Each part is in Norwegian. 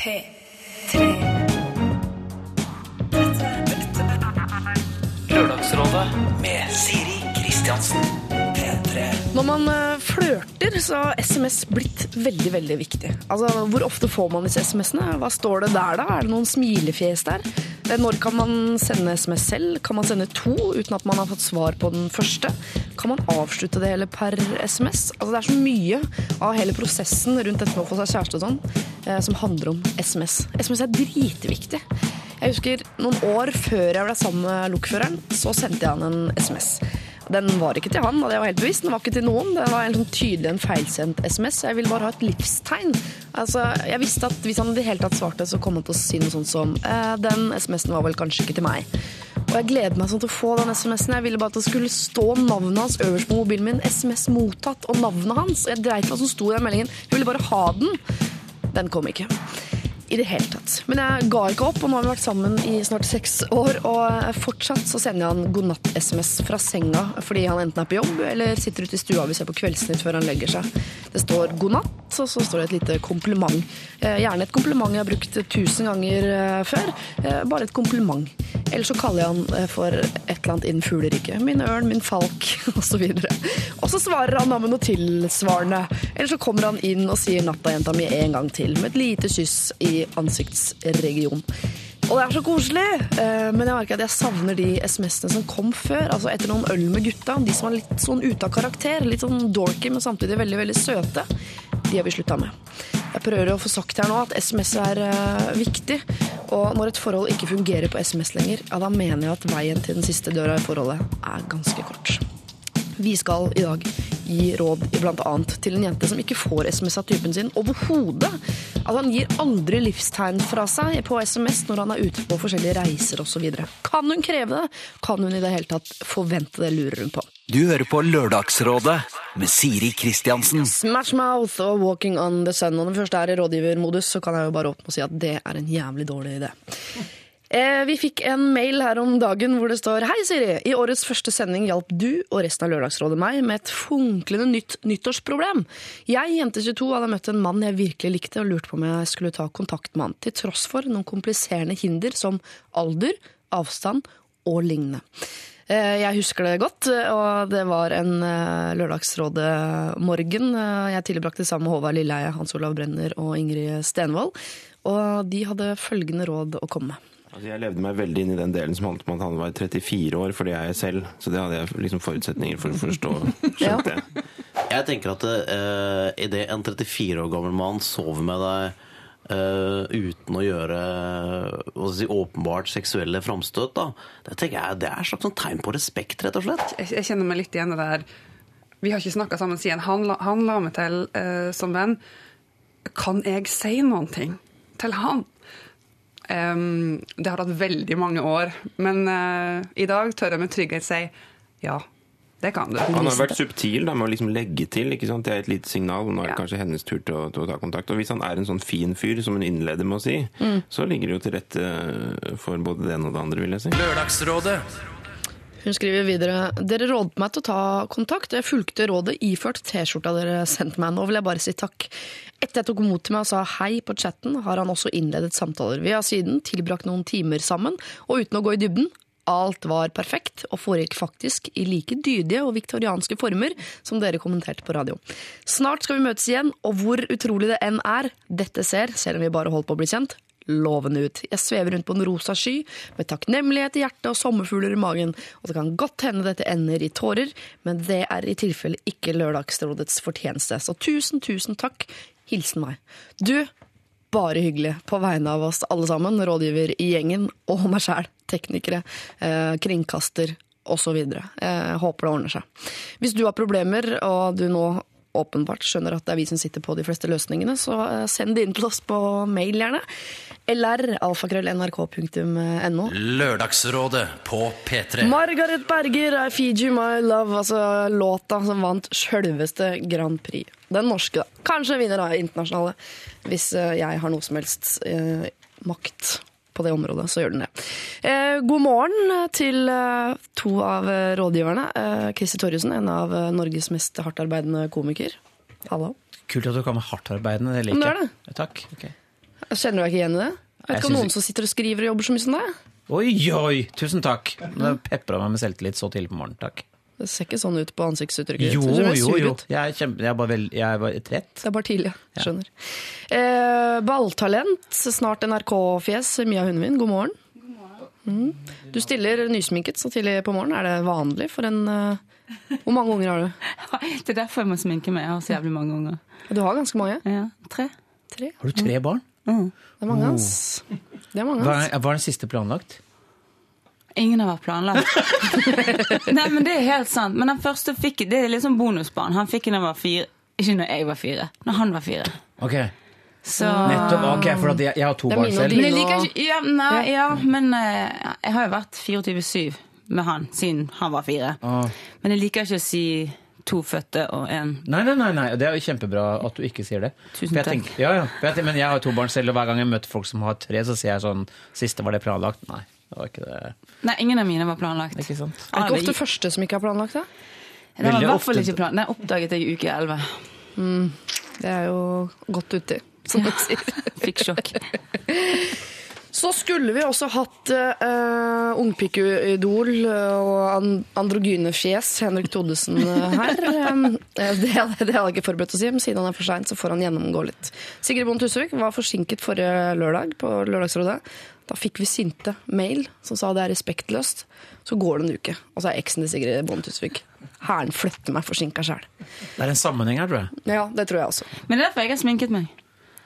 P3. Lørdagsrådet med Siri Kristiansen. P3. Når man eh, flørter, så har SMS blitt veldig veldig viktig. Altså, Hvor ofte får man disse SMS-ene? Hva står det der, da? Er det noen smilefjes der? Eh, Når kan man sende SMS selv? Kan man sende to uten at man har fått svar på den første? Kan man avslutte det hele per SMS? Altså, Det er så mye av hele prosessen rundt dette med å få seg kjæreste og sånn, eh, som handler om SMS. SMS er dritviktig. Jeg husker noen år før jeg ble sammen med lokføreren, så sendte jeg han en SMS. Den var ikke til han, og det var helt bevisst. Den var ikke til noen. Det var en sånn tydelig en feilsendt SMS. Jeg ville bare ha et livstegn. Altså, jeg visste at hvis han i det hele tatt svarte, så kom han til å si noe sånt som eh, Den SMS-en var vel kanskje ikke til meg. Og jeg gleder meg sånn til å få den SMS-en. Jeg ville bare at det skulle stå navnet hans øverst på mobilen min. SMS mottatt og navnet hans. Jeg dreit i hva som sto i den meldingen. Jeg ville bare ha den. Den kom ikke. I det hele tatt. Men jeg ga ikke opp, og nå har vi vært sammen i snart seks år. Og fortsatt så sender han god natt-SMS fra senga fordi han enten er på jobb eller sitter ute i stua og vil se på Kveldsnytt før han legger seg. Det står god natt, og så står det et lite kompliment. Eh, Gjerne et kompliment jeg har brukt tusen ganger eh, før. Eh, Bare et kompliment. Eller så kaller jeg han for et eller annet innen fugleriket. Min ørn, min falk, osv. Og så svarer han da med noe tilsvarende. Eller så kommer han inn og sier 'natta, jenta mi' en gang til, med et lite kyss i ansiktsregion. Og det er så koselig! Eh, Men jeg merker at jeg savner de SMS-ene som kom før. Altså etter noen øl med gutta. De som var litt sånn ute av karakter. Litt sånn dorky, men samtidig veldig, veldig søte. De har vi slutta med. Jeg prøver å få sagt her nå at SMS er eh, viktig. Og når et forhold ikke fungerer på SMS lenger, ja, da mener jeg at veien til den siste døra i forholdet er ganske kort. Vi skal i dag gi råd annet til en jente som ikke får SMS av typen sin overhodet. At han gir aldri livstegn fra seg på SMS når han er ute på forskjellige reiser osv. Kan hun kreve det? Kan hun i det hele tatt forvente det, lurer hun på. Du hører på Lørdagsrådet med Siri Kristiansen. Smash Mouth og Walking on the Sun. Og når den første er i rådgivermodus, så kan jeg jo bare åpne og si at det er en jævlig dårlig idé. Eh, vi fikk en mail her om dagen hvor det står Hei, Siri. I årets første sending hjalp du og resten av Lørdagsrådet meg med et funklende nytt nyttårsproblem. Jeg, jente 22, hadde møtt en mann jeg virkelig likte og lurte på om jeg skulle ta kontakt med han, til tross for noen kompliserende hinder som alder, avstand og lignende. Eh, Jeg husker det godt, og det var en eh, Lørdagsrådet-morgen jeg tilbrakte sammen med Håvard Lilleheie, Hans Olav Brenner og Ingrid Stenvold. Og de hadde følgende råd å komme med. Altså, jeg levde meg veldig inn i den delen som handlet om at han var 34 år, for det er jeg selv. Så det hadde jeg liksom forutsetninger for å forstå. Skjønte jeg. Jeg tenker at uh, idet en 34 år gammel mann sover med deg Uh, uten å gjøre hva skal si, åpenbart seksuelle framstøt, da, det tenker jeg det er et slags sånn tegn på respekt, rett og slett. jeg, jeg kjenner meg litt igjen i det der. Vi har ikke snakka sammen siden han, han la meg til uh, som venn. Kan jeg si noen ting til han? Em, det har tatt veldig mange år, men uh, i dag tør jeg med trygghet si ja, det kan du. Han har vært subtil da, med å liksom legge til. ikke sant? Det er et lite signal. Nå er det Ja. kanskje hennes tur til å, til å ta kontakt. Og hvis han er en sånn fin fyr, som hun innleder med å si, så ligger det jo til rette for både det ene og det andre, vil jeg si. Lørdagsrådet Hun skriver videre Dere rådet meg til å ta kontakt, og jeg fulgte rådet iført T-skjorta dere sendte meg. Nå vil jeg bare si takk. Etter jeg tok mot til meg og sa hei på chatten, har han også innledet samtaler. Vi har siden tilbrakt noen timer sammen, og uten å gå i dybden, alt var perfekt og foregikk faktisk i like dydige og viktorianske former som dere kommenterte på radio. Snart skal vi møtes igjen, og hvor utrolig det enn er, dette ser, selv om vi bare holdt på å bli kjent, lovende ut. Jeg svever rundt på en rosa sky med takknemlighet i hjertet og sommerfugler i magen, og det kan godt hende dette ender i tårer, men det er i tilfelle ikke Lørdagsrådets fortjeneste. Så tusen, tusen takk. Hilsen meg. Du, bare hyggelig på vegne av oss alle sammen, rådgiver i gjengen, og meg sjæl, teknikere, eh, kringkaster osv. Eh, håper det ordner seg. Hvis du har problemer, og du nå åpenbart skjønner at det er vi som sitter på de fleste løsningene, så eh, send det inn til oss på mail, gjerne. lr.alfakrøll.nrk.no. Lørdagsrådet på P3. Margaret Berger, I Feed You My Love, altså låta som vant sjølveste Grand Prix. Den norske, da. Kanskje vinner da internasjonale, hvis eh, jeg har noe som helst eh, makt på det området, så gjør den det. Eh, god morgen til eh, to av eh, rådgiverne. Christer Torjussen, en av Norges mest hardtarbeidende komiker. Hallo. Kult at du kan med hardtarbeidende, det liker liker det er jeg. Takk. Okay. Kjenner du deg ikke igjen i det. Vet Jeg ikke om noen som sitter og skriver og jobber så mye som deg. Oi, oi! Tusen takk. Det pepra meg med selvtillit så tidlig på morgenen. Takk. Det ser ikke sånn ut på ansiktsuttrykket. Jo, jo, jo. Jeg er, kjempe, jeg er bare vel, jeg er bare trett. Det er bare tidlig, ja. skjønner. Eh, balltalent, snart NRK-fjes. Mia Hundvin, god morgen. God Mm. Du stiller nysminket så tidlig på morgenen. Er det vanlig for en uh, Hvor mange unger har du? Det er derfor jeg må sminke meg. Jeg har så jævlig mange unger. Du har ganske mange. Ja, tre. Tre. Har du tre barn? Det er mange, ass. Det er mange, ass. hva er den siste planlagt? Ingen har vært planlagt. Nei, men det er helt sant. Men den første fikk Det er liksom bonusbarn. Han fikk den da jeg var fire. Ikke når jeg var fire. Når han var fire. Ok, Så nettopp. Ok, for at jeg, jeg har to barn selv. Men jeg liker ikke Ja, nei, ja, men uh, jeg har jo vært 24-7 med han siden han var fire. Ah. Men jeg liker ikke å si to fødte og én Nei, nei, nei, nei, det er jo kjempebra at du ikke sier det. Tusen takk. tenker- ja, ja. Jeg, tenker- men jeg har to barn selv, og hver gang jeg møter folk som har tre, så sier jeg sånn Siste var det planlagt? Nei, det var ikke det. Nei, ingen av mine var planlagt. Ikke sant? Er det ikke ofte første som ikke har planlagt det? det var i hvert fall ikke planlagt. Den oppdaget jeg i uke 11. Det er jo godt uti, som man sier. Fikk sjokk. Så skulle vi også hatt uh, ungpikeidol og androgyne androgynefjes Henrik Thodesen eh, her. Det, det hadde jeg ikke forberedt å si, men siden han er for sein, så får han gjennomgå litt. Sigrid Bonde Tusvik var forsinket forrige lørdag på Lørdagsrådet. Da fikk vi sinte mail som sa det er respektløst. Så går det en uke, og så er eksen til Sigrid Bonde Tusvik. Hæren flytter meg forsinka sjæl. Det er en sammenheng her, tror jeg. Ja, det tror jeg også. Men det er derfor jeg har sminket meg.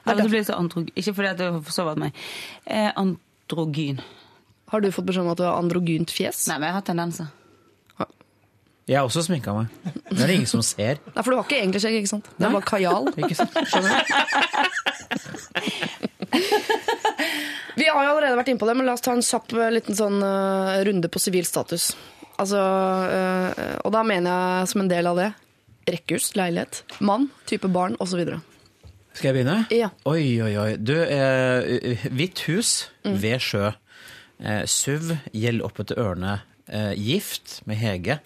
er Eller så blir det så andro... Ikke fordi at det har forsovet meg. Eh, androgyn. Har du fått beskjed om at du har androgynt fjes? Nei, men jeg har tendenser. Jeg har også sminka meg. Det er det ingen som ser. Nei, for du har ikke egentlig skjegg, ikke sant? Det er bare kajal. Ikke sant? Skjønner du? Vi har jo allerede vært inne på det, men la oss ta en kjapp eh, liten sånn uh, runde på sivil status. Altså, uh, og da mener jeg som en del av det rekkehus, leilighet, mann, type barn osv. Skal jeg begynne? Ja. Oi, oi, oi. Du, eh, hvitt hus Mm. ved sjø. Eh, SUV, gjeld opp etter ørene. Eh, gift med Hege.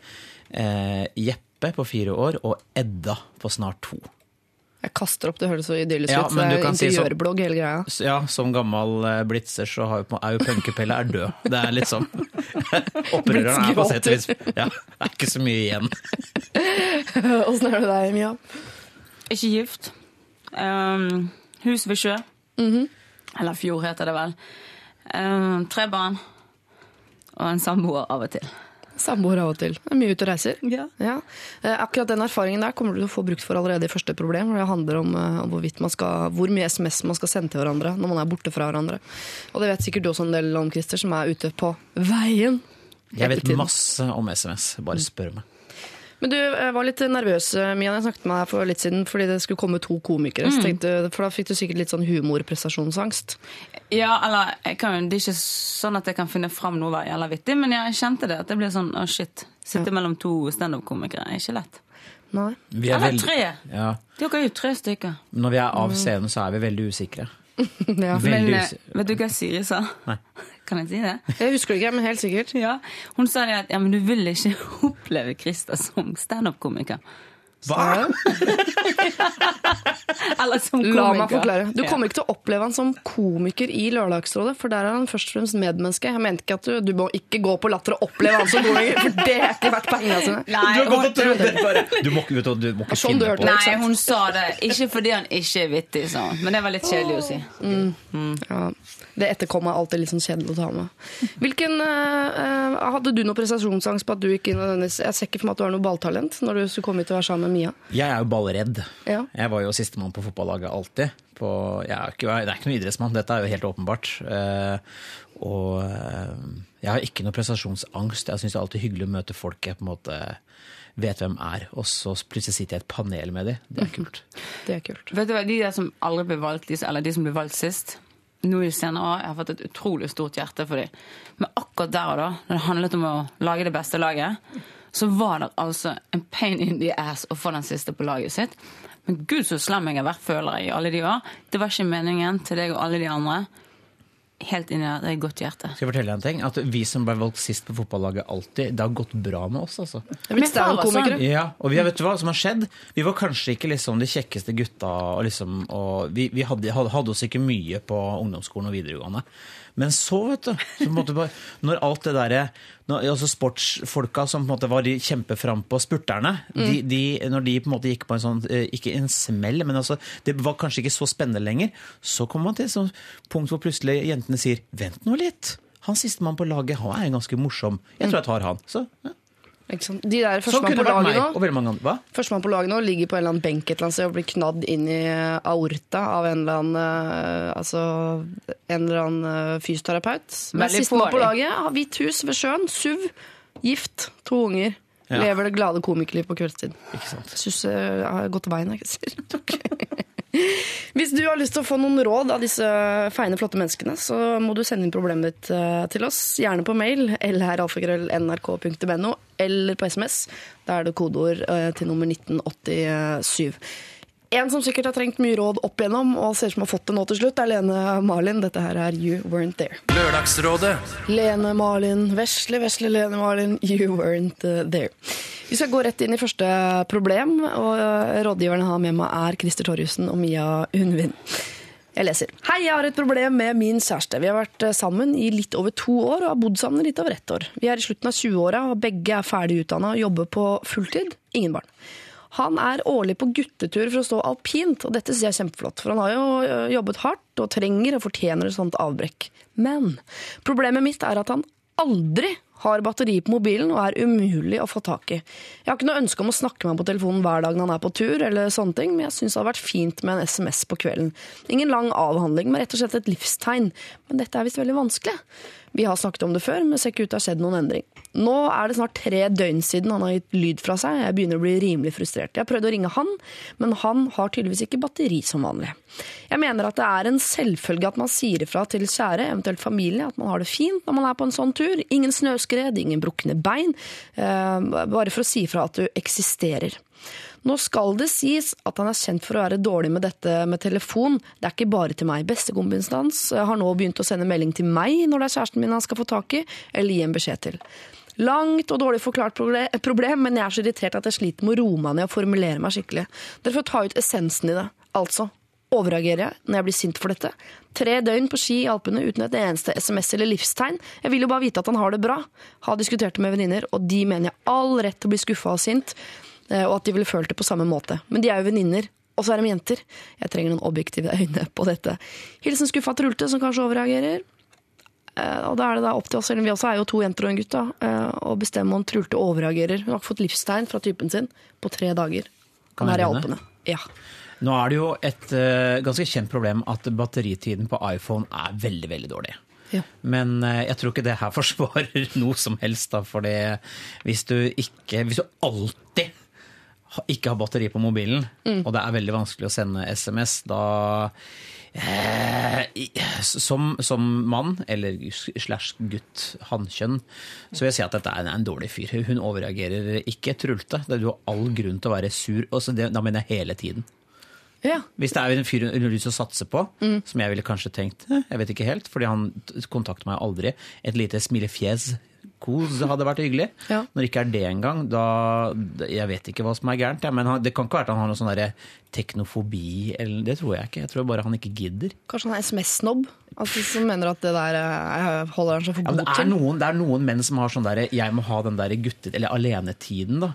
Eh, Jeppe på fire år og Edda på snart to. Jeg kaster opp, det høres så idyllisk Ja, ut. så Det er si interiørblogg, hele greia. Ja, som gammel eh, blitzer så har jo, er jo punkepelle er død. Det er litt sånn. Opprøreren er på sett og vis Ja, det er ikke så mye igjen. Åssen er det deg, Mia? Ikke gift. Um, hus ved sjø. Mhm. Eller fjord, heter det vel. Um, tre barn. Og en samboer av og til. Samboer av og til. Det er mye ute og reiser. Ja. Ja. Akkurat den erfaringen der kommer du til å få brukt for allerede i første problem. hvor Det handler om, eh, om man skal, hvor mye SMS man skal sende til hverandre når man er borte fra hverandre. Og det vet sikkert du også en del om, Christer, som er ute på veien. Jeg vet masse om SMS. Bare spør meg. Men du jeg var litt nervøs, eh, Mia, jeg snakket med deg for litt siden fordi det skulle komme to komikere. Så tenkte, for da fikk du sikkert litt sånn humorprestasjonsangst. Ja, eller jeg kan, Det er ikke sånn at jeg kan finne fram noe vei, jævla vittig, men jeg kjente det. At det blir sånn å shit. Sitte Ja. mellom to standup-komikere er ikke lett. Nei. Vi er Eller tre. Ja. Dere er jo tre stykker. Når vi er av scenen, så er vi veldig usikre. Ja. Veldig Men usikre. vet du hva Siri sa? Nei. Kan jeg si det? Jeg husker det ikke, men helt sikkert. Ja. Hun sa det at ja, men du vil ikke oppleve Christer som standup-komiker. Hva? Eller som. La meg forklare. Du kommer ikke til å oppleve han som komiker i Lørdagsrådet, for der er han først og fremst medmenneske. Jeg mente ikke at du, du må ikke gå på Latter og oppleve han som komiker, for det er ikke verdt pengene sine. Nei, Du har gått og det bare. Du må du, du må ikke Sånn finne hørte på det. nei, hun sa det. Ikke fordi han ikke er vittig, sa hun. Men det var litt kjedelig å si. Ja, det etterkommet er alltid litt sånn kjedelig å ta med. Hvilken, eh, hadde du noe prestasjonsangst på at du ikke nødvendigvis Jeg ser ikke for meg at du har noe balltalent når du skulle komme hit og være sammen Mia. Jeg er jo ballredd. Ja. Jeg var jo sistemann på fotballaget alltid. På, jeg er ikke, det er ikke noen idrettsmann, dette er jo helt åpenbart. Uh, og uh, jeg har ikke noe prestasjonsangst. Jeg syns det er alltid hyggelig å møte folk jeg på en måte vet hvem er, og så plutselig sitter jeg i et panel med dem. Det er kult. Det er kult. Vet du hva, De der som aldri ble valgt, eller de som ble valgt sist nå i senere år, Jeg har fått et utrolig stort hjerte for dem. Men akkurat der og da, når det handlet om å lage det beste laget, så var det altså en pain in the ass å få den siste på laget sitt. Men gud så slem jeg har vært, føler jeg, i alle de år. Det var ikke meningen til deg og alle de andre. helt inn i det. Det er et godt hjerte. Skal jeg fortelle deg en ting? At Vi som ble valgt sist på fotballaget alltid, det har gått bra med oss. altså. Det er blitt Min standup-komikere. Ja, og vi, vet du hva som har skjedd? Vi var kanskje ikke liksom de kjekkeste gutta. Og liksom, og vi vi hadde, hadde, hadde oss ikke mye på ungdomsskolen og videregående. Men så, vet du, så bare, når alt det derre når- altså Sportsfolka som på en måte var de kjempeframpå, spurterne, de, de, når de på en måte gikk på en sånn eh, Ikke en smell, men altså, det var kanskje ikke så spennende lenger. Så kommer man til et punkt hvor plutselig jentene sier 'vent nå litt'. Han sistemann på laget han er ganske morsom. Jeg tror jeg tar han. Så, ja. De der Sånn førstemann på? Førstemann på laget nå ligger på en eller annen benk et eller annet sted og blir knadd inn i aorta av en eller annen, eh, altså, en eller annen eh, fysioterapeut. Men sistemann på laget har hvitt hus ved sjøen, SUV, gift, to unger. Ja. Lever det glade komikerliv på kveldstid. Syns jeg har gått veien, jeg sier. Hvis du har lyst til å få noen råd av disse feine, flotte menneskene, så må du sende inn problemet ditt eh, til oss. Gjerne på mail lralfakrøll.nrk.no eller på SMS. Da er det kodeord eh, til nummer 1987. En som sikkert har trengt mye råd opp igjennom, og ser ut som har fått det nå til slutt, er Lene Marlin. Dette her er You Weren't There. Lørdagsrådet Lene Marlin, vesle, vesle Lene Marlin, you weren't uh, there. Vi skal gå rett inn i første problem, og uh, rådgiverne har med meg er Christer Torjussen og Mia Hundvin. Jeg leser. Hei, jeg har et problem med min kjæreste. Vi har vært uh, sammen i litt over to år og har bodd sammen i litt over ett år. Vi er i slutten av 20-åra, og begge er ferdig utdanna og jobber på fulltid. Ingen barn. Han er årlig på guttetur for å stå alpint, og dette sier jeg er kjempeflott, for han har jo jobbet hardt og trenger og fortjener et sånt avbrekk. Men problemet mitt er at han aldri har batteri på mobilen og er umulig å få tak i. Jeg har ikke noe ønske om å snakke med ham på telefonen hver dag når han er på tur, eller sånne ting, men jeg syns det hadde vært fint med en SMS på kvelden. Ingen lang avhandling, men rett og slett et livstegn. Men dette er visst veldig vanskelig. Vi har snakket om det før, men ser ikke ut til å ha skjedd noen endring. Nå er det snart tre døgn siden han har gitt lyd fra seg. Jeg begynner å bli rimelig frustrert. Jeg har prøvd å ringe han, men han har tydeligvis ikke batteri som vanlig. Jeg mener at det er en selvfølge at man sier ifra til kjære, eventuelt familie, at man har det fint når man er på en sånn tur. Ingen snøskred, ingen brukne bein. eh, bare for å si ifra at du eksisterer. Nå skal det sies at han er kjent for å være dårlig med dette med telefon. Det er ikke bare til meg. Bestekompisen hans har nå begynt å sende melding til meg når det er kjæresten min han skal få tak i, eller gi en beskjed til. Langt og dårlig forklart problem, men jeg er så irritert at jeg sliter med å roe meg ned og formulere meg skikkelig. Dere får ta ut essensen i det. Altså, overreagerer jeg når jeg blir sint for dette? Tre døgn på ski i Alpene uten et eneste SMS eller livstegn. Jeg vil jo bare vite at han har det bra. Har diskutert det med venninner, og de mener jeg all rett til å bli skuffa og sint, eh, og at de ville følt det på samme måte. Men de er jo venninner. Og så er de jenter. Jeg trenger noen objektive øyne på dette. Hilsen skuffa Trulte, som kanskje overreagerer. Eh, Og da er det da opp til oss, selv om vi også er jo to jenter og en gutt, da, eh, å bestemme om Trulte overreagerer. Hun har ikke fått livstegn fra typen sin på tre dager. Kan være i? Alpene. Ja. Nå er det jo et uh, ganske kjent problem at batteritiden på iPhone er veldig, veldig dårlig. Ja. Men uh, jeg tror ikke det her forsvarer noe som helst. Da, for hvis du ikke Hvis du alltid ikke har batteri på mobilen, og det er veldig vanskelig å sende SMS, da som, som mann, eller slash gutt, hannkjønn, så vil jeg si at dette er en dårlig fyr. Hun overreagerer ikke. Trulte. Du har all grunn til å være sur. Og så det, da mener jeg hele tiden. ja. Hvis det er en fyr hun har lyst til å satse på, som jeg ville kanskje tenkt eh, Jeg vet ikke helt, fordi han kontakter meg aldri. Et lite smilefjes kos hadde vært hyggelig. Ja. Når det ikke er det engang, da Jeg vet ikke hva som er gærent, ja, men han, det kan ikke være at han har noe sånn teknofobi, eller det tror jeg ikke. Jeg tror bare han ikke gidder. Kanskje han er SMS-snobb? Altså, som mener at det der eh, holder han seg for Ja, det, er til? noen, det er noen menn som har sånn derre Jeg må ha den derre gutte... Eller alenetiden, da.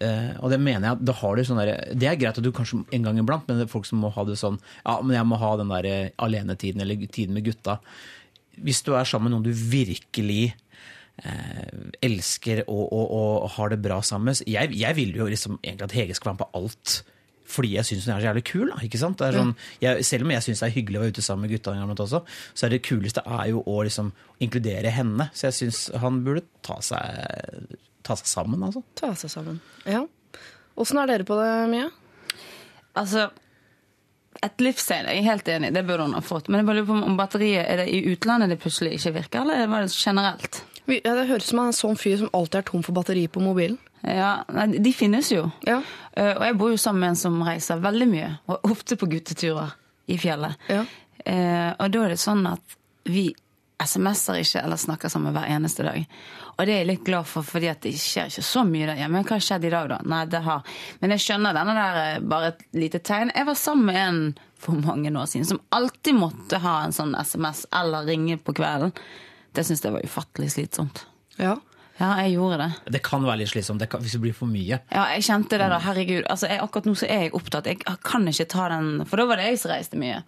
Uh, og det mener jeg, da har du sånn der, Det er greit at du kanskje en gang iblant, men det er folk som må ha det sånn Ja, men jeg må ha den der alenetiden, eller tiden med gutta. Hvis du er sammen med noen du virkelig elsker og, og, og har det bra sammen med jeg, jeg vil jo liksom egentlig at Hege skal være med på alt. Fordi jeg syns hun er så jævlig kul. Da, ikke sant? Det er sånn, jeg, selv om jeg syns det er hyggelig å være ute sammen med gutta, en gang også, så er det kuleste er jo å liksom inkludere henne. Så jeg syns han burde ta seg, ta seg sammen, altså. Ta seg sammen. Ja. Åssen er dere på det, Mia? Altså, et livstegn er jeg helt enig i, det burde hun ha fått. Men jeg bare lurer på om batteriet er det i utlandet det plutselig ikke virker, eller var det generelt? Ja, det høres ut som er en sånn fyr som alltid er tom for batteri på mobilen. Ja, De finnes jo. Ja. Eh, og jeg bor jo sammen med en som reiser veldig mye, og ofte på gutteturer i fjellet. Ja. Eh, og da er det sånn at vi SMS-er ikke eller snakker sammen hver eneste dag. Og det er jeg litt glad for, fordi at det skjer ikke så mye der hjemme. Men hva har skjedd i dag, da? Nei, det har Men jeg skjønner denne der eh, bare et lite tegn. Jeg var sammen med en for mange år siden som alltid måtte ha en sånn SMS eller ringe på kvelden. Det syns jeg var ufattelig slitsomt. Ja. Ja, jeg gjorde det. Det kan være litt slitsomt det kan, hvis det blir for mye. Ja, jeg kjente det da, herregud. Altså, jeg, akkurat nå så er jeg opptatt. Jeg kan ikke ta den, for da var det jeg som reiste mye.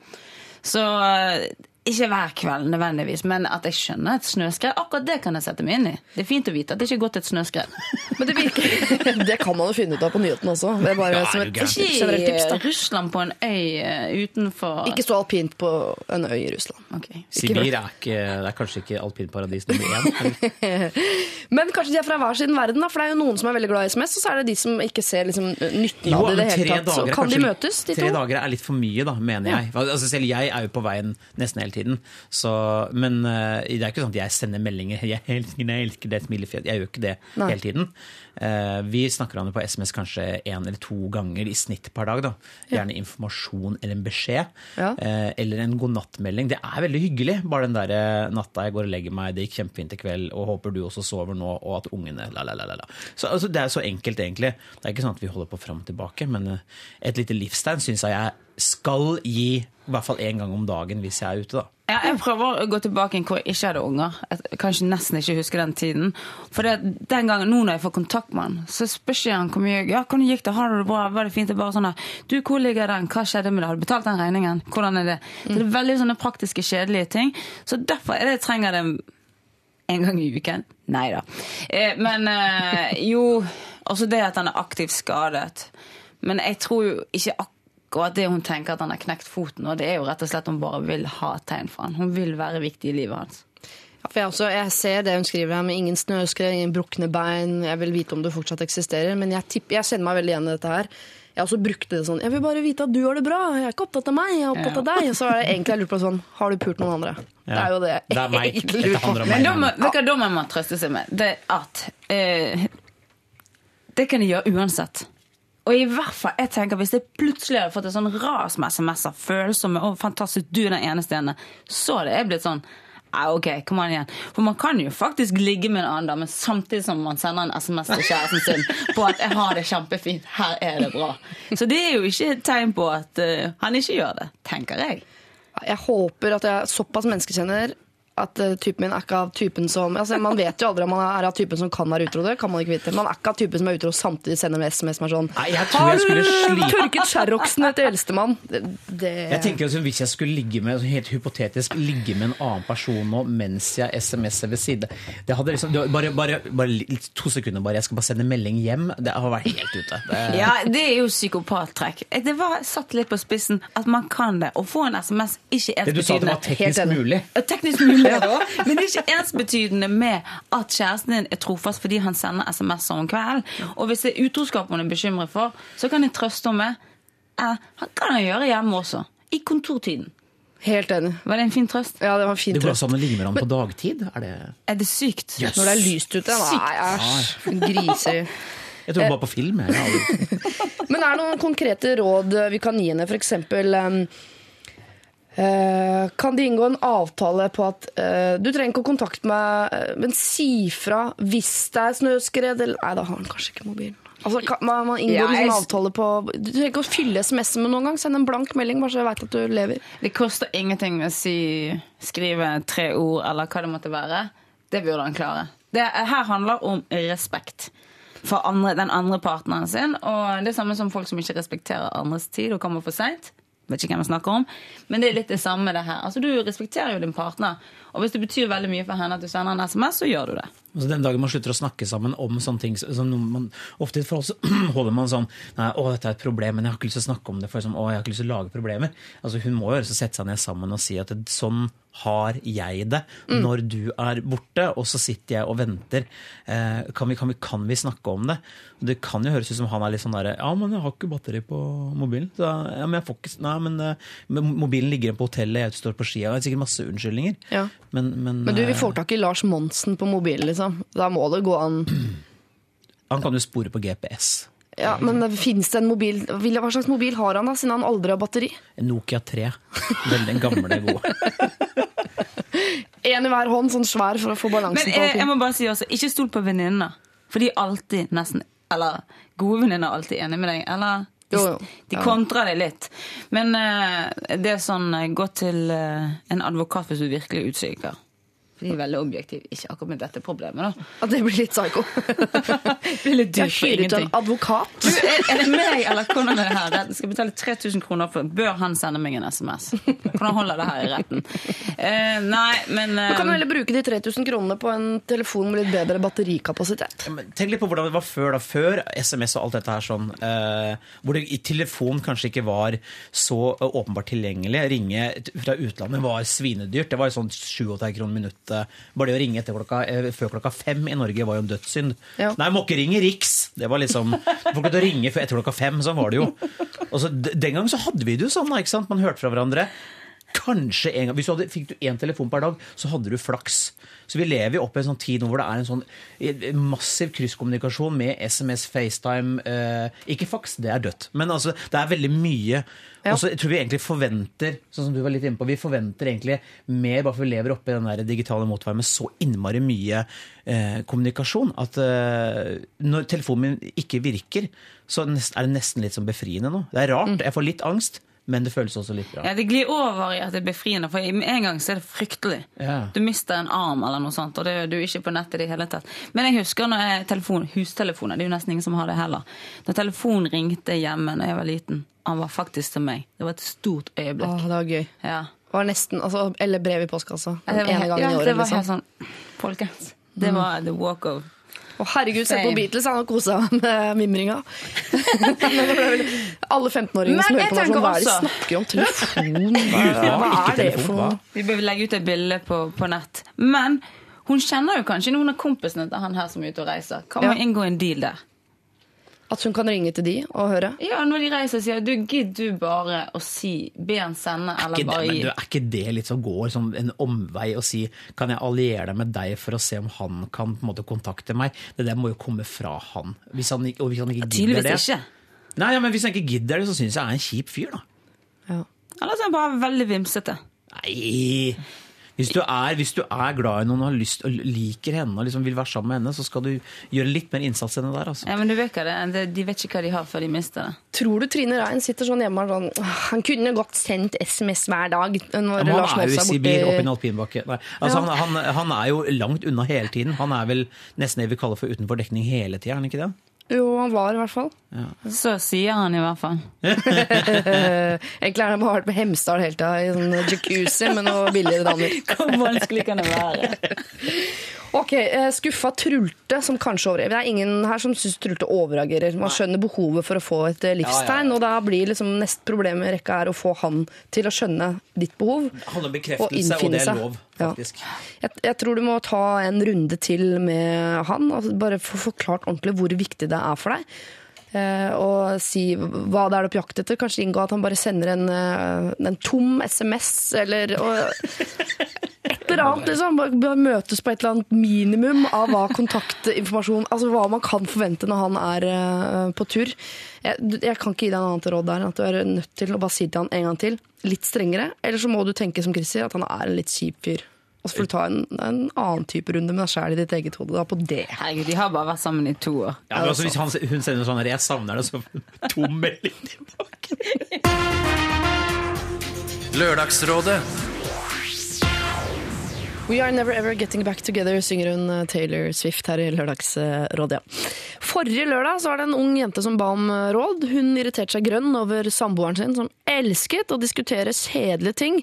Så ikke hver kveld nødvendigvis, men at jeg skjønner et snøskred, akkurat det kan jeg sette meg inn i. Det er fint å vite at det ikke er gått et snøskred. Men det virker Det kan man jo finne ut av på nyhetene også. Det er bare Ja, som et generelt tips. Da i Russland på en øy eh, utenfor Ikke stå alpint på en øy i Russland. Okay. Sibir er, ikke, det er kanskje ikke alpinparadis nummer én. Men kanskje de er fra hver sin verden, da, for det er jo noen som er veldig glad i SMS, og så er det de som ikke ser liksom, nytten av det i det tre hele tatt. Så kan de møtes, de Tre to? dager er litt for mye, da, mener jeg. Altså, selv jeg er jo på veien nesten hele tiden. Så, men eh, det er ikke sånn at jeg sender meldinger 'jeg elsker jeg elsker det smilefjeset'. Jeg gjør ikke det Nei. hele tiden. Eh, vi snakker om det på SMS kanskje én eller to ganger i snitt per dag. da. Gjerne informasjon eller en beskjed. Ja. Eh, eller en godnattmelding. Det er veldig hyggelig. Bare den der natta jeg går og legger meg, det gikk kjempefint i kveld, og håper du også sover nå, og at ungene la, la, la, la. Så altså, Det er så enkelt, egentlig. Det er ikke sånn at vi holder på fram og tilbake, men et lite livstegn syns jeg jeg skal gi i hvert fall én gang om dagen hvis jeg er ute, da. Ja, jeg prøver å gå tilbake inn hvor jeg ikke hadde unger. Jeg kanskje nesten ikke husker den tiden. For det, den gangen, nå når jeg får kontakt med han, så spør ikke han hvor mye Ja, hvordan gikk det? Har du det bra? Var det fint? Det bare sånn der, Du, hvor ligger den? Hva skjedde med det? Har du betalt den regningen? Hvordan er det? Så det er veldig sånne praktiske, kjedelige ting. Så derfor er det jeg trenger det en gang i uken. Nei da. Eh, men eh, jo Også det at han er aktivt skadet. Men jeg tror jo ikke akkurat det hun tenker at han har knekt foten. Og det er jo rett og slett hun bare vil ha tegn fra han. Hun vil være viktig i livet hans. Ja, for jeg, også, jeg ser det hun skriver her med ingen snøskred, ingen brukne bein. Jeg vil vite om det fortsatt eksisterer, men jeg, tipper, jeg kjenner meg veldig igjen i dette her. Jeg også brukte det sånn Jeg vil bare vite at du har det bra. Jeg er ikke opptatt av meg, jeg er opptatt av deg. Og så er det egentlig jeg lurer på sånn Har du pult noen andre? Det er jo det Det er meg. jeg egentlig lurer på. Men da må, da må man trøste seg med. Det at eh, Det kan de gjøre uansett. Og i hvert fall, jeg tenker Hvis jeg plutselig hadde fått et sånn ras med SMS-er, følsomme og fantastisk, du er den eneste ene, så hadde jeg blitt sånn ok, kom an igjen. For man kan jo faktisk ligge med en annen dame samtidig som man sender en SMS til kjæresten sin på at 'jeg har det kjempefint, her er det bra'. Så det er jo ikke et tegn på at uh, han ikke gjør det, tenker jeg. Jeg håper at jeg såpass menneskekjenner at eh, typen min er ikke av typen som altså Man vet jo aldri om man er av typen som kan være utro. Det kan man ikke vite. Man er ikke av typen som er utro samtidig sender en SMS som er sånn Nei, jeg tror jeg skulle slite tørket sherroxene til eldstemann? Det, det Jeg tenker altså, Hvis jeg skulle ligge med altså helt hypotetisk ligge med en annen person nå mens jeg SMS-er ved side det hadde liksom, det bare, bare, bare To sekunder, bare. Jeg skal bare sende melding hjem. Det har vært helt ute. Det, Ja, det er jo psykopattrekk. Det var satt litt på spissen at man kan det. Å få en SMS ikke er det du sa det var teknisk mulig. Teknisk mulig, da. Men det er ikke ensbetydende med at kjæresten din er trofast fordi han sender SMS-er om kvelden. Og hvis det er utroskap hun er bekymret for, så kan jeg trøste henne med eh, Han kan han gjøre hjemme også. I kontortiden. Helt enig. Var det en fin trøst? Ja, det var en fin Det går trøst. an å ligge med ham på dagtid? Er det Er det sykt? Yes. Når det er lyst ute. Nei, æsj. Griser. Jeg tror bare på film. Jeg. Men er det noen konkrete råd vi kan gi henne? For eksempel um, eh, kan de inngå en avtale på at eh, du trenger ikke å kontakte meg, eh, men si fra hvis det er snøskred? Eller, nei, da har han kanskje ikke mobilen. Altså, kan, man, man inngår Ja, jeg... en avtale på Du trenger ikke å fylle SMS-en med noen gang. Send en blank melding, bare så jeg veit at du lever. Det koster ingenting å si, skrive tre ord, eller hva det måtte være. Det burde han klare. Det her handler om respekt for andre, den andre partneren sin. Og det samme som folk som ikke respekterer andres tid og kommer for seint. Vet ikke hvem jeg snakker om. Men det er litt det samme det her. Altså, Du respekterer jo din partner. Og hvis det betyr veldig mye for henne at du sender en SMS, så gjør du det. Altså Den dagen man slutter å snakke sammen om sånne ting som man, Ofte i et forhold så holder man sånn Nei, å, dette er et problem, men jeg har ikke lyst til å snakke om det. For sånn, å, jeg har ikke lyst til å lage problemer. Altså Hun må jo også sette seg ned sammen og si at sånn har jeg det når du er borte, og så sitter jeg og venter. Eh, kan, vi, kan, vi, kan vi snakke om det? Det kan jo høres ut som han er litt sånn derre Ja, men jeg har ikke batteri på mobilen. Så, ja, men jeg får ikke, nei, men, eh, men mobilen ligger igjen på hotellet, jeg står på skia. Det er sikkert masse unnskyldninger. Ja. Men, men, Men du, vi eh, får tak i Lars Monsen på mobilen, liksom. Da må det gå an. han kan jo spore på GPS. Ja, Men fins det en mobil Vil- Hva slags mobil har han, da, siden han aldri har batteri? En Nokia 3. Veldig gamle, gode. en i hver hånd, sånn svær for å få Men på. Men jeg må bare si også, ikke stol på venninnene. For de er alltid nesten Eller gode venninner er alltid enig med deg. Eller de, de kontrer det litt. Men eh, det er sånn eh, Gå til eh, en advokat hvis du virkelig er usikker. For de er veldig objektive. Ikke akkurat med dette problemet, da. At det blir litt psycho. Det blir litt dyrt for hyrer en advokat. Du, er, er det meg eller hvordan er det her? Den skal betale 3000 kroner for Bør han sende meg en SMS? Hvordan holder det her i retten? Uh, nei, men eh, Du kan heller bruke de 3000 kronene på en telefon med litt bedre batterikapasitet. Men Tenk litt på hvordan det var før, da, før SMS og alt dette her sånn, Uh, hvor det i telefon kanskje ikke var så eh, åpenbart tilgjengelig. Ringe fra utlandet var svinedyrt. Det var sånn 37 kroner minuttet. Bare det å ringe etter klokka, eh, før klokka fem i Norge var jo en dødssynd. Ja. Nei, må ikke ringe Riks! Det var liksom, Folk ikke ringe etter klokka fem, sånn var det jo. Og så, den gang så hadde vi det jo sånn, ikke sant? Man hørte fra hverandre. Kanskje en gang, Hvis du hadde, fikk du én telefon per dag, så hadde du flaks. Så vi lever jo opp i en sånn tid nå hvor det er en sånn massiv krysskommunikasjon med SMS, FaceTime eh, Ikke fax, det er dødt, men altså, det er veldig mye. Ja. Og så tror vi egentlig forventer sånn som du var litt inne på, vi forventer egentlig mer, bare for vi lever oppe i den der digitale motværet med så innmari mye eh, kommunikasjon, at eh, når telefonen min ikke virker, så er det nesten litt sånn befriende nå. Det er rart, jeg får litt angst, men det føles også litt bra. ja, Det glir over i at det er befriende, for med en gang så er det fryktelig. Ja. Du mister en arm eller noe sånt, og det, du er ikke på nettet i det hele tatt. Men jeg husker når jeg, telefon, hustelefoner, det er jo nesten ingen som har det heller. Da telefonen ringte hjemme da jeg var liten, han var faktisk til meg. Det var et stort øyeblikk. Åh, det var gøy. Ja. Det var nesten, altså, eller brev i postkassa. Altså. En ja, i året. det var liksom. helt sånn, folkens. Det var the walk of Å, herregud, se på Beatles, han har kosa med mimringa. Alle 15-åringer som hører på, sånn, hva er det de snakker om? Telefon? Hva, er det for noe? Vi bør legge ut et bilde på, på nett. Men hun kjenner jo kanskje noen av kompisene til han her som er ute og reiser. Kan Ja. man inngå en deal der? At hun kan ringe til de og høre? Ja, når de reiser, og sier du gidd du bare å si Be han sende, eller bare men gi. du, er ikke det litt som går som en omvei å si kan jeg alliere deg med deg for å se om han kan på en måte kontakte meg? Det der må jo komme fra han. Hvis han, ikke- og hvis han ikke gidder Tydeligvis det ikke. Nei, ja, men Hvis han ikke gidder det, så syns jeg han er en kjip fyr, da. Ja. Eller så er han bare veldig vimsete. Nei hvis du, er, hvis du er glad i noen og har lyst og liker henne og liksom vil være sammen med henne, så skal du gjøre litt mer innsats enn det der. altså. Ja, men du vet hva det. De vet ikke hva de har før de mister det. Tror du Trine Rein sitter sånn hjemme og sånn Han kunne godt sendt SMS hver dag når ja, Lars han er jo i Sibir, oppe i en alpinbakke. Nei, altså, Ja. han, han, han er jo langt unna hele tiden. Han er vel nesten det vi kaller for utenfor dekning hele tida, er han ikke det? Jo, han var i hvert fall. Så sier han i hvert fall. Eh, Egentlig har han bare vært med Hemsedal hele tida i sånn jacuzzi med noe billigere damer. Hvor vanskelig kan det være? Ok, eh, Skuffa Trulte, som kanskje overreagerer. Det er ingen her som syns Trulte overreagerer. Man skjønner behovet for å få et eh, livstegn, og da blir liksom neste problem i rekka er å få han til å skjønne ditt behov. Han har om Og og, det er seg. Lov, Ja. Jeg, jeg tror du må ta en runde til med han, og bare få forklart ordentlig hvor viktig det er for deg. Eh, og si hva det er du på jakt etter. Kanskje inngå at han bare sender en, eh, en tom SMS, eller og, et eller annet. liksom. Bare møtes på et eller annet minimum av hva kontaktinformasjon Altså hva man kan forvente når han er eh, på tur. Jeg, jeg kan ikke gi deg noe annet råd der enn at du er nødt til å bare si til han en gang til, litt strengere. Eller så må du tenke som Chrissy, at han er en litt kjip fyr. Og så får du ta en, en annen type runde med deg sjæl i ditt eget hode. Da, på det. Herregud, de har bare vært sammen i to år. Ja, men altså, hvis han, hun sender sånn her 'jeg savner deg', så tom melding tilbake. Lørdagsrådet. We are never ever getting back together, synger hun eh, Taylor Swift her i Lørdagsrådet. Forrige lørdag så var det en ung jente som ba om eh, råd. Hun irriterte seg grønn over samboeren sin, som elsket å diskutere kjedelige ting.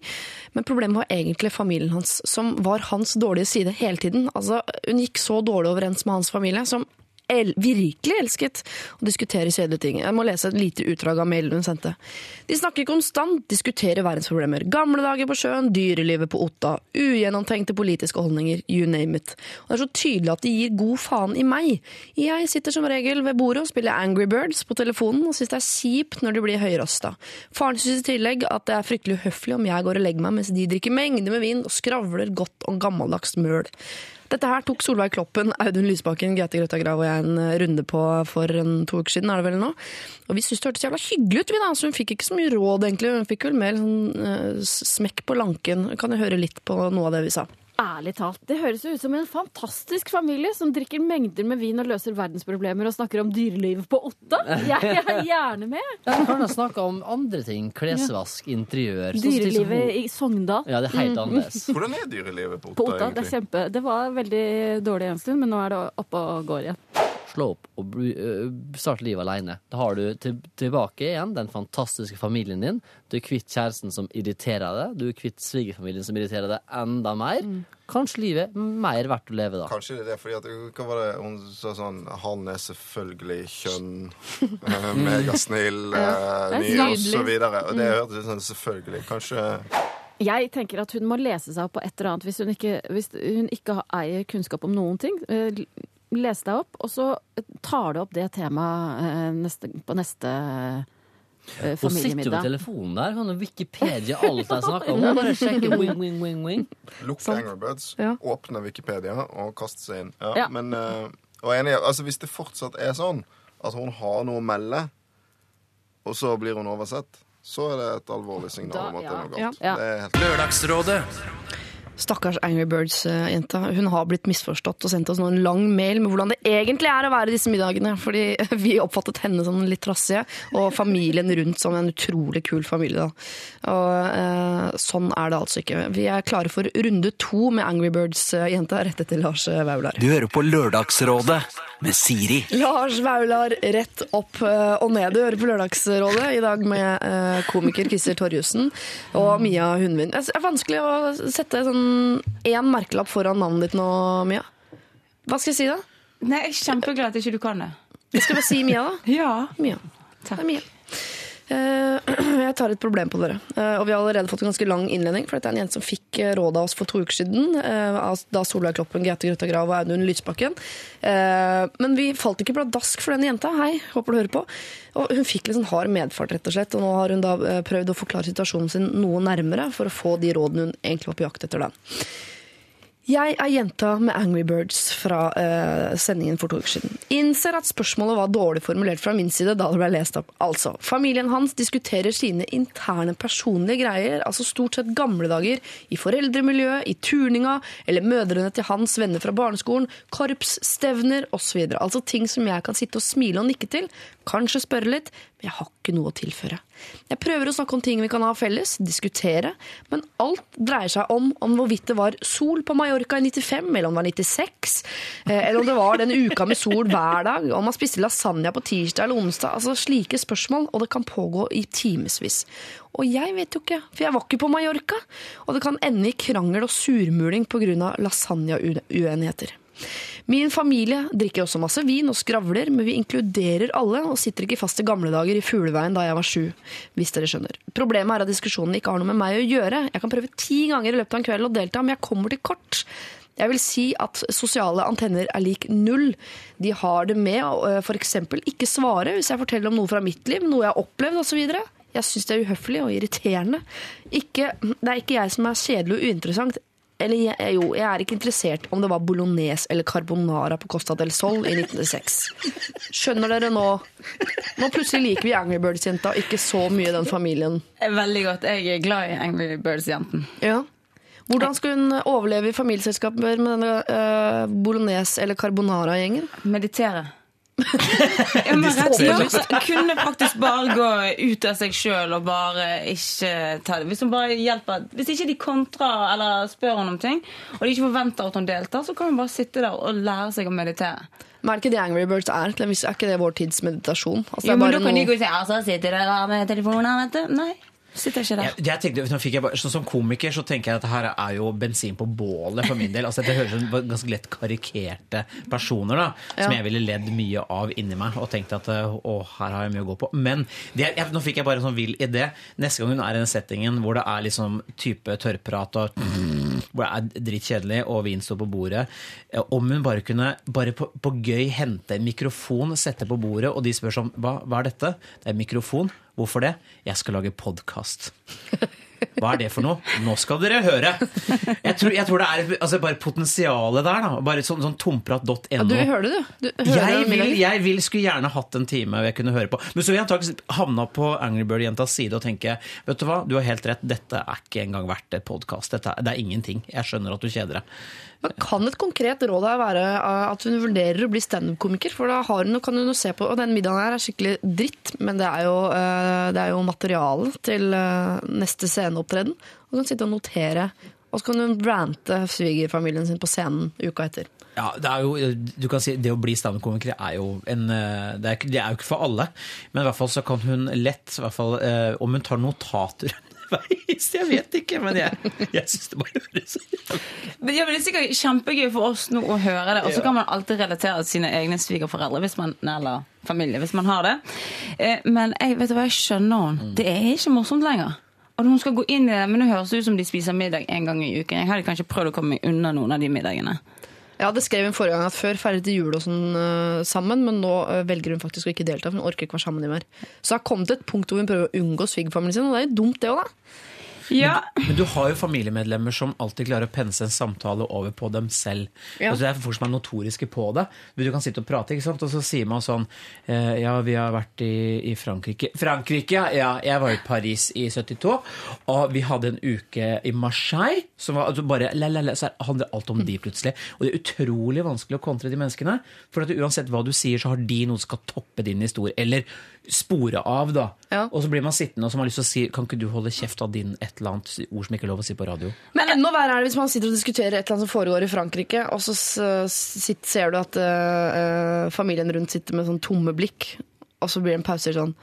Men problemet var egentlig familien hans, som var hans dårlige side hele tiden. Altså, hun gikk så dårlig overens med hans familie, som el virkelig elsket å diskutere kjedelige ting. Jeg må lese et lite utdrag av mailen hun sendte. De snakker konstant, diskuterer verdensproblemer. Gamle dager på sjøen, dyrelivet på Otta, ugjennomtenkte politiske holdninger, you name it. Og det er så tydelig at de gir god faen i meg. Jeg sitter som regel ved bordet og spiller Angry Birds på telefonen og syns det er kjipt når de blir høyrøsta. Faren syns i tillegg at det er fryktelig uhøflig om jeg går og legger meg mens de drikker mengder med vin og skravler godt om gammeldags møl. Dette her tok Solveig Kloppen, Audun Lysbakken, Gaute Grøtta Grav og jeg en eh, runde på for en to uker siden. er det vel nå? Og vi syntes det hørtes jævla hyggelig ut, vi da. Så hun fikk ikke så mye råd, egentlig. Hun fikk vel mer sånn uh, smekk på lanken. Kan jeg høre litt på noe av det vi sa? Ærlig talt, det høres jo ut som en fantastisk familie som drikker mengder med vin og løser verdensproblemer og snakker om dyrelivet på Otta. Jeg er gjerne med. Ja, kan da snakke om andre ting. Klesvask, interiør. sånn som Dyrelivet i Sogndal. Ja, det er helt annerledes. Hvordan er dyrelivet på På Otta, egentlig? det er kjempe Det var veldig dårlig en stund, men nå er det oppe og går igjen. Slå opp og øh, starte livet alene. Da har du til, tilbake igjen den fantastiske familien din. Du er kvitt kjæresten som irriterer deg. Du er kvitt svigerfamilien som irriterer deg enda mer. Kanskje livet mer verdt å leve da. Kanskje det er det, fordi at Hva var det hun sa sånn Han er selvfølgelig kjønn, eh, megasnill, eh, er ny, og så videre. Og det hørtes ut sånn selvfølgelig. Kanskje Jeg tenker at hun må lese seg opp på et eller annet hvis hun ikke, hvis hun ikke har- eier kunnskap om noen ting. Eh, Les deg opp, og så tar du opp det temaet eh, neste, på neste familiemiddag. Hun sitter jo med telefonen der. Kan Wikipedia alt jeg snakker om. Bare sjekke wing, wing, wing, wing. lukke Sant. Angry Birds, Ja. åpne Wikipedia og kaste seg inn. Ja, Ja. Men eh, og enig, altså, hvis det fortsatt er sånn at hun har noe å melde, og så blir hun oversett, så er det et alvorlig signal om at det er noe galt. Ja. Det er helt Lørdagsrådet Stakkars Angry Birds-jenta. Hun har blitt misforstått og sendt oss nå en lang mail med hvordan det egentlig er å være i disse middagene. Fordi vi oppfattet henne som litt trassige, og familien rundt som en utrolig kul familie. Da. Og eh, sånn er det altså ikke. Vi er klare for runde to med Angry Birds-jenta rett etter Lars Vaular. Du hører på Lørdagsrådet med Siri. Lars Vaular rett opp eh, og ned. Du hører på Lørdagsrådet i dag med eh, komiker Christer Torjussen og Mia Hundvin. Det er vanskelig å sette sånn én merkelapp foran navnet ditt nå, Mia. Hva skal jeg si da? Nei, jeg er kjempeglad at ikke du kan det. Jeg skal bare si Mia, da. Ja. Mia. Det er Mia. Eh, Jeg tar et problem på dere. Eh, Og vi har allerede fått en ganske lang innledning, for dette er en jente som fikk eh, råd av oss for to uker siden. Da Solveig Kloppen, Grete Grøtta Grav og Audun Lysbakken. Men vi falt ikke pladask for denne jenta. Hei, håper du hører på. Og hun fikk litt sånn hard medfart, rett og slett. Og nå har hun da prøvd å forklare situasjonen sin noe nærmere for å få de rådene hun egentlig var på jakt etter. den. Jeg er jenta med Angry Birds fra uh, sendingen for to uker siden. Innser at spørsmålet var dårlig formulert fra min side da det ble lest opp. Altså, familien hans diskuterer sine interne personlige greier, altså stort sett gamle dager, i foreldremiljøet, i turninga, eller mødrene til hans venner fra barneskolen, korps, stevner osv. Altså ting som jeg kan sitte og smile og nikke til, kanskje spørre litt, jeg har ikke noe å tilføre. Jeg prøver å snakke om ting vi kan ha felles, diskutere, men alt dreier seg om om hvorvidt det var sol på Mallorca i 95, eller om det var 96, eh, eller om det var den uka med sol hver dag, om man spiste lasagna på tirsdag eller onsdag, altså slike spørsmål, og det kan pågå i timevis. Og jeg vet jo ikke, for jeg var ikke på Mallorca, og det kan ende i krangel og surmuling av lasagna-uenigheter. Min familie drikker også masse vin og skravler, men vi inkluderer alle og sitter ikke fast i gamle dager i Fugleveien da jeg var sju, hvis dere skjønner. Problemet er at diskusjonen ikke har noe med meg å gjøre. Jeg kan prøve ti ganger i løpet av en kveld å delta, men jeg kommer til kort. Jeg vil si at sosiale antenner er lik null. De har det med å f.eks. ikke svare hvis jeg forteller om noe fra mitt liv, noe jeg har opplevd osv. Jeg syns det er uhøflig og irriterende. Ikke, det er ikke jeg som er kjedelig og uinteressant. Eller jeg, jo, jeg er ikke interessert om det var bolognese eller carbonara på Costa del Sol i 1906. Skjønner dere nå? Nå plutselig liker vi Angry Birds-jenta, ikke så mye den familien. Veldig godt. Jeg er glad i Angry Birds-jenten. Ja. Hvordan skal hun overleve i familieselskaper med denne uh, bolognese- eller carbonara-gjengen? Meditere. Ja, men rett og kunne faktisk bare gå ut av seg sjøl og bare ikke ta det. Hvis hun bare hjelper Hvis ikke de kontrer eller spør henne om ting, og de ikke forventer at hun deltar, så kan hun bare sitte der og lære seg å meditere. Men er det ikke det Angry Birds er? Til en viss- Er ikke det vår tids meditasjon? Altså, Jo, men da kan de noe- gå og si altså, sitter dere der med telefonen, vet du? Nei. Sitter ikke der. Jeg, jeg tenkte, bare, så, Som komiker så tenker jeg at det her er jo bensin på bålet for min del. Altså Det høres ut ganske lett karikerte personer da som Ja. jeg ville ledd mye av inni meg og tenkt at å, her har jeg mye å gå på. Men det, jeg, nå fikk jeg bare en sånn vill idé. Neste gang hun er i den settingen hvor det er liksom type tørrprat og hvor det er drittkjedelig og vin står på bordet, eh, om hun bare kunne bare på, på gøy hente en mikrofon, sette på bordet, og de spør sånn hva, hva er dette? Det er en mikrofon. Hvorfor det? Jeg skal lage podkast. Hva er det for noe? Nå skal dere høre! Jeg tror, jeg tror det er altså, bare potensialet der. da Bare sånn, sånn tomprat.no. Ja, du hører det, du. du hører Jeg vil, jeg vil skulle gjerne hatt en time jeg kunne høre på. Men så vil jeg antakelig havna på Angry Bird-jentas side og tenke Vet du hva, du har helt rett, dette er ikke engang verdt et podkast. Det er ingenting. Jeg skjønner at du kjeder deg. Men kan et konkret råd her være uh, at hun vurderer å bli standup-komiker? For da har hun, kan hun jo se på Og den middagen her er skikkelig dritt, men det er jo, uh, det er jo materialet til neste neste sceneopptreden. Og kan sitte og notere, og så kan hun rante svigerfamilien sin på scenen uka etter. Ja, det er jo, du kan si Det å bli standup-komiker er jo en eh, det er, det er jo ikke for alle. Men i hvert fall så kan hun lett, i hvert fall, eh, om hun tar notater underveis Jeg vet ikke, men jeg, jeg syns det bare høres Men ja, men Det er sikkert kjempegøy for oss nå å høre det. Og så kan man alltid relatere til sine egne svigerforeldre, hvis man, eller familie, hvis man har det. Eh, Men jeg vet du hva, jeg skjønner henne. Det er ikke morsomt lenger. Når hun skal gå inn i det, men det høres ut som de spiser middag en gang i uken. Jeg hadde kanskje prøvd å komme meg unna noen av de middagene. Ja, det skrev hun forrige gang at før feiret de jul og sånn uh, sammen, men nå uh, velger hun faktisk å ikke delta, for hun orker ikke være sammen med mer. Så det har kommet et punkt hvor hun prøver å unngå svigerfamilien sin, og det er jo dumt det òg, da. Ja. Men du har jo familiemedlemmer som alltid klarer å pense en samtale over på dem selv. Ja. Altså det er folk som er notoriske på det. Du kan sitte og prate, ikke sant? og så sier man sånn eh, Ja, vi har vært i, i Frankrike Frankrike, ja, ja! Jeg var i Paris i 72, og vi hadde en uke i Marseille. Som var altså bare, la, la, la, så handler alt om de plutselig. Og det er utrolig vanskelig å kontre de menneskene. For at uansett hva du sier, så har de noe som skal toppe din historie. Eller spore av, da. Ja. Og så blir man sittende og så har man lyst til å si Kan ikke du holde kjeft av din et eller annet ord som ikke er lov å si på radio? Men enda verre er det hvis man sitter og diskuterer et eller annet som foregår i Frankrike, og så ser du at uh, familien rundt sitter med sånn tomme blikk, og så blir det en pause sånn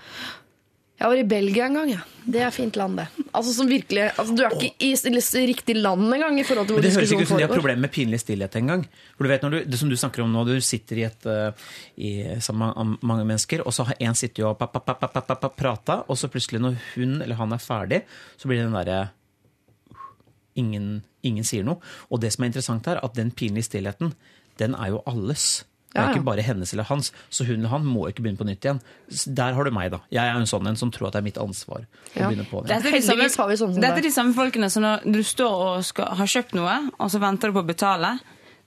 Jeg var i Belgia en gang, ja. Det er fint land, det. Altså som virkelig, altså, Du er ikke i i riktig land engang i forhold til hvor det høres ikke ut som de har problemer med pinlig stillhet engang. For du vet du, det som du snakker om nå, du sitter i et uh, i, sammen med mange mennesker, og så har en sittet og pa, prata, og så plutselig når hun eller han er ferdig, så blir det den derre ingen, ingen sier noe. Og det som er interessant her, at den pinlige stillheten, den er jo alles. Det er Ja, ja. ikke bare hennes eller hans, så hun eller han må ikke begynne på nytt igjen. Der har du meg, da. Jeg er en sånn en som tror at det er mitt ansvar å begynne på det. Dette er, er de samme folkene som når du står og skal, har kjøpt noe, og så venter du på å betale,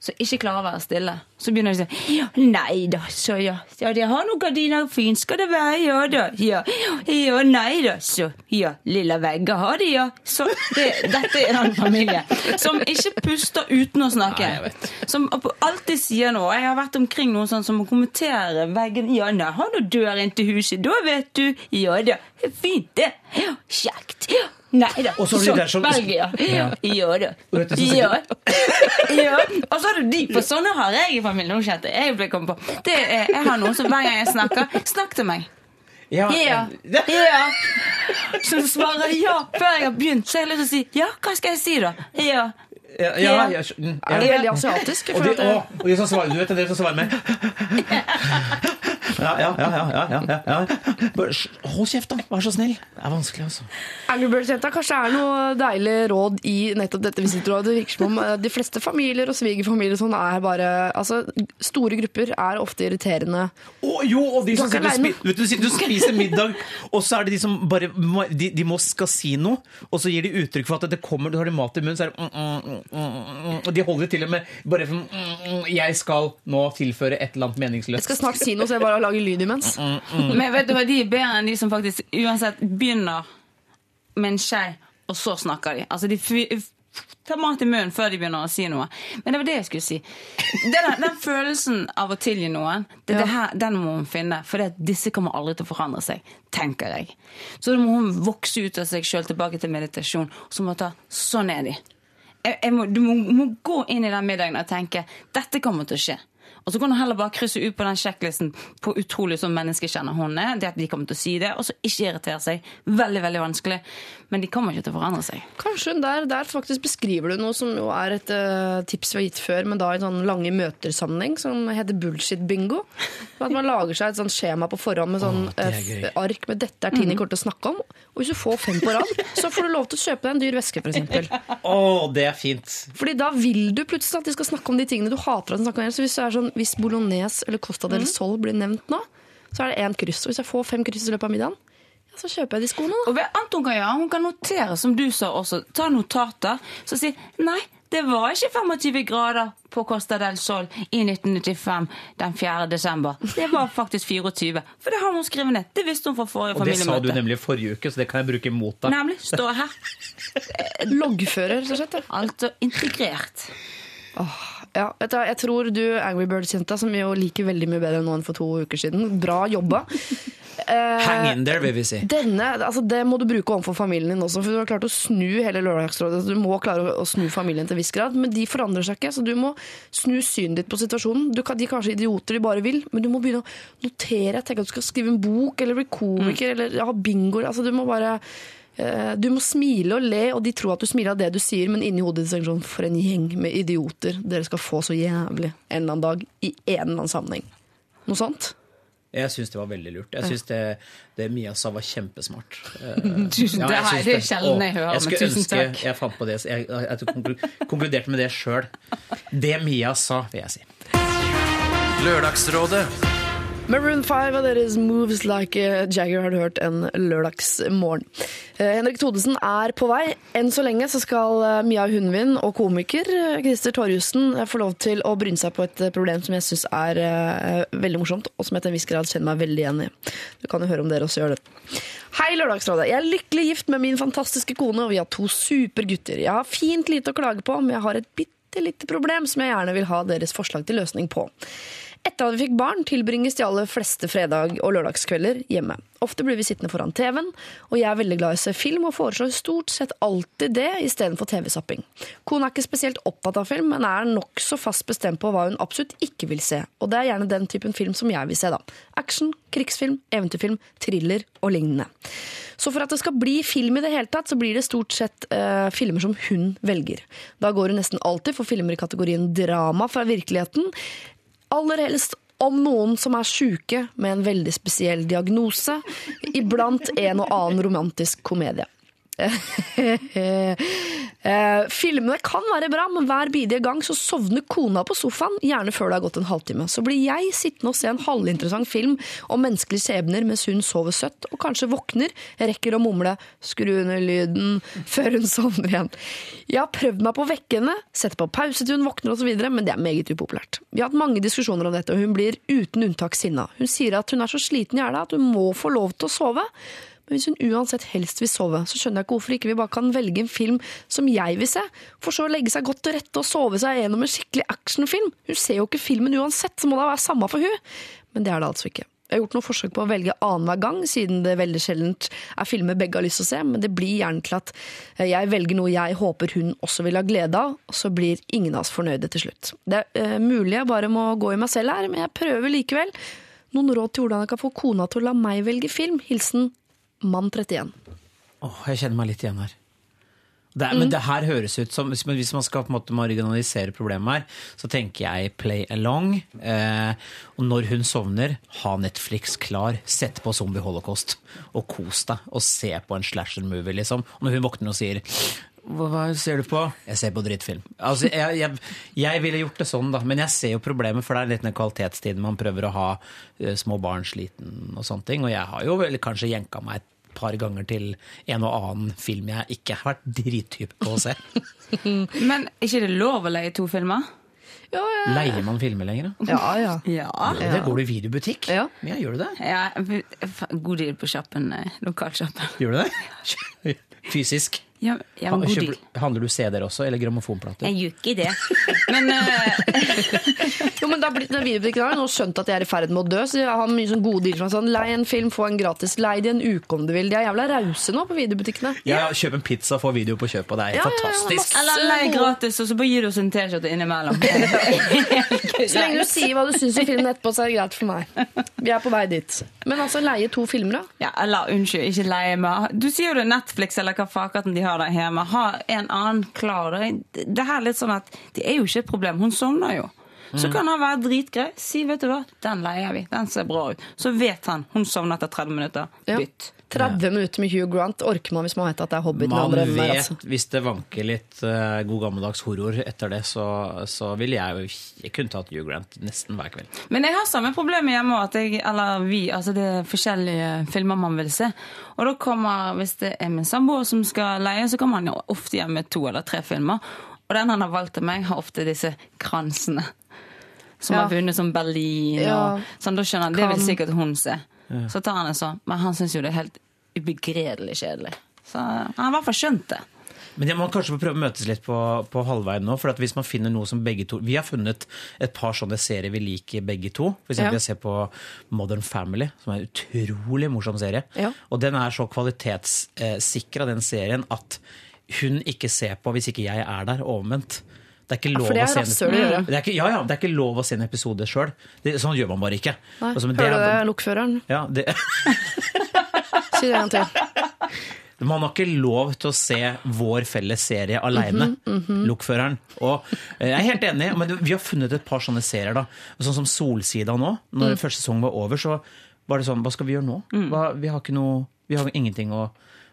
så ikke klarer å være stille. Så begynner de å si ja, Nei da, så ja. ja de har noen gardiner, fint skal det være, ja da. Ja, ja nei da, så. Ja, lilla vegger har de, ja. Så det, dette er en familie som ikke puster uten å snakke. Nei. Som alltid sier noe. Jeg har vært omkring noen sånn som må kommentere veggen. Ja, nei, har du dør inn til huset, da vet du. Ja da, fint det. Ja, kjekt. Ja. Nei da. Og så har du de som- Belgia. Ja. Ja da. Og Ja. ja. Og så har du de, på sånne har jeg i familien. Jeg ble kommet på. Det er, jeg har noen som hver gang jeg snakker, snakk til meg. Ja, Ja. ja. Som svarer ja før jeg har begynt. Så jeg har lyst til å si ja, hva skal jeg si da? Ja. Ja, ja, ja, ja. Er det veldig asiatisk? Og de, å, og de som svarer, du vet det, de som svarer med Ja, ja, ja, ja, ja, Hold kjeft, da. Vær så snill. Det er vanskelig, altså. Angry Birds-jenta, kanskje det er noe deilig råd i nettopp dette visitorrådet. Det virker som om eh, de fleste familier og svigerfamilier sånn er bare Altså, store grupper er ofte irriterende. Å, jo, og de som spi- vet du, du spiser middag, og så er det de som bare De, de må skal si noe, og så gir de uttrykk for at det kommer, du har de mat i munnen, så er det mm, mm, mm, mm, mm, Og de holder til og med bare for mm, mm, Jeg skal nå tilføre et eller annet meningsløst. Jeg skal snart si noe, så jeg bare lager lyd imens. Men vet du hva, de er bedre enn de som faktisk uansett begynner med en skje, og så snakker de. Altså, de tar mat i munnen før de begynner å si noe. Men det var det jeg skulle si. Den, den følelsen av å tilgi noen, det, det her, den må hun finne. For det, disse kommer aldri til å forandre seg, tenker jeg. Så da må hun vokse ut av seg sjøl tilbake til meditasjon. Og så må hun ta Sånn er de. Jeg, jeg må, du må, må gå inn i den middagen og tenke dette kommer til å skje. Og så kan du heller bare krysse ut på den sjekklisten på utrolig sånn menneskekjenner hun er. Det at de kommer til å si det, og så ikke irritere seg. Veldig, veldig vanskelig. Men de kommer ikke til å forandre seg. Kanskje hun der, der faktisk beskriver du noe som jo er et uh, tips vi har gitt før, men da i sånn lange møter-sammenheng, som heter bullshit-bingo. At man lager seg et sånt skjema på forhånd med sånn f- ark med 'dette er ting de kommer til å snakke om'. Og hvis du får fem på rad, så får du lov til å kjøpe deg en dyr veske, f.eks. Oh, det er fint. Fordi da vil du plutselig at de skal snakke om de tingene du hater at de snakker om. Så hvis, det er sånn, hvis bolognese eller Costa del Sol blir nevnt nå, så er det én kryss. Og hvis jeg får fem kryss i løpet av middagen, ja, så kjøper jeg de skoene. Og hva annet hun kan gjøre, hun kan notere, som du sa også, ta notater, så si nei, det var ikke 25 grader på Costa del Sol i 1995 den 4. desember. Det var faktisk 24. For det har hun skrevet ned. Det visste hun fra forrige Og det sa du familiemøte. nemlig forrige uke, så det kan jeg bruke mot deg. Nemlig. Står her. Loggfører, rett og slett. Altså integrert. Ja, vet du, hva, jeg tror du Angry Birds-jenta, som jo liker veldig mye bedre nå enn for to uker siden. Bra jobba. Eh, Hang in there, vil vi si. Denne, altså Det må du bruke overfor familien din også, for du har klart å snu hele Lørdagsrådet. Du må klare å- snu familien til en viss grad, men de forandrer seg ikke. Så du må snu synet ditt på situasjonen. Du kan, de er kanskje idioter de bare vil, men du må begynne å notere. Tenk at du skal skrive en bok eller bli komiker eller ha bingoer. Altså, du må bare du må smile og le, og de tror at du smiler av det du sier, men inni hodet ditt er det sånn For en gjeng med idioter dere skal få så jævlig en eller annen dag i en eller annen sammenheng. Noe sånt? Jeg syns det var veldig lurt. Jeg syns det, det Mia sa, var kjempesmart. Eh, Tusen- ja, det jeg her- er sjelden jeg hører, Jeg skulle men tusen ønske takk. jeg fant på det. Jeg, jeg, jeg konkluderte med det sjøl. Det Mia sa, vil jeg si. Lørdagsrådet Maroon 5 og deres Moves Like Jagger har du hørt en lørdagsmorgen. Eh, Henrik Thodesen er på vei. Enn så lenge så skal eh, Mia Hundvin og komiker eh, Christer Torjussen få lov til å bryne seg på et problem som jeg syns er veldig morsomt, og som jeg til en viss grad kjenner meg veldig igjen i. Du kan jo høre om dere også gjør det. Hei, Lørdagsrådet. Jeg er lykkelig gift med min fantastiske kone, og vi har to supergutter. Jeg har fint lite å klage på, men jeg har et bitte lite problem som jeg gjerne vil ha deres forslag til løsning på. Etter at vi fikk barn, tilbringes de aller fleste fredag- og lørdagskvelder hjemme. Ofte blir vi sittende foran TV-en, og jeg er veldig glad i å se film og foreslår stort sett alltid det istedenfor TV-zapping. Kona er ikke spesielt opptatt av film, men er nokså fast bestemt på hva hun absolutt ikke vil se. Og det er gjerne den typen film som jeg vil se, da. Action, krigsfilm, eventyrfilm, thriller og lignende. Så for at det skal bli film i det hele tatt, så blir det stort sett eh, filmer som hun velger. Da går hun nesten alltid for filmer i kategorien drama fra virkeligheten. Aller helst om noen som er sjuke med en veldig spesiell diagnose. Iblant en og annen romantisk komedie. Eh, filmene kan være bra, men hver bidige gang så sovner kona på sofaen, gjerne før det har gått en halvtime. Så blir jeg sittende og se en halvinteressant film om menneskelige skjebner mens hun sover søtt, og kanskje våkner, rekker å mumle 'skru ned lyden' før hun sovner igjen. Jeg har prøvd meg på å vekke henne, sette på pause til hun våkner osv., men det er meget upopulært. Vi har hatt mange diskusjoner om dette, og hun blir uten unntak sinna. Hun sier at hun er så sliten i hjela at hun må få lov til å sove. Men hvis hun uansett helst vil sove, så skjønner jeg ikke hvorfor ikke vi bare kan velge en film som jeg vil se, for så å legge seg godt til rette og sove seg gjennom en skikkelig actionfilm. Hun ser jo ikke filmen uansett, så må det være samme for hun. Men det er det altså ikke. Jeg har gjort noen forsøk på å velge annenhver gang, siden det veldig sjeldent er filmer begge har lyst til å se, men det blir gjerne til at jeg velger noe jeg håper hun også vil ha glede av, og så blir ingen av oss fornøyde til slutt. Det er eh, mulig jeg bare må gå i meg selv her, men jeg prøver likevel. Noen råd til hvordan jeg kan få kona til å la meg velge film? Hilsen mann 31. Åh, jeg kjenner meg litt igjen her. Det er, Men det her høres ut som Hvis man, hvis man skal på en måte marginalisere problemet her, så tenker jeg play along. Eh, og når hun sovner, ha Netflix klar. Sett på Zombie Holocaust og kos deg. Og se på en slasher-movie, liksom. Og når hun våkner og sier hva, hva ser du på? Jeg ser på drittfilm. Altså, jeg, jeg, jeg ville gjort det sånn, da. Men jeg ser jo problemet, for det er litt den kvalitetstiden man prøver å ha eh, små barn sliten og sånne ting. Og jeg har jo vel kanskje jenka meg et par ganger til en og annen film jeg ikke har vært drittype på å se. Men er ikke det lov å leie to filmer? Ja, ja. Leier man filmer lenger, da? Ja, ja. Ja. Det går du i videobutikk? Ja. ja, gjør du det? ja god deal på sjappen. Lokalsjappen. Gjør du det? Fysisk? Ja, ja en god deal. Handler du CD-er også, eller grammofonplater? Jeg gjør ikke det. Men uh... Jo, men da blir videobutikken har nå skjønt at jeg er i ferd med å dø, så jeg har mye sånn gode dealer. som er Sånn, lei en film, få en gratis. Lei det en uke om du vil. De er jævla rause nå på videobutikkene. Ja, kjøp en pizza, få video på kjøpet, det er Ja, fantastisk. ja. Eller lei gratis, og så bare gir du oss en T-skjorte innimellom. Så lenge du sier hva du syns om filmen etterpå, så er det greit for meg. Vi er på vei dit. Men altså, leie to filmer, da? Ja, eller unnskyld, ikke leie meg. Du sier jo det er Netflix eller hva fakaten de har der hjemme. Ha en annen klar. Det det her er litt sånn at det er jo ikke et problem. Hun sovner jo. Så kan han være dritgrei. Si, vet du hva, den leier vi. Den ser bra ut. Så vet han. Hun sovner etter 30 minutter. Ja. Bytt. 30 minutter med Hugh Grant orker man hvis man vet at det er Hobbiten. Man der, vet, altså. hvis det vanker litt uh, god gammeldags horror etter det, så, så ville jeg jo Jeg kunne tatt Hugh Grant nesten hver kveld. Men jeg har samme problem hjemme, at jeg, eller vi, altså det er forskjellige filmer man vil se. Og da kommer, hvis det er min samboer som skal leie, så kommer han jo ofte hjem med to eller tre filmer. Og den han har valgt til meg, har ofte disse kransene. Som Ja. har vunnet som Berlin Ja. og sånn. Da skjønner han, det vil sikkert hun se. Så tar han det sånn. Men han syns jo det er helt ubegredelig kjedelig. Så han har i hvert fall skjønt det. Men jeg må kanskje prøve å møtes litt på, på halvveien nå. For at hvis man finner noe som begge to Vi har funnet et par sånne serier vi liker begge to. For eksempel Ja. jeg ser på Modern Family, som er en utrolig morsom serie. Ja. Og den er så kvalitetssikra, den serien, at hun ikke ser på hvis ikke jeg er der, og omvendt. Det er ikke lov er å se en-. Det er ikke, ja, ja, det er ikke lov å se en episode sjøl. Sånn gjør man bare ikke. Nei, Altså, Hører du det, lokføreren? Ja, det, Si det en gang til. Man har ikke lov til å se vår felles serie aleine, Mhm, lokføreren. Og eh, jeg er helt enig, men vi har funnet et par sånne serier. da. Sånn som Solsida nå. Når Mm. første sesong var over, så var det sånn Hva skal vi gjøre nå? Hva, vi har ikke noe Vi har ingenting å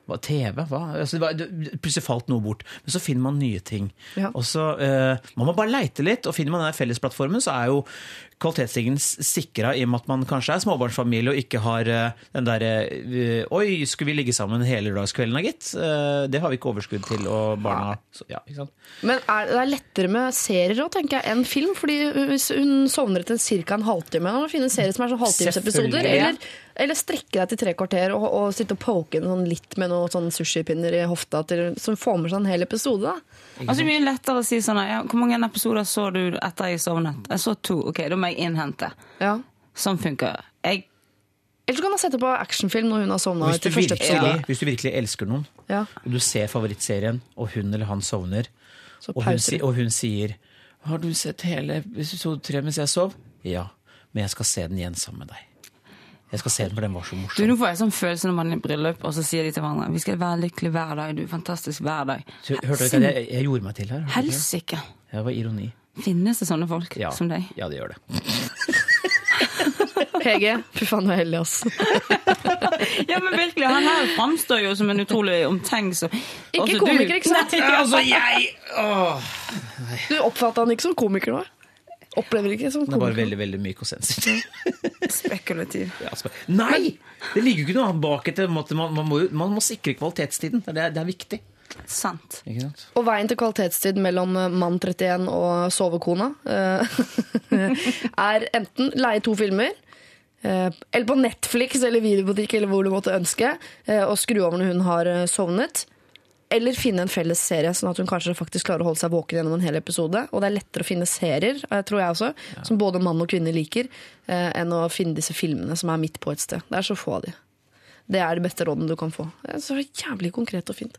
hva, TV? Hva? Altså, det var, plutselig falt noe bort. Men så finner man nye ting. Ja. Og så eh, Man må bare leite litt, og finner man den fellesplattformen, så er jo kvalitetsstigen sikra i og med at man kanskje er småbarnsfamilie og ikke har eh, den derre Oi, skulle vi ligge sammen hele lørdagskvelden da, gitt? Eh, det har vi ikke overskudd til, og barna så, ja? Men er, det er lettere med serier òg, tenker jeg, enn film. fordi hvis hun sovner etter ca. en halvtime, da må finne serier som er sånn halvtimesepisoder. Eller, eller strekke deg til tre kvarter og, og sitte og poke den sånn litt med noen sånn sushipinner i hofta til, som får med seg en hel episode. da. Altså, det er mye lettere å si sånn ja, Hvor mange episoder så du etter jeg sovnet? Jeg så to. Ok, da må jeg innhente. Ja. Sånn funker jeg. Eller så kan du sette på actionfilm når hun har sovna Hvis virkelig, episode. hvis du virkelig elsker noen, Ja, og du ser favorittserien, og hun eller han sovner, og hun, og hun sier 'Har du sett hele episode tre mens jeg sov?' Ja, men jeg skal se den igjen sammen med deg. Jeg skal se den, for den var så morsom. Du. Nå får jeg sånn følelse når man er i bryllup, og så sier de til hverandre Vi skal være lykkelige hver dag. Du er fantastisk hver dag. Så, hørte du ikke at jeg, jeg gjorde meg til her? Helsike! Det var ironi. Finnes det sånne folk Ja, som deg? ja, det gjør det. Hege, fy faen, du er heldig, ass. Ja, men virkelig, Han her framstår jo som en utrolig omtenksom Ikke komiker, ikke sant? Nei, Altså, jeg åh. Du oppfatta han ikke som komiker nå? Opplever ikke som Den er bare veldig veldig myk og sensitiv. Spekulativ. Ja, spe Nei! Det ligger jo ikke noe bak etter. Man, man, må, man må sikre kvalitetstiden. Det er, det er viktig. Sant. Og veien til kvalitetstid mellom eh, mann 31 og sovekona eh, er enten leie to filmer, eh, eller på Netflix eller videobutikk eller hvor du måtte ønske, og skru over når hun har sovnet. Eller finne en felles serie, sånn at hun kanskje faktisk klarer å holde seg våken gjennom en hel episode. Og det er lettere å finne serier, eh, tror jeg også, som både mann og kvinne liker, eh, enn å finne disse filmene som er midt på et sted. Det er så få av de. Det er det beste rådet du kan få. Det er så jævlig konkret og fint.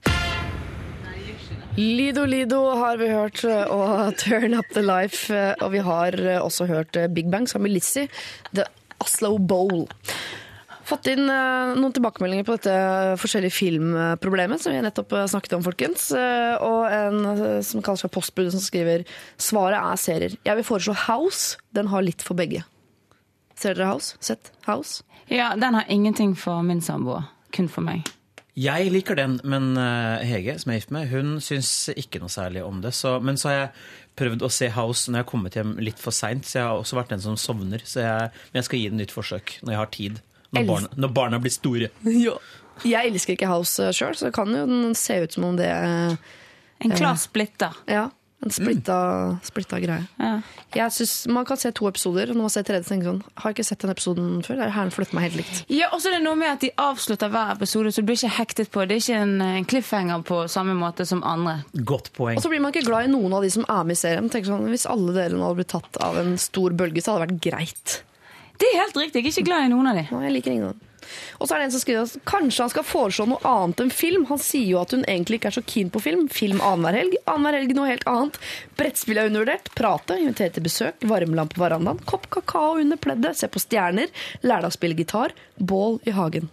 Lido Lido har vi hørt, og Turn Up The Life. Og vi har også hørt Big Bang sammen med Lizzie, The Oslo Bowl. Fått inn eh, noen tilbakemeldinger på dette forskjellige filmproblemet som vi nettopp eh, snakket om, folkens. Eh, og en eh, som kaller seg Postbud, som skriver svaret er serier. Jeg vil foreslå House. Den har litt for begge. Ser dere House? Sett House? Ja, den har ingenting for min samboer. Kun for meg. Jeg liker den, men eh, Hege, som jeg er gift med, hun syns ikke noe særlig om det. Så, men så har jeg prøvd å se House når jeg har kommet hjem litt for seint, så jeg har også vært den som sovner. Så jeg, men jeg skal gi det et nytt forsøk når jeg har tid. Når barna, når barna blir store. Jeg elsker ikke House sjøl, så det kan jo den se ut som om det er En klar splitta. Ja, en splitta, splitta greie. Ja. Jeg synes Man kan se to episoder, og når man ser tredje, tenker sånn Har jeg ikke sett den episoden før? Det er her den flytter meg helt likt. Ja, og så er det noe med at De avslutter hver episode, så du blir ikke hektet på. Det er ikke en, en cliffhanger på samme måte som andre. Godt poeng. Og så blir man ikke glad i noen av de som er med i serien. Tenker sånn, Hvis alle delene hadde blitt tatt av en stor bølge, så hadde det vært greit. Det er helt riktig. Jeg er ikke glad i noen av de. Nei, jeg liker ingen av dem. Og så er det en som skriver at kanskje han skal foreslå noe annet enn film. Han sier jo at hun egentlig ikke er så keen på film. Film annenhver helg. Annenhver helg noe helt annet. Brettspill er undervurdert. Prate, invitere til besøk. Varmelampe på verandaen. Kopp kakao under pleddet. Se på stjerner. Lærdagsspille gitar. Bål i hagen.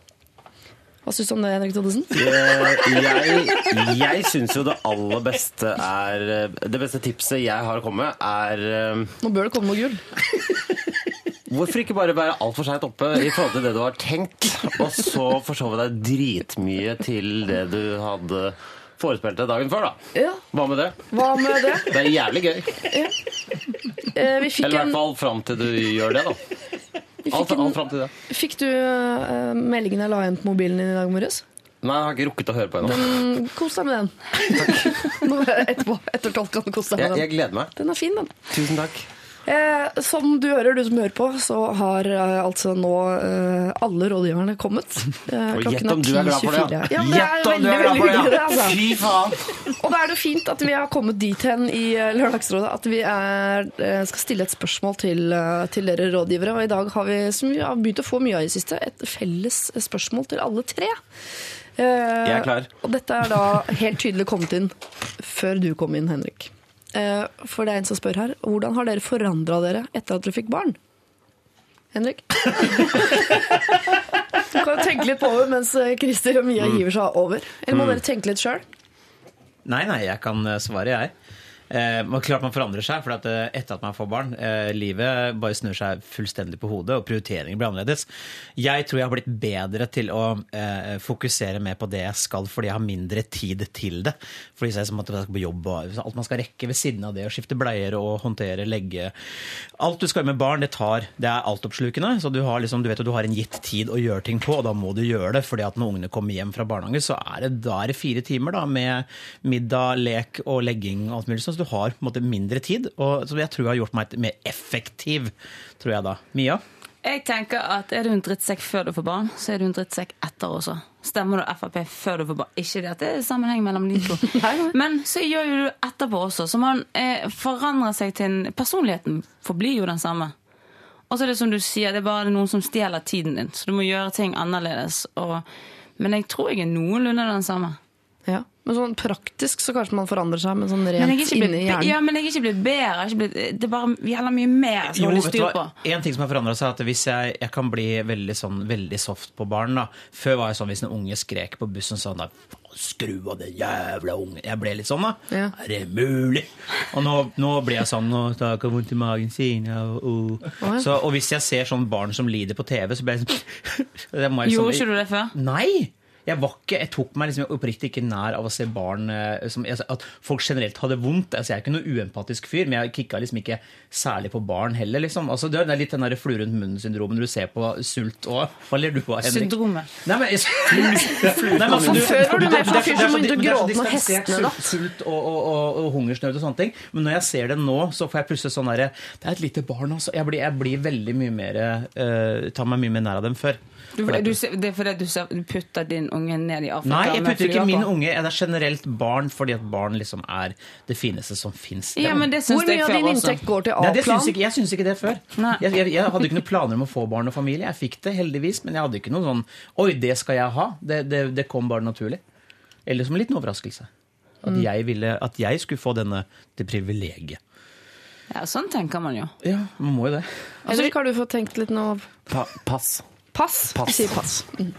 Hva syns du om det, Henrik Thodesen? Jeg, jeg syns jo det aller beste er Det beste tipset jeg har å komme med, er eh, Nå bør det komme noe gull. Hvorfor ikke bare være altfor seint oppe i forhold til det du har tenkt, og så forsove deg dritmye til det du hadde forespeilt deg dagen før, da? Ja, Hva med det? hva med det? Det er jævlig gøy. Eh, vi fikk Eller i hvert fall fram til du gjør det, da. Alt, fikk, alt fram til det. fikk du uh, meldingen jeg la igjen på mobilen din i dag morges? Nei, jeg har ikke rukket å høre på ennå. Kos deg med den. Takk. Nå, etterpå, etter tolv kan du kose deg med den. jeg gleder meg. Den er fin, den. Tusen takk. Eh, som du hører, du som hører på, så har eh, altså nå eh, alle rådgiverne kommet. Eh, Og gjett om du er glad for det, ja. Det er Gjett om du er glad for det, ja. altså. Fy faen! Og da er det fint at vi har kommet dit hen i eh, Lørdagsrådet at vi er, eh, skal stille et spørsmål til, til dere rådgivere. Og i dag har vi, som vi har begynt å få mye av i det siste, et felles spørsmål til alle tre. Eh, Jeg er klar. Og dette er da helt tydelig kommet inn før du kom inn, Henrik. Eh, For det er en som spør her, hvordan har dere forandra dere etter at dere fikk barn? Henrik? Du kan tenke litt på det mens eh, Christer og Mia Mm. hiver seg over. Eller må Mm. dere tenke litt sjøl? Nei, nei, jeg kan eh, svare, jeg. Eh, klart man forandrer seg, for at eh, etter at man får barn eh, Livet bare snur seg fullstendig på hodet, og prioriteringer blir annerledes. Jeg tror jeg har blitt bedre til å eh, fokusere mer på det jeg skal, fordi jeg har mindre tid til det. Fordi det som at jeg skal på jobb og alt man skal rekke ved siden av det, å skifte bleier og håndtere, legge Alt du skal gjøre med barn, det tar Det er altoppslukende. Så du har liksom, du vet at du har en gitt tid å gjøre ting på, og da må du gjøre det. fordi at når ungene kommer hjem fra barnehage, så er det, da er det fire timer da, med middag, lek og legging og alt mulig sånn. Så du har på en måte mindre tid. Og, som jeg tror har gjort meg mer effektiv, tror jeg da. Mia? Jeg tenker at Er du en drittsekk før du får barn, så er du en drittsekk etter også. Stemmer du Frp før du får barn? Ikke det at det er sammenheng mellom de to. Men så gjør jo du etterpå også. Så man eh, forandrer seg til en Personligheten forblir jo den samme. Og så er det som du sier, det er bare noen som stjeler tiden din, så du må gjøre ting annerledes. Og, men jeg tror jeg er noenlunde den samme. Ja. Men sånn praktisk så kanskje man forandrer seg, men sånn Men jeg rent inni blitt, hjernen. ja, men jeg er ikke blitt bedre. Ikke blitt, det er bare jævla mye mer som Jo, holder styr på. En ting som har forandra seg, er at hvis jeg, jeg kan bli veldig, sånn, veldig soft på barn. da. Før var jeg sånn hvis en unge skrek på bussen sånn da, Skru av den jævla ungen. Jeg ble litt sånn, da. Ja. Er det mulig? Og nå, nå blir jeg sånn og jeg vondt i magen sin. Ja, og, og. ja. Så, og hvis jeg ser sånn barn som lider på TV, så blir jeg sånn jeg Gjorde sånn- ikke du det før? Nei! Jeg, var ikke, jeg tok meg liksom oppriktig ikke nær av å se barn eh, som, altså, At folk generelt hadde vondt. Altså, jeg er ikke noe uempatisk fyr, men jeg kicka liksom ikke særlig på barn heller. Liksom. Altså, det er litt den der flue rundt munnen-syndromet du ser på sult og Hva ler du av, Henrik? Syndromet. Nei, men, altså, du- Før var du mer sånn fyr som begynte å gråte når hestene, datt. Sult, sult og, og, og, og hungersnød og sånne ting. Men når jeg ser det nå, så får jeg plutselig sånn derre Det er et lite barn, altså. Jeg blir, jeg blir veldig mye mer uh, Tar meg mye mer nær av dem før. Du, du, det er fordi du, du putter din unge ned i Afrika? Nei, jeg putter ikke min på. unge. Det er generelt barn, fordi at barn liksom er det fineste som fins. Ja, men det syns Hvor mye av din inntekt går til A-plan? jeg syns ikke det før. Jeg, jeg, jeg hadde ikke noen planer om å få barn og familie. Jeg fikk det heldigvis, men jeg hadde ikke noe sånn Oi, det skal jeg ha. Det, det, det kom bare naturlig. Eller som en liten overraskelse. At, Mm. jeg ville, at jeg skulle få denne, det privilegiet. Ja, sånn tenker man jo. Ja, man må jo det. Henrik, har du fått tenkt litt nå? pass. Pass? Pass. Jeg sier pass. Mm.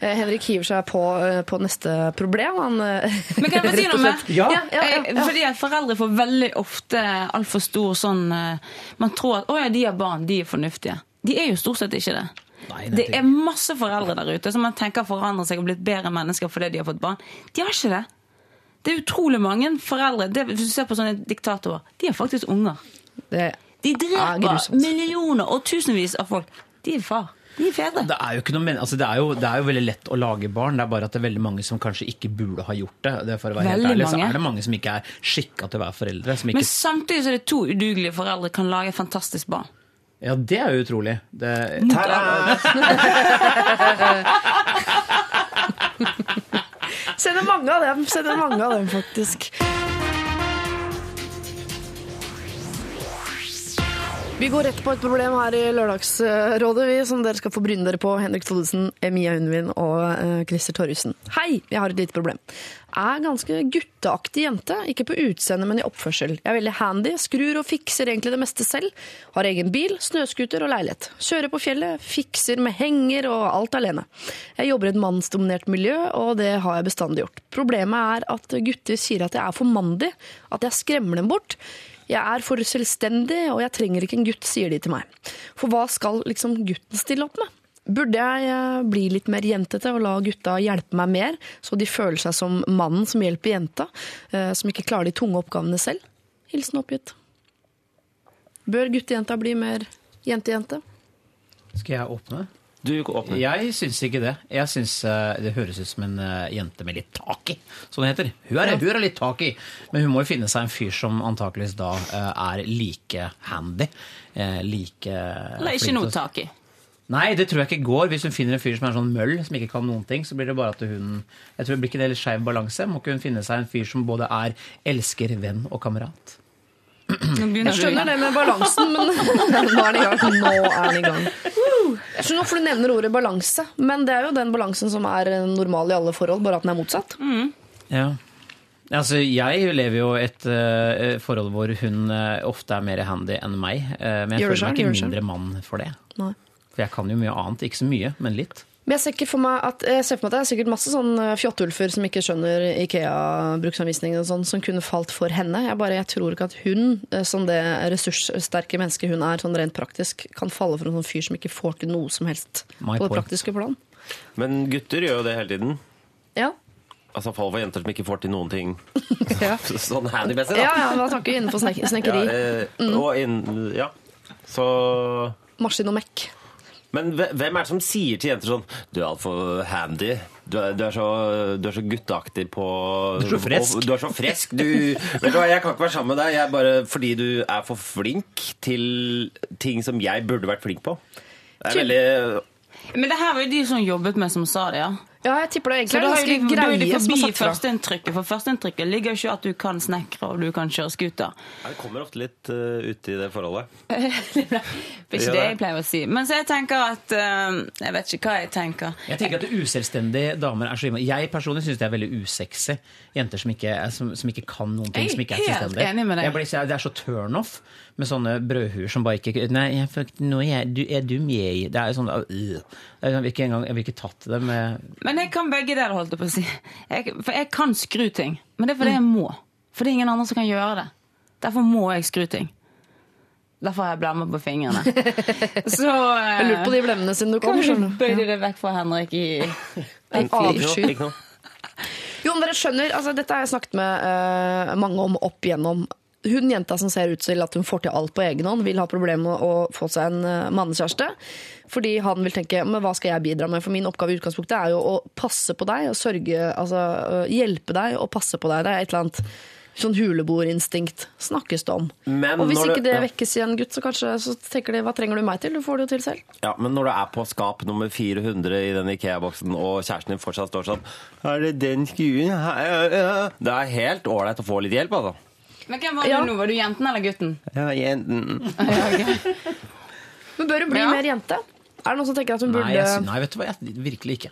Eh, Henrik hiver seg på, eh, på neste problem. Han, eh, Men kan jeg få si noe med? Ja, ja, ja, Eh, ja. Fordi at foreldre får veldig ofte altfor stor sånn Man tror at 'å ja, de har barn, de er fornuftige'. De er jo stort sett ikke det. nei, det er masse foreldre der ute som man tenker forandrer seg og blitt bedre mennesker fordi de har fått barn. De har ikke det. Det er utrolig mange foreldre det, Hvis du ser på sånne diktatorer, de har faktisk unger. Det De er dreper millioner og tusenvis av folk. De er far. De er fedre. Det er jo ikke noe men, altså det, er jo, det er jo veldig lett å lage barn. Det er bare at det er veldig mange som kanskje ikke burde ha gjort det. det for å være helt ærlig, mange. så er det mange som ikke er skikka til å være foreldre. Som Men samtidig så er det to udugelige foreldre kan lage fantastisk barn. ja, det er jo utrolig. Det, Sender mange av dem, sender mange av dem faktisk. Vi går rett på et problem her i Lørdagsrådet, vi, som dere skal få bryne dere på. Henrik Thodesen, Mia Hundvin og eh, Christer Torjussen. Hei, jeg har et lite problem. Jeg er ganske gutteaktig jente. Ikke på utseende, men i oppførsel. Jeg er veldig handy, skrur og fikser egentlig det meste selv. Har egen bil, snøscooter og leilighet. Kjører på fjellet, fikser med henger og alt alene. Jeg jobber i et mannsdominert miljø, og det har jeg bestandig gjort. Problemet er at gutter sier at jeg er for mandig, at jeg skremmer dem bort. Jeg er for selvstendig, og jeg trenger ikke en gutt, sier de til meg. For hva skal liksom gutten stille opp med? Burde jeg eh, bli litt mer jentete og la gutta hjelpe meg mer, så de føler seg som mannen som hjelper jenta, eh, som ikke klarer de tunge oppgavene selv? Hilsen oppgitt. Bør guttejenta bli mer jentejente? Skal jeg åpne? Du åpner. Jeg syns ikke det. Jeg syns eh, det høres ut som en eh, jente med litt tak i, som det heter. Hun er, hun er litt tak i, men hun må jo finne seg en fyr som antakeligvis da eh, er like handy. eh, Like Eller ikke flink noe til å- tak i. Nei, det tror jeg ikke går. Hvis hun finner en fyr som er sånn møll, som ikke kan noen ting, så blir det bare at hun Jeg tror det blir ikke en litt skeiv balanse. Må ikke hun finne seg en fyr som både er elsker, venn og kamerat? Jeg skjønner det med balansen, men nå er den i gang. Nå er den i gang. Jeg skjønner hvorfor du nevner ordet balanse, men det er jo den balansen som er normal i alle forhold, bare at den er motsatt. Ja. Altså, jeg lever jo et uh, forhold hvor hun uh, ofte er mer handy enn meg. Uh, men jeg Gjør føler meg ikke mindre mann for det. Nei. For jeg kan jo mye annet. Ikke så mye, men litt. Men jeg ser, for meg at, jeg ser for meg at det er sikkert masse sånn eh, fjottulfer som ikke skjønner Ikea-bruksanvisningen og sånn, som kunne falt for henne. Jeg, bare, jeg tror ikke at hun, eh, som det ressurssterke mennesket hun er, sånn rent praktisk, kan falle for en sånn fyr som ikke får til noe som helst My på det point. praktiske plan. Men gutter gjør jo det hele tiden. Ja. Altså fall for jenter som ikke får til noen ting Ja. sånn handymessig, da. Ja, ja, da snakker vi innenfor snekkeri. Ja, eh, og inn, ja. Så Maskin og mekk. Men hvem er det som sier til jenter sånn Du er altfor handy. Du er, du, er så, du er så gutteaktig på Du er så fresk. og Du er så fresk. Du, vet du hva, jeg kan ikke være sammen med deg jeg bare fordi du er for flink til ting som jeg burde vært flink på. Det er veldig Men det her var jo de som jobbet med, som sa det, ja. Ja, jeg tipper det Så egentlig da er ganske du, er greie forbi har sagt fra. førsteinntrykket, for førsteinntrykket ligger jo ikke at du kan snekre og du kan kjøre scooter. Det kommer ofte litt uh, ut i det forholdet. Det er ikke det jeg pleier å si. Men så jeg tenker at uh, Jeg vet ikke hva jeg tenker. Jeg tenker at uselvstendige damer er så innmari- Jeg personlig syns det er veldig usexy. Jenter som ikke, som, som ikke kan noen ting. Jeg er Som ikke er helt selvstendige. enig med deg. Jeg det er så turn-off med sånne brødhuer som bare ikke Nei, jeg, får nå er, jeg, du, er du med i Det er jo sånn øh, sånn, Jeg vil ikke engang Jeg vil ikke tatt det med Men jeg kan begge deler, holdt jeg på å si. Jeg, for jeg kan skru ting. Men det er fordi jeg må. For det er ingen andre som kan gjøre det. Derfor må jeg skru ting. Derfor har jeg blemmer på fingrene. Så uh, Jeg lurte på de blemmene siden du kom. Kan du bøye det vekk fra Henrik i En avsky. Jo, men dere skjønner, altså, Dette har jeg snakket med uh, mange om opp igjennom. Hun jenta som ser ut til at hun får til alt på egen hånd, vil ha problemer med å få seg en uh, mannekjæreste. Fordi han vil tenke men hva skal jeg bidra med? For min oppgave i utgangspunktet er jo å passe på deg og sørge, altså hjelpe deg og passe på deg. Det er et eller annet sånn huleboerinstinkt snakkes det om. Men og hvis ikke det- det ja. vekkes i en gutt, så kanskje så tenker de hva trenger du meg til? Du får det jo til selv. Ja, Men når du er på skap nummer 400 i den Ikea-boksen, og kjæresten din fortsatt står sånn Er det den skruen? Det er helt ålreit å få litt hjelp, altså. Men hvem var Ja. du nå? Var du jenten eller gutten? Ja, jenten. Men bør du bli Ja. mer jente? Er det noen som tenker at hun burde Nei, jeg, nei, vet du hva? Jeg, virkelig ikke.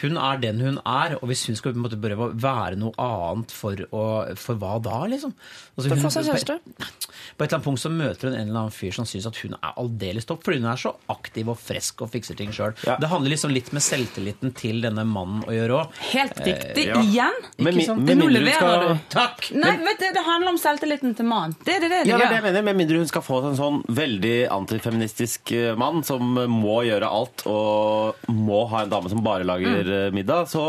Hun er den hun er, og hvis hun skal på en måte prøve å være noe annet for, å, for hva da, liksom? Altså, hun- få seg kjæreste? På et eller annet punkt så møter hun en eller annen fyr som syns at hun er aldeles topp, fordi hun er så aktiv og frisk og fikser ting sjøl. Det handler liksom litt med selvtilliten til denne mannen å gjøre òg. Helt riktig. ja. Igjen? Med, ikke sant? med Nå mindre hun skal du. Takk! Nei, vet du, det handler om selvtilliten til mannen. Det er det det, det Ja, det er det jeg mener. Med mindre hun skal få en sånn veldig antifeministisk eh, mann som må gjøre alt og må ha en dame som bare lager Mm. eh, middag, så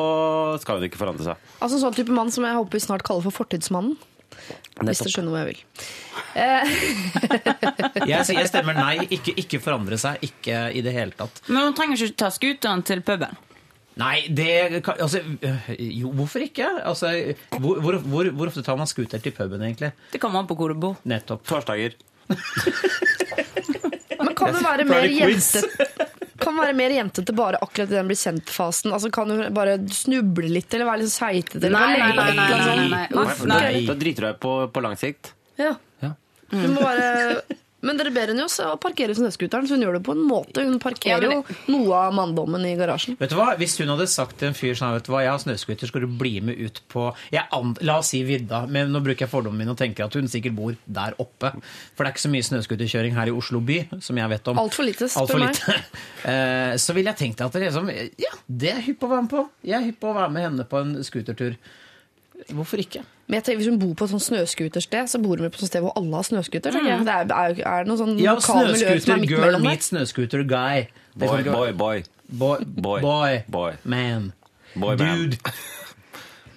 skal hun ikke forandre seg. Altså en sånn type mann som jeg håper vi snart kaller for fortidsmannen. Hvis du skjønner hva jeg vil. Jeg, jeg stemmer nei. Ikke, ikke forandre seg. Ikke i det hele tatt. Men hun trenger ikke ta scooteren til puben. Nei, det kan, altså, øh, Jo, hvorfor ikke? Altså, hvor, hvor, hvor, hvor ofte tar man scooter til puben, egentlig? Det kommer an på hvor du bor. Nettopp. Torsdager. Kan det være mer jente jentete? Kan være mer jentete bare akkurat i den bli kjent-fasen? Altså, kan hun bare snuble litt, eller være litt seitete? eller Nei, nei, nei, nei, nei, nei. Nei, Uff, nei. Da driter du deg på, på lang sikt. Ja. Ja. Du må bare Men dere ber henne jo å parkere snøscooteren, så hun gjør det på en måte. Hun parkerer jo noe av manndommen i garasjen. Vet du hva? Hvis hun hadde sagt til en fyr sånn, vet du hva, jeg har snøscooter, skal du bli med ut på La oss si vidda, men nå bruker jeg fordommen min og tenker at hun sikkert bor der oppe. For det er ikke så mye snøscooterkjøring her i Oslo by, som jeg vet om. Alt for lite, spør Alt for meg. lite. meg. Så ville jeg tenkt at det liksom, ja, det er hypp å være med på. Jeg er hypp på å være med henne på en scootertur. Hvorfor ikke? Men jeg tenker, Hvis hun bor på et sånt snøscootersted, så bor hun på et sted hvor alle har snøscooter. Mm. Det er, er, er noe sånn Ja, er snøscooter midt girl mellom der? meet snøscooter guy. Boy, boy, boy. Boy, Boy. boy, Boy. man, Boy dude.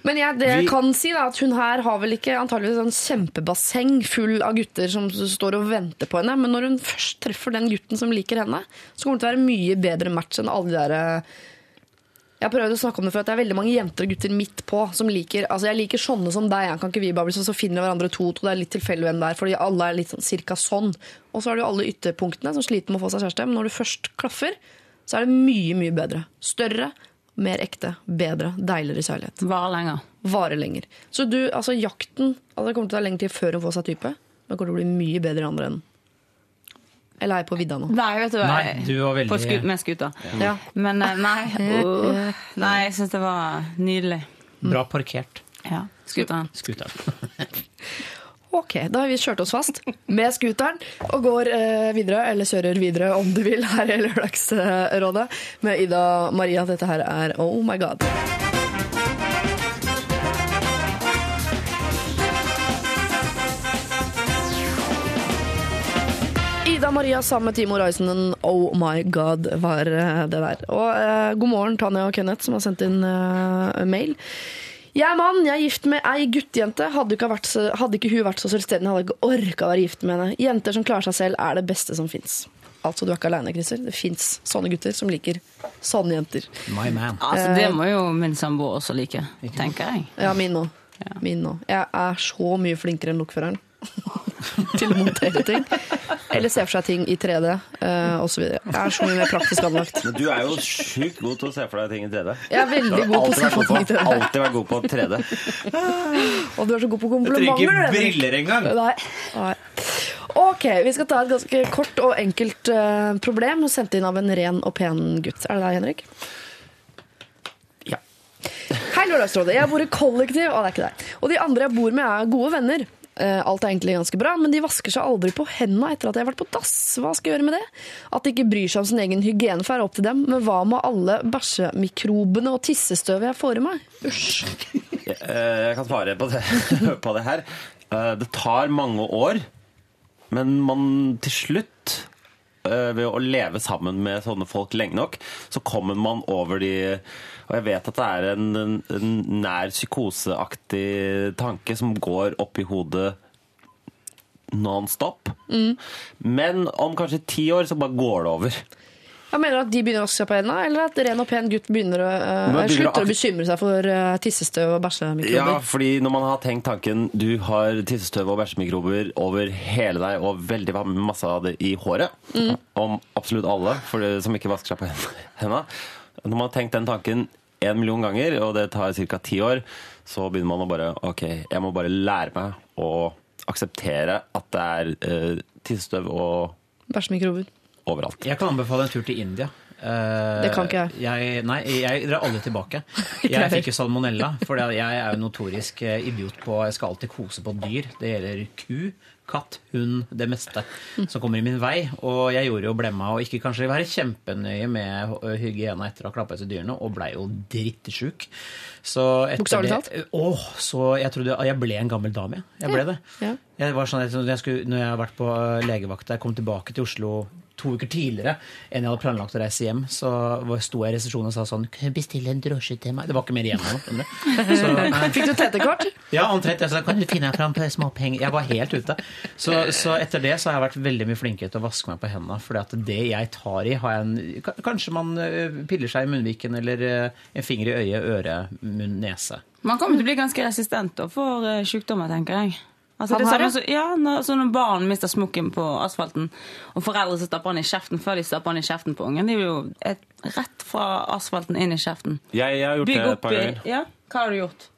Men jeg, det jeg kan si da, at hun her har vel ikke antageligvis en kjempebasseng full av gutter som står og venter på henne, men når hun først treffer den gutten som liker henne, så kommer det til å være mye bedre match enn alle de der Jeg har prøvd å snakke om det for at det er veldig mange jenter og gutter midt på som liker Altså jeg liker sånne som deg, jeg kan ikke vi bare bli så finner hverandre to, to, det er litt tilfeldig hvem det er, fordi alle er litt sånn cirka sånn. Og så har du jo alle ytterpunktene som sliter med å få seg kjæreste, men når du først klaffer, så er det mye, mye bedre. Større, mer ekte, bedre, deiligere kjærlighet. Varer lenger. Varer lenger. Så du, altså jakten altså Det kommer til å ta lengre tid før hun får seg type. Men det kommer til å bli mye bedre i andre enden. Eller er jeg på vidda nå? Nei, vet du hva. Nei, du var veldig- På sku med skuta. Ja. Men eh, nei. oh, nei, jeg syns det var nydelig. Bra parkert. Ja. Skuteren. Skuteren. Ok, da har vi kjørt oss fast med scooteren og går eh, videre, eller kjører videre om du vil, her i Lørdagsrådet med Ida Maria. Dette her er Oh My God. Ida Maria sammen med Timo Reisenden, Oh My God, var eh, det der. Og eh, god morgen, Tanja og Kenneth, som har sendt inn eh, mail. Jeg er mann, jeg er gift med ei guttejente. Hadde ikke, vært hadde ikke hun vært så selvstendig, hadde jeg ikke orka å være gift med henne. Jenter som klarer seg selv, er det beste som fins. Altså, du er ikke aleine, Christer. Det fins sånne gutter som liker sånne jenter. My man. Altså, det må jo min samboer også like, tenker jeg. Ja, min nå. Min nå. Jeg er så mye flinkere enn lokføreren til å montere ting. Eller se for seg ting i 3D uh, osv. Jeg er så mye mer praktisk anlagt. Men du er jo sjukt god til å se for deg ting i 3D. Jeg er veldig god på å se for meg ting i 3D. Alltid vært god på 3D. Og du er så god på trenger komplimenter. ikke du, Henrik. briller engang. Nei. Nei. Ok, vi skal ta et ganske kort og enkelt uh, problem sendt inn av en ren og pen gutt. Er det deg, Henrik? Ja. Hei, Lørdagsrådet. Jeg bor i kollektiv. og det er ikke deg. Og de andre jeg bor med, er gode venner. Eh, Alt er egentlig ganske bra, men de vasker seg aldri på hendene etter at jeg har vært på dass. Hva skal jeg gjøre med det? At de ikke bryr seg om sin egen hygiene, får være opp til dem. Men hva med alle bæsjemikrobene og tissestøvet jeg får i meg? Usj. Eh, Jeg kan svare på det, på det her. Eh, Det tar mange år, men man til slutt ved å leve sammen med sånne folk lenge nok, så kommer man over de Og jeg vet at det er en, en, nær psykoseaktig tanke som går opp i hodet non-stop. Men om kanskje ti år så bare går det over. Jeg mener at de begynner å vaske seg på hendene, eller at ren og pen gutt begynner å, uh, slutter å- bekymre seg for uh, tissestøv og bæsjemikrober. Ja, fordi når man har tenkt tanken du har tissestøv og bæsjemikrober over hele deg og veldig masse av det i håret, om absolutt alle for det, som ikke vasker seg på hendene Når man har tenkt den tanken en million ganger, og det tar ca. ti år, så begynner man å bare OK, jeg må bare lære meg å akseptere at det er uh, tissestøv og Bæsjemikrober. Overalt. Jeg kan anbefale en tur til India. Uh, Det kan ikke jeg. Nei, jeg drar aldri tilbake. Jeg fikk jo salmonella, for jeg er jo notorisk eh, idiot på Jeg skal alltid kose på dyr. Det gjelder ku, katt, hund, det meste som kommer i min vei. Og jeg gjorde jo blemma og ikke kanskje være kjempenøye med hygiena etter å ha klappa til dyrene, og blei jo drittsjuk. Så Bokstavelig talt? Å, så jeg trodde Jeg ble en gammel dame, jeg. Jeg ble det. Ja. Jeg var sånn, når jeg, skulle, når jeg har vært på legevakt jeg kom tilbake til Oslo to uker tidligere enn jeg hadde planlagt å reise hjem, så var- sto jeg i resepsjonen og sa sånn Kan jeg bestille en drosje til meg? Det var ikke mer igjen av Fikk du TT-kort? ja, omtrent. Jeg sa kan du finne fram på småpenger? Jeg var helt ute. Så, så etter det så har jeg vært veldig mye flinkere til å vaske meg på hendene. For det jeg tar i, har jeg en Kanskje man piller seg i munnviken eller en finger i øyet, øre, munn, nese. Man kommer til å bli ganske resistent for eh, sykdommer, tenker jeg. Altså, Han det har det? Så, ja, når, så når barn mister smokken på asfalten, og foreldre så stapper den i kjeften før de stapper den i kjeften på ungen, Det er jo et, rett fra asfalten inn i kjeften. Jeg, jeg har gjort Bygg det et par ganger. Ja, hva har du gjort?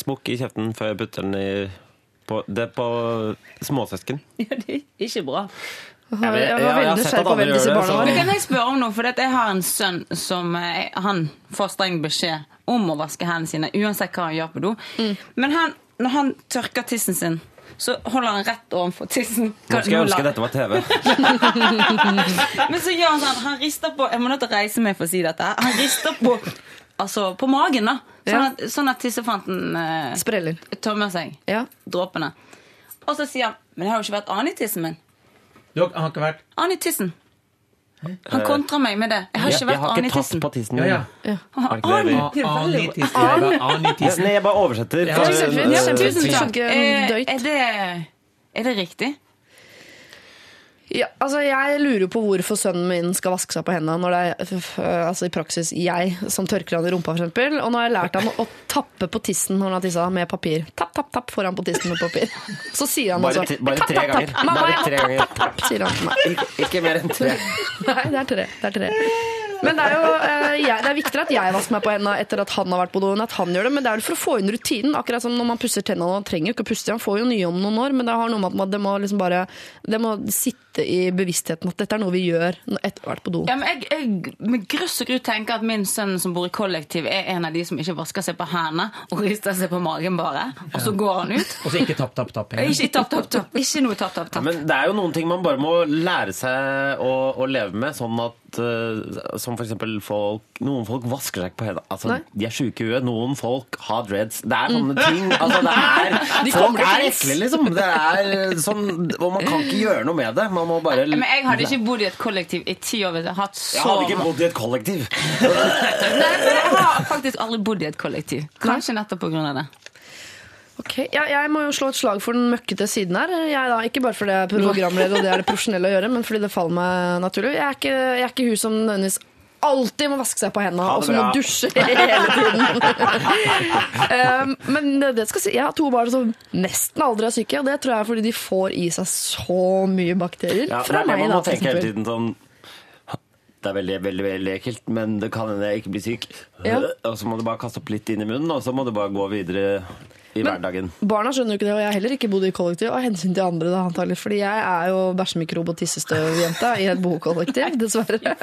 Smokk i kjeften før jeg putter den i På, det er på småsøsken. Ja, det er ikke bra. Jeg jeg- jeg veldig har sett at på andre gjør det, så- Men kan jeg spørre om noe? For jeg har en sønn som eh, han får streng beskjed om å vaske hendene sine uansett hva han gjør på do. Mm. Men han, når han tørker tissen sin, så holder han rett overfor tissen. Nå skal jeg ønske dette var TV. Men så gjør han sånn, han rister på Jeg må nødt til å reise meg for å si dette. Han rister på, altså, på magen, da. Sånn at, sånn at tissefanten eh, Spreller. tømmer seg. Ja. Dråpene. Og så sier han Men det har jo ikke vært annen i tissen min. Du har ikke vært Annen i tissen. Han kontrer meg med det. Jeg har ikke vært ikke tatt tissen. på tissen Ja, min. ja. Ja, tissen. Nei, jeg bare oversetter. Ja, Tusen takk. Eh, Er, er, det, er det riktig? Ja, altså Jeg lurer på hvorfor sønnen min skal vaske seg på hendene når det er altså i praksis jeg som tørker han i rumpa. For eksempel. og nå har jeg lært han å tappe på tissen når han har tissa med papir. Tapp, tapp, tapp foran på tissen med papir. Så sier han Bare også bare tapp, tre ganger. tapp. Bare tre ganger. tapp, tapp, sier han til meg. Ikke, ikke mer enn tre. Nei, det er tre. Det er tre. Men det er jo eh, jeg, det er viktigere at jeg vasker meg på hendene etter at han har vært på do, enn at han gjør det. Men det er jo for å få inn rutinen. Akkurat som når man pusser tennene. Man trenger jo ikke å pusse, han får jo nye om noen år, men det har noe med at man, det må liksom bare Det må sitte i bevisstheten at dette er noe vi gjør etter å ha vært på do. Ja, men jeg, jeg med grøss og grut tenker at min sønn som bor i kollektiv, er en av de som ikke vasker seg på hendene og rister seg på magen bare. Og så går han ut. Og så ikke tapp, tapp, tapp. Ikke tapp, tapp, tapp. Ikke noe tapp, tapp, Ja, men det er jo noen ting man bare må lære seg å, å leve med, sånn at eh, Som for eksempel folk Noen folk vasker seg ikke på hendene. Altså, de er sjuke i huet. Noen folk har dreads. Det er sånne ting. Altså, det er, De folk er ekle, liksom. Det er sånn, og man kan ikke gjøre noe med det. Man må bare Men jeg hadde ikke bodd i et kollektiv i ti år jeg hadde hatt så Jeg hadde ikke bodd i et kollektiv. Nei, men jeg har faktisk aldri bodd i et kollektiv. Kanskje nettopp av det. Ok, ja, Jeg må jo slå et slag for den møkkete siden her. Jeg da, Ikke bare fordi jeg er programleder og det er det profesjonelle å gjøre, men fordi det faller meg naturlig. Jeg er ikke, jeg er ikke hun som nødvendigvis alltid må vaske seg på hendene og som må dusje hele tiden. um, men det, skal skal si, jeg har to barn som nesten aldri er syke, og det tror jeg er fordi de får i seg så mye bakterier. Ja, fra meg, man må da, tenke hele tiden sånn Det er veldig, veldig, veldig ekkelt, men det kan hende jeg ikke blir syk. Ja. Og så må du bare kaste opp litt inn i munnen, og så må du bare gå videre i Men- hverdagen. Barna skjønner jo ikke det, og jeg har heller ikke bodd i kollektiv av hensyn til andre. da, antagelig, Fordi jeg er jo bæsjemikrob- og tissestøvjenta i et bokollektiv, dessverre.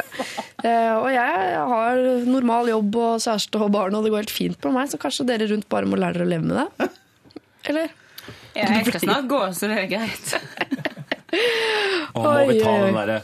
Eh, og jeg har normal jobb og kjæreste og barn, og det går helt fint på meg, så kanskje dere rundt bare må lære dere å leve med det? Eller? Ja, jeg skal snart gå, så det er greit. Og må vi ta den derre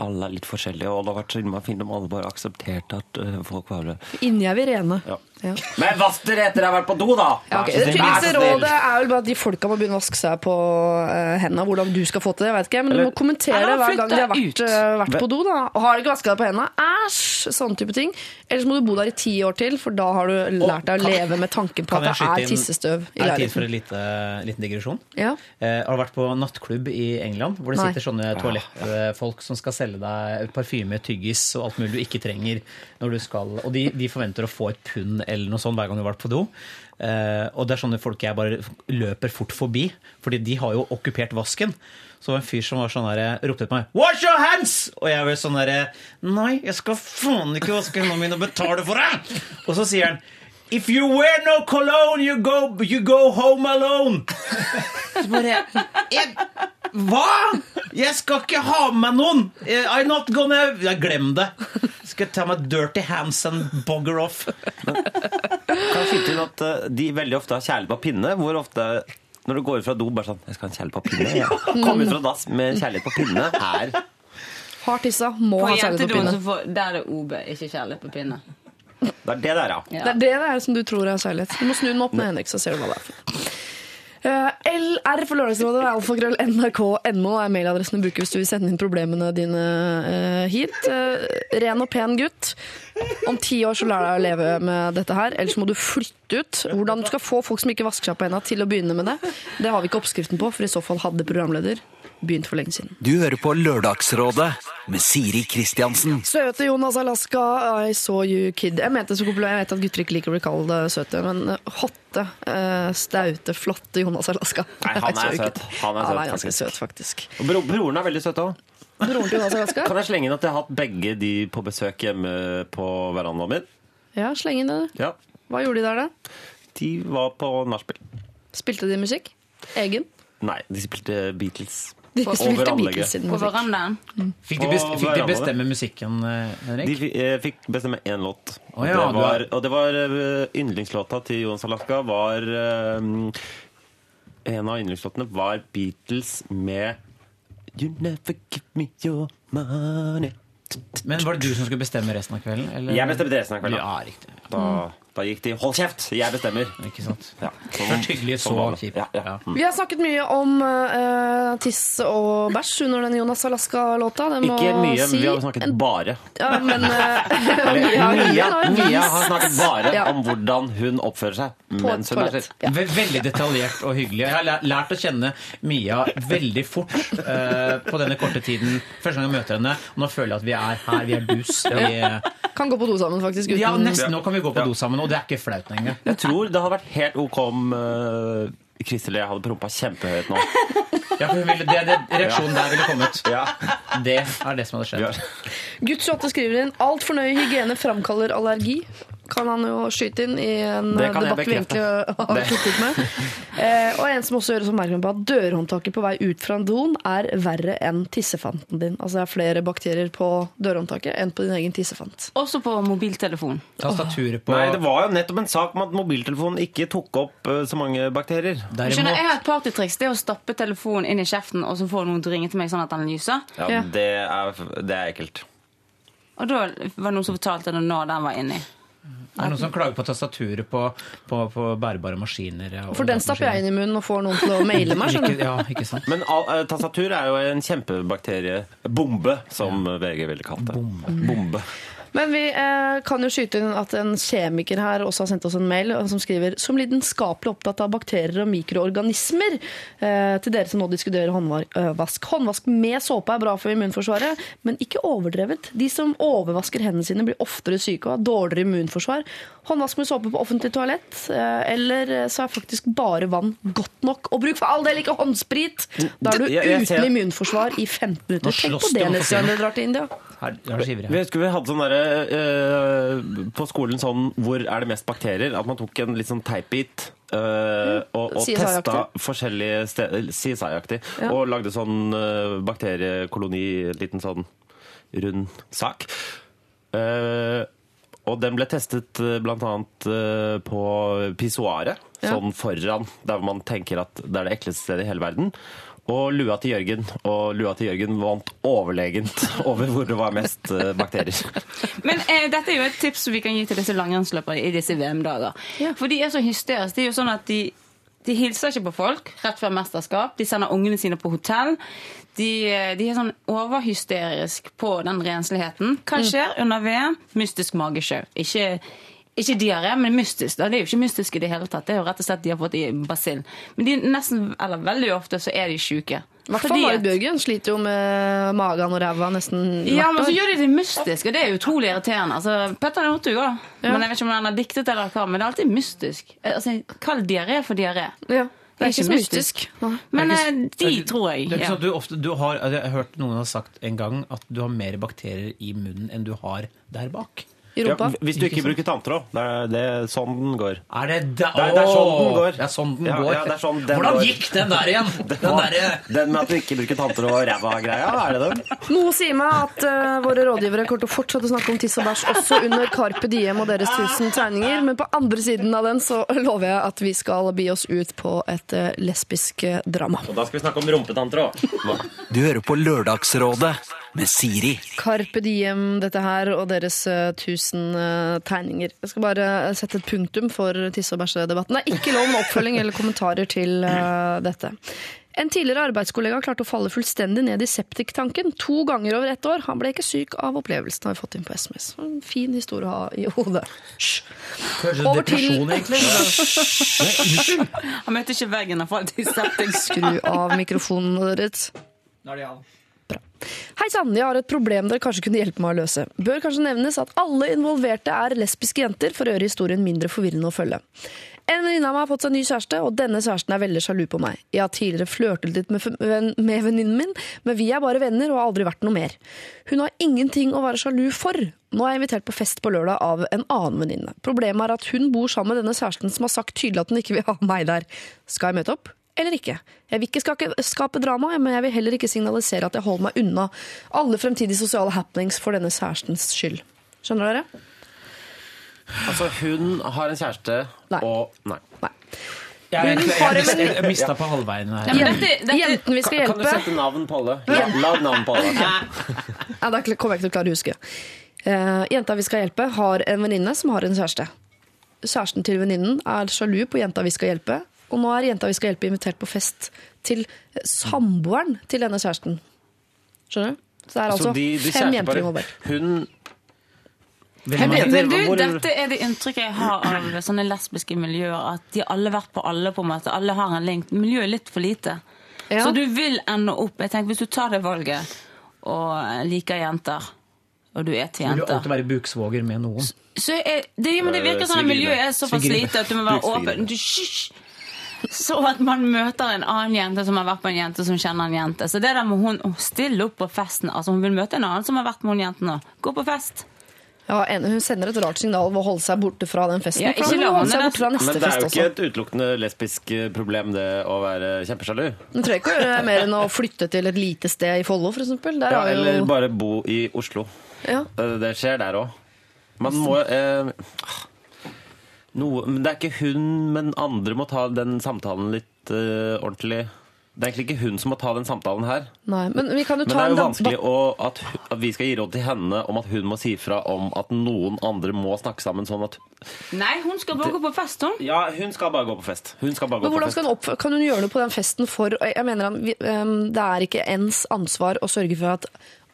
Alle er litt forskjellige, og det har vært så innmari fint om alle bare aksepterte at øh, folk var det. Inni er vi rene. Ja. Ja. Men vask dere etter jeg har vært på do, da! Ja, okay. Det tydeligste rådet er vel bare at de folka må begynne å vaske seg på uh, hendene. Hvordan du skal få til det, vet ikke. Men du må kommentere hver gang de har vært, eh, vært på do. da. Og har du ikke vaska deg på hendene, æsj! Sånne type ting. Ellers må du bo der i ti år til, for da har du lært deg å kan- leve med tanken på at det er tissestøv i Er det tid for en lite, liten digresjon? Ja. Uh, har du vært på nattklubb i England, hvor det Nei. sitter sånne toalettfolk som skal selge deg parfyme, tyggis og alt mulig du ikke trenger når du skal Og de, de forventer å få et pund eller noe sånt hver gang du har vært på do. Uh, og det er sånne folk jeg bare løper fort forbi, fordi de har jo okkupert vasken. Så var det en fyr som var sånn der, ropte etter meg 'Wash your hands!' Og jeg var sånn derre 'Nei, jeg skal faen ikke vaske hendene mine og betale for det!' Og så sier han If you wear no cologne, you go, you go home alone. Så bare jeg, Hva?! Jeg skal ikke ha med noen! Eh, I'm not gonna ja, Glem det. Skal jeg ta meg dirty hands and bogger off. Kan jeg skyte inn at øh, de veldig ofte har kjærlighet på pinne? Hvor ofte når du går ut fra do bare sånn 'Jeg skal ha en kjærlighet på pinne.' Ja. kom ut fra dass med kjærlighet på pinne her. Har tissa, må På ha kjærlighet på pinne. så får, der er OB, ikke kjærlighet på pinne. Det er det der, ja. Ja. Det er det det er som du tror er kjærlighet. Du må snu den opp med Henrik, så ser du hva det er for. Eh, LR for Lørdagsrådet er alfakrøll er mailadressen du bruker hvis du vil sende inn problemene dine eh, hit. Eh, ren og pen gutt. Om ti år så lar deg å leve med dette her, ellers må du flytte ut. Hvordan du skal få folk som ikke vasker seg på henda til å begynne med det, det har vi ikke oppskriften på, for i så fall hadde programleder begynt for lenge siden. Du hører på Lørdagsrådet med Siri Kristiansen. Søte Jonas Alaska, I saw you kid. Jeg mente så jeg vet at gutter ikke liker å bli kalt eh, søte, men eh, hotte, eh, staute, flotte Jonas Alaska. Nei, han er søt. Han er søt, Han er ganske søt, faktisk. Og bro, broren er veldig søt òg. Broren til Jonas Alaska? Kan jeg slenge inn at jeg har hatt begge de på besøk hjemme på verandaen min? Ja, sleng inn det. Ja. Hva gjorde de der, da? De var på nachspiel. Spilte de musikk? Egen? Nei, de spilte Beatles. Over spilte anlegget. Beatles sin På verandaen. Fikk de, best, fikk de bestemme musikken, eh, Henrik? De eh, fikk bestemme én låt. Å ja, det var, og det var eh, yndlingslåta til Jonas Alaska var En av yndlingslåtene var Beatles med You never give me your money. Men var det du som skulle bestemme resten av kvelden? Eller? Jeg bestemte resten av kvelden. Ja, riktig. Da, da gikk de Hold kjeft! Jeg bestemmer. Ikke sant? Ja, Først hyggelig, så sånn kjipt. Ja, ja. mm. Vi har snakket mye om uh, tiss og bæsj under den Jonas Alaska-låta. Det må Ikke mye, si vi har snakket en- bare. Ja, men uh, Mia har- Mia, Mia har snakket bare Ja. om hvordan hun oppfører seg mens hun bæsjer. Ve- Veldig detaljert og hyggelig. Jeg har lært å kjenne Mia veldig fort uh, på denne korte tiden. Første gang jeg møter henne. Og nå føler jeg at vi er her, vi er dus. Vi, Kan gå på do sammen, faktisk. Uten, ja, nesten. Nå kan vi gå på do sammen, og det er ikke flaut engang. Jeg tror det hadde vært helt OK om uh, Kristel og jeg hadde prompa kjempehøyt nå. Ja, for ville, det, det, reaksjonen der ville kommet. Ja. Det er det som hadde skjedd. Gutt 28 skriver inn altfor nøye hygiene framkaller allergi. Kan han jo skyte inn i en Det eh, debatt vi egentlig har sluttet med. Eh, og en som også gjør oss oppmerksom på at dørhåndtaket på vei ut fra en don er verre enn tissefanten din. Altså det er flere bakterier på dørhåndtaket enn på din egen tissefant. Også på mobiltelefon. Tastaturet på Nei, det var jo nettopp en sak om at mobiltelefonen ikke tok opp eh, så mange bakterier. Skjønner, jeg har et partytriks. Det er å stappe telefonen inn i kjeften, og så får noen til å ringe til meg sånn at den lyser. Ja, Ja. Det, er, det er ekkelt. Og da var det noen som fortalte det når den var inni. Det er noen som klager på tastaturet på, på, på bærbare maskiner. og For den stapper jeg inn i munnen og får noen til å maile meg. Ikke, ja, ikke sant? Men uh, tastatur er jo en kjempebakteriebombe, som VG ville kalt det. Bombe. Men vi eh, kan jo skyte inn at en kjemiker her også har sendt oss en mail eh, som skriver som lidenskapelig opptatt av bakterier og mikroorganismer. Eh, til dere som nå diskuterer håndvask. Håndvask med såpe er bra for immunforsvaret, men ikke overdrevet. De som overvasker hendene sine, blir oftere syke og har dårligere immunforsvar. Håndvask med såpe på offentlig toalett, eh, eller så er faktisk bare vann godt nok. Og bruk for all del ikke håndsprit! Da er du Jeg- jeg ser- uten immunforsvar i 15 minutter. Tenk på det neste gang dere drar til India. Her, her Vi jeg. husker vi hadde sånn derre eh, På skolen sånn Hvor er det mest bakterier? At man tok en litt sånn teipbit. eh, og, og testa forskjellige steder CSI-aktig. Ja. Og lagde sånn eh, bakteriekoloni, en liten sånn rund sak. Eh, og den ble testet bl.a. blant annet eh, på pissoaret. Sånn foran, der man tenker at det er det ekleste stedet i hele verden. Og lua til Jørgen. Og lua til Jørgen vant overlegent over hvor det var mest eh, bakterier. Men eh, dette er jo et tips vi kan gi til disse langrennsløpere i disse VM-dager. Ja. For de er så hysteriske. Det er jo sånn at de, de hilser ikke på folk rett før mesterskap. De sender ungene sine på hotell. De, eh, de er sånn overhysterisk på den rensligheten. Hva skjer under VM? Mystisk magesjau. Ikke ikke diaré, men mystisk. Da. Det er jo ikke mystisk i det hele tatt. Det er jo rett og slett de har fått i basill. Men de nesten, eller veldig ofte så er de sjuke. I hvert fall Marit Bjørgen sliter jo med magen og ræva nesten Ja, men så gjør de det mystisk, og det er utrolig irriterende. Altså, Petter Northug òg. Men jeg vet ikke om han har diktet eller hva, men det er alltid mystisk. Eh, Altså, Kall diaré for diaré. Ja, det er ikke så mystisk. Men Det eh, ikke- de ikke- tror jeg. Det er ikke Ja. sånn at du ofte, du har, jeg har hørt noen har sagt en gang at du har mer bakterier i munnen enn du har der bak. I Ja, hvis du ikke bruker tanntråd. Det er det er sånn den går. Er det da? Det er- det er sånn den går. Det er sånn den går. ja, ja, er sånn den Hvordan går. gikk den der igjen? Den der... Den med at du ikke bruker tanntråd og ræva-greia, er det den? Noe sier meg at uh, våre rådgivere kommer til å fortsette å snakke om tiss og bæsj også under Carpe Diem og deres tusen tegninger, men på andre siden av den så lover jeg at vi skal bi oss ut på et eh, lesbisk eh, drama. Og da skal vi snakke om rumpetanntråd. Du hører på Lørdagsrådet med Siri. Carpe Diem, dette her, og deres eh, tusen eh, tegninger. Jeg skal bare sette et punktum for tisse- og bæsjedebatten. Det er ikke lov med oppfølging eller kommentarer til eh, dette. En tidligere arbeidskollega klarte å falle fullstendig ned i septiktanken to ganger over ett år. Han ble ikke syk av opplevelsen, har vi fått inn på SMS. En fin historie å ha i hodet. Hysj. Over til-. Han møtte ikke veggen og falt i septik. Skru av mikrofonen deres. Nå er det av. Hei sann, jeg har et problem dere kanskje kunne hjelpe meg å løse. Bør kanskje nevnes at alle involverte er lesbiske jenter, for å gjøre historien mindre forvirrende å følge. En venninne av meg har fått seg ny kjæreste, og denne kjæresten er veldig sjalu på meg. Jeg har tidligere flørtet litt med, med venninnen min, men vi er bare venner og har aldri vært noe mer. Hun har ingenting å være sjalu for. Nå er jeg invitert på fest på lørdag av en annen venninne. Problemet er at hun bor sammen med denne kjæresten som har sagt tydelig at hun ikke vil ha meg der. Skal jeg møte opp? Eller ikke. Jeg vil ikke skape, drama, men jeg vil heller ikke signalisere at jeg holder meg unna alle fremtidige sosiale happenings for denne kjærestens skyld. Skjønner dere? Altså, hun har en kjæreste, og Nei. Jeg, jeg, jeg, jeg, jeg, jeg mista på halvveien her. Ja, dette- dette- Jenten vi skal hjelpe Kan du sette navn på alle? La, lag navn på alle. Ja, da kommer jeg ikke til å klare å huske. Uh, jenta vi skal hjelpe, har en venninne som har en kjæreste. Kjæresten til venninnen er sjalu på jenta vi skal hjelpe, og nå er jenta vi skal hjelpe, invitert på fest til samboeren til denne kjæresten. Skjønner du? Så det er altså Så de, de fem jenter i involvert. Hun Men, vet men du, hvor- dette er det inntrykket jeg har av sånne lesbiske miljøer, at de har alle vært på alle, på en måte. Alle har en link. Miljøet er litt for lite. Ja. Så du vil ende opp jeg tenker, Hvis du tar det valget og liker jenter, og du er til Vil du jenter alltid være buksvåger med noen? så er, det, men det virker som at miljøet er såpass lite at du må være åpen. Du, hysj! Så at man møter en annen jente som har vært med en jente som kjenner en jente. Så det der må hun å stille opp på festen altså Hun vil møte en annen som har vært med hun jenten nå. Gå på fest. Ja, en, hun sender et rart signal ved å holde seg borte fra den festen. Ja, ikke hun la holde seg borte fra neste Men det er jo ikke et utelukkende lesbisk eh, problem, det å være kjempesjalu. Du trenger ikke å gjøre mer enn å flytte til et lite sted i Follo, f.eks. Ja, jo eller bare bo i Oslo. Ja. Eh, Det skjer der òg. Man må eh, noe, men Det er ikke hun, men andre må ta den samtalen litt uh, ordentlig. Det er egentlig ikke hun som må ta den samtalen her. Nei, men vi kan jo Men det er jo vanskelig å, at, at vi skal gi råd til henne om at hun må si fra om at noen andre må snakke sammen sånn at Nei, hun skal bare gå på fest, hun. Ja, hun skal bare gå på fest. Hun skal bare gå Men på hvordan fest. skal hun opp, kan hun gjøre noe på den festen for Jeg mener han, vi- ehm, Det er ikke ens ansvar å sørge for at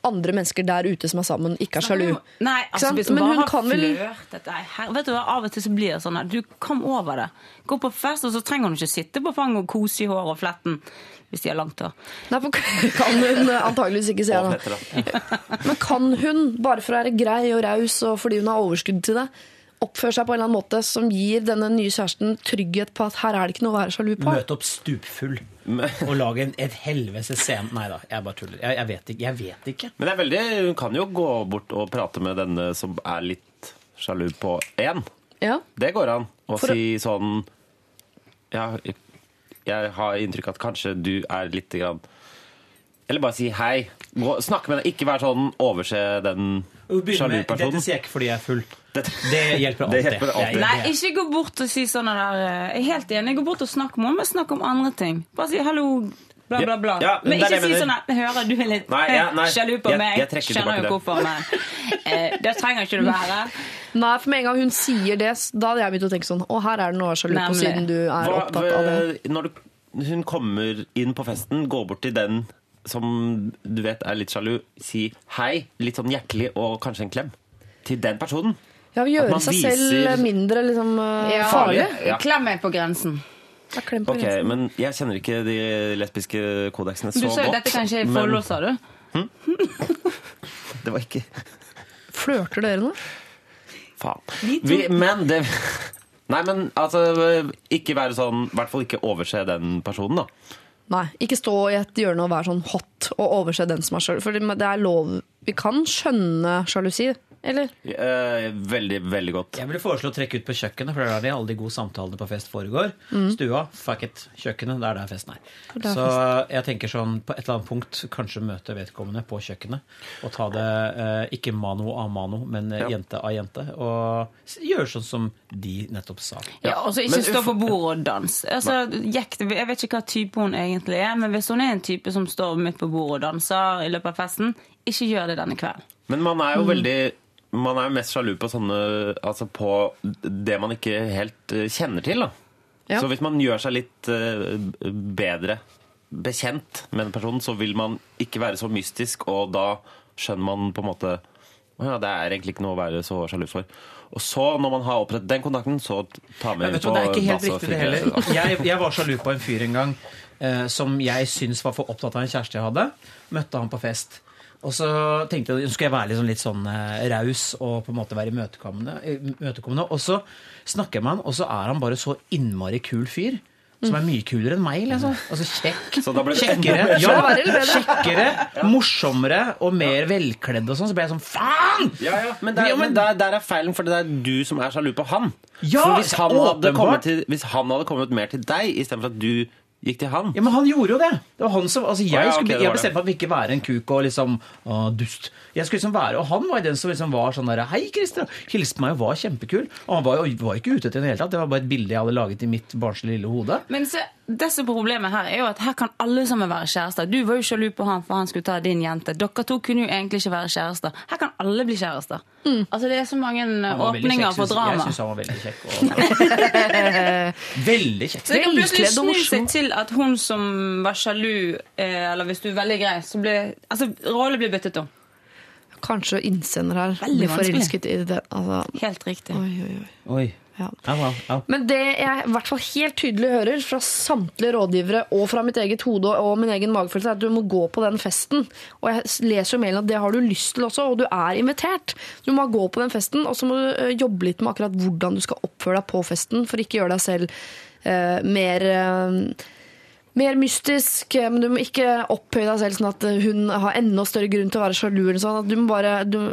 andre mennesker der ute som er sammen, ikke er sjalu. Nei, altså hvis hun Men bare hun har kan vel her, Vet du hva, Av og til så blir det sånn at du kom over det. Gå på fest, og så trenger hun ikke sitte på fanget og kose i håret og fletten. Hvis de har langt hår. Nei, for kan hun antageligvis ikke se det. Men kan hun, bare for å være grei og raus og fordi hun har overskudd til det, oppføre seg på en eller annen måte som gir denne nye kjæresten trygghet på at her er det ikke noe å være sjalu på? Møte opp stupfull og lage en, et helvetes scene. Nei da, jeg bare tuller. Jeg, jeg, vet ikke, jeg vet ikke. Men det er veldig, hun kan jo gå bort og prate med denne som er litt sjalu på én. Ja. Det går an. Å For si sånn ja, Jeg har inntrykk av at kanskje du er litt grann Eller bare si hei. Gå, snakke med deg. Ikke vær sånn overse den sjalu personen. Dette sier jeg ikke fordi jeg er full. Dette, Det hjelper Det alltid. hjelper alltid. Nei, ikke gå bort og si sånne der eh, Jeg er helt enig. Gå bort og snakk med henne, men snakk om andre ting. Bare si hallo, bla, bla, bla. Ja, men ikke si sånn at hører du er litt Nei, ja, nei. sjalu på meg. jeg trekker Skjønner jo det. hvorfor, men eh, det trenger ikke du være. Nei, for med en gang hun sier det, da hadde jeg begynt å tenke sånn Å, her er det noe sjalu på, siden du er Hva- opptatt av det. Når du, hun kommer inn på festen, gå bort til den som du vet er litt sjalu, si hei, litt sånn hjertelig, og kanskje en klem. Til den personen. Ja, At Gjøre man seg viser- selv mindre liksom, eh, Ja. farlig. Ja. Klem meg på grensen. På Ok, grensen. men jeg kjenner ikke de lesbiske kodeksene så Du sa jo dette kanskje i men sa du? Det var ikke Flørter dere nå? Faen. Vi, men det Nei, men altså Ikke være sånn I hvert fall ikke overse den personen, da. Nei, ikke stå i et hjørne og være sånn hot og overse den som er sjalusi. For det det er lov Vi kan skjønne sjalusi, eller? Eh, veldig, veldig godt. Jeg ville foreslå å trekke ut på kjøkkenet, for det er der de alle de gode samtalene på fest foregår. Mm. Stua, fuck it. Kjøkkenet, det er der festen er. Er Så jeg tenker sånn, på et eller annet punkt kanskje møte vedkommende på kjøkkenet. Og ta det eh, ikke mano a mano, men eh, Ja. jente av jente. Og gjøre sånn som de nettopp sa. Ja, og så ikke Men stå på bordet og danse. Altså, jeg vet ikke hva type hun egentlig er, men hvis hun er en type som står midt på bordet og danser i løpet av festen, ikke gjør det denne kvelden. Men man er jo Mm. veldig Man er mest sjalu på sånne Altså på det man ikke helt eh, kjenner til, da. Ja. Så hvis man gjør seg litt eh, bedre bekjent med en person, så vil man ikke være så mystisk, og da skjønner man på en måte «Å ja, det er egentlig ikke noe å være så sjalu for. Og så, når man har opprettet den kontakten, så ta med Men på det er ikke helt riktig det heller. Jeg, jeg var sjalu på en fyr en gang eh, som jeg syns var for opptatt av en kjæreste jeg hadde. Møtte han på fest. Og så tenkte jeg, skal jeg være litt sånn, litt sånn eh, raus og på en måte være imøtekommende. Og så snakker jeg med han, og så er han bare så innmari kul fyr. Som er mye kulere enn meg. liksom. Altså kjekk. Så da ble det Kjekkere, ja, kjekkere morsommere og mer velkledd og sånn. Så ble jeg sånn Faen! Ja, ja, men, der, men- men der, der er feilen, for det er du som er sjalu på han. Ja, for hvis han, hadde kommet til, hvis han hadde kommet mer til deg, istedenfor at du gikk til han. Ja, men han gjorde jo det! Det var han som, altså Jeg, Å, ja, skulle, det jeg var det. bestemte meg for å ikke være en kuk og liksom å, dust. Jeg skulle liksom være, Og han var den som liksom var sånn der Hei, Christer! Hilste meg og var kjempekul. Og han var jo var ikke ute etter det i det hele tatt. Det var bare et bilde jeg hadde laget i mitt barnslige lille hode. Men se, det som er problemet her er jo at her kan alle sammen være kjærester. Du var jo sjalu på han for han skulle ta din jente. Dere to kunne jo egentlig ikke være kjærester. Her kan alle bli kjærester. Altså Det er så mange veldig åpninger for drama. Jeg syns han var veldig kjekk. Og, veldig kjekk. Så det kan plutselig snu seg til at hun som var sjalu, eh, eller hvis du er veldig grei, så blir Altså, rollen blir byttet om. Kanskje innsender her blir forelsket i det. Altså, Helt riktig. oi, oi, oi. Oi. Ja. Men det jeg i hvert fall helt tydelig hører fra samtlige rådgivere og fra mitt eget hode og min egen magefølelse, er at du må gå på den festen. Og jeg leser jo mailen at det har du lyst til også, og du er invitert. Du må gå på den festen, og så må du eh, jobbe litt med akkurat hvordan du skal oppføre deg på festen, for ikke gjøre deg selv uh, mer uh, mer mystisk, men du må ikke opphøye deg selv sånn at hun har enda større grunn til å være sjalu. Sånn. Du må bare du,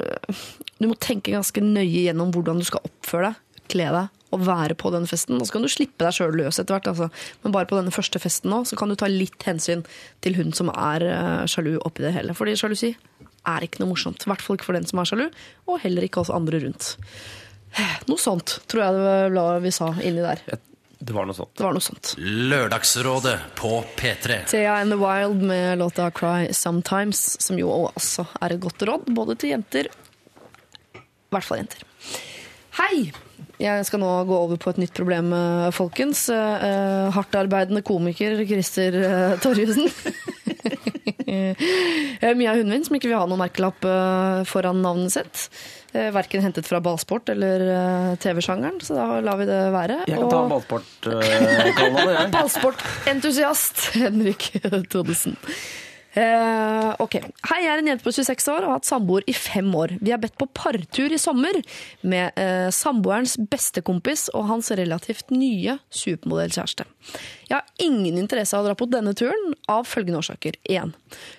du må tenke ganske nøye gjennom hvordan du skal oppføre deg, kle deg og være på den festen. Og så kan du slippe deg sjøl løs etter hvert. Altså. Men bare på denne første festen nå, så kan du ta litt hensyn til hun som er eh, sjalu oppi det hele. Fordi sjalusi er ikke noe morsomt. I hvert fall ikke for den som er sjalu, og heller ikke oss andre rundt. Noe sånt tror jeg det var vi sa inni der. Det var noe sånt. Det var noe sånt. Lørdagsrådet på P3. Thea and the Wild med låta 'Cry Sometimes', som jo også er et godt råd, både til jenter I hvert fall jenter. Hei! Jeg skal nå gå over på et nytt problem, eh, folkens. Uh, Hardtarbeidende komiker Christer uh, Torjussen. Mye av som ikke vil ha noen merkelapp foran navnet sitt. Verken hentet fra ballsport eller TV-sjangeren, så da lar vi det være. Jeg kan ta Og- ballsportkallaene, jeg. Ballsportentusiast Henrik Thodesen. Eh, ok. Hei, jeg er en jente på 26 år og har hatt samboer i fem år. Vi er bedt på partur i sommer med uh, samboerens bestekompis og hans relativt nye supermodellkjæreste. Jeg har ingen interesse av å dra på denne turen av følgende årsaker. 1.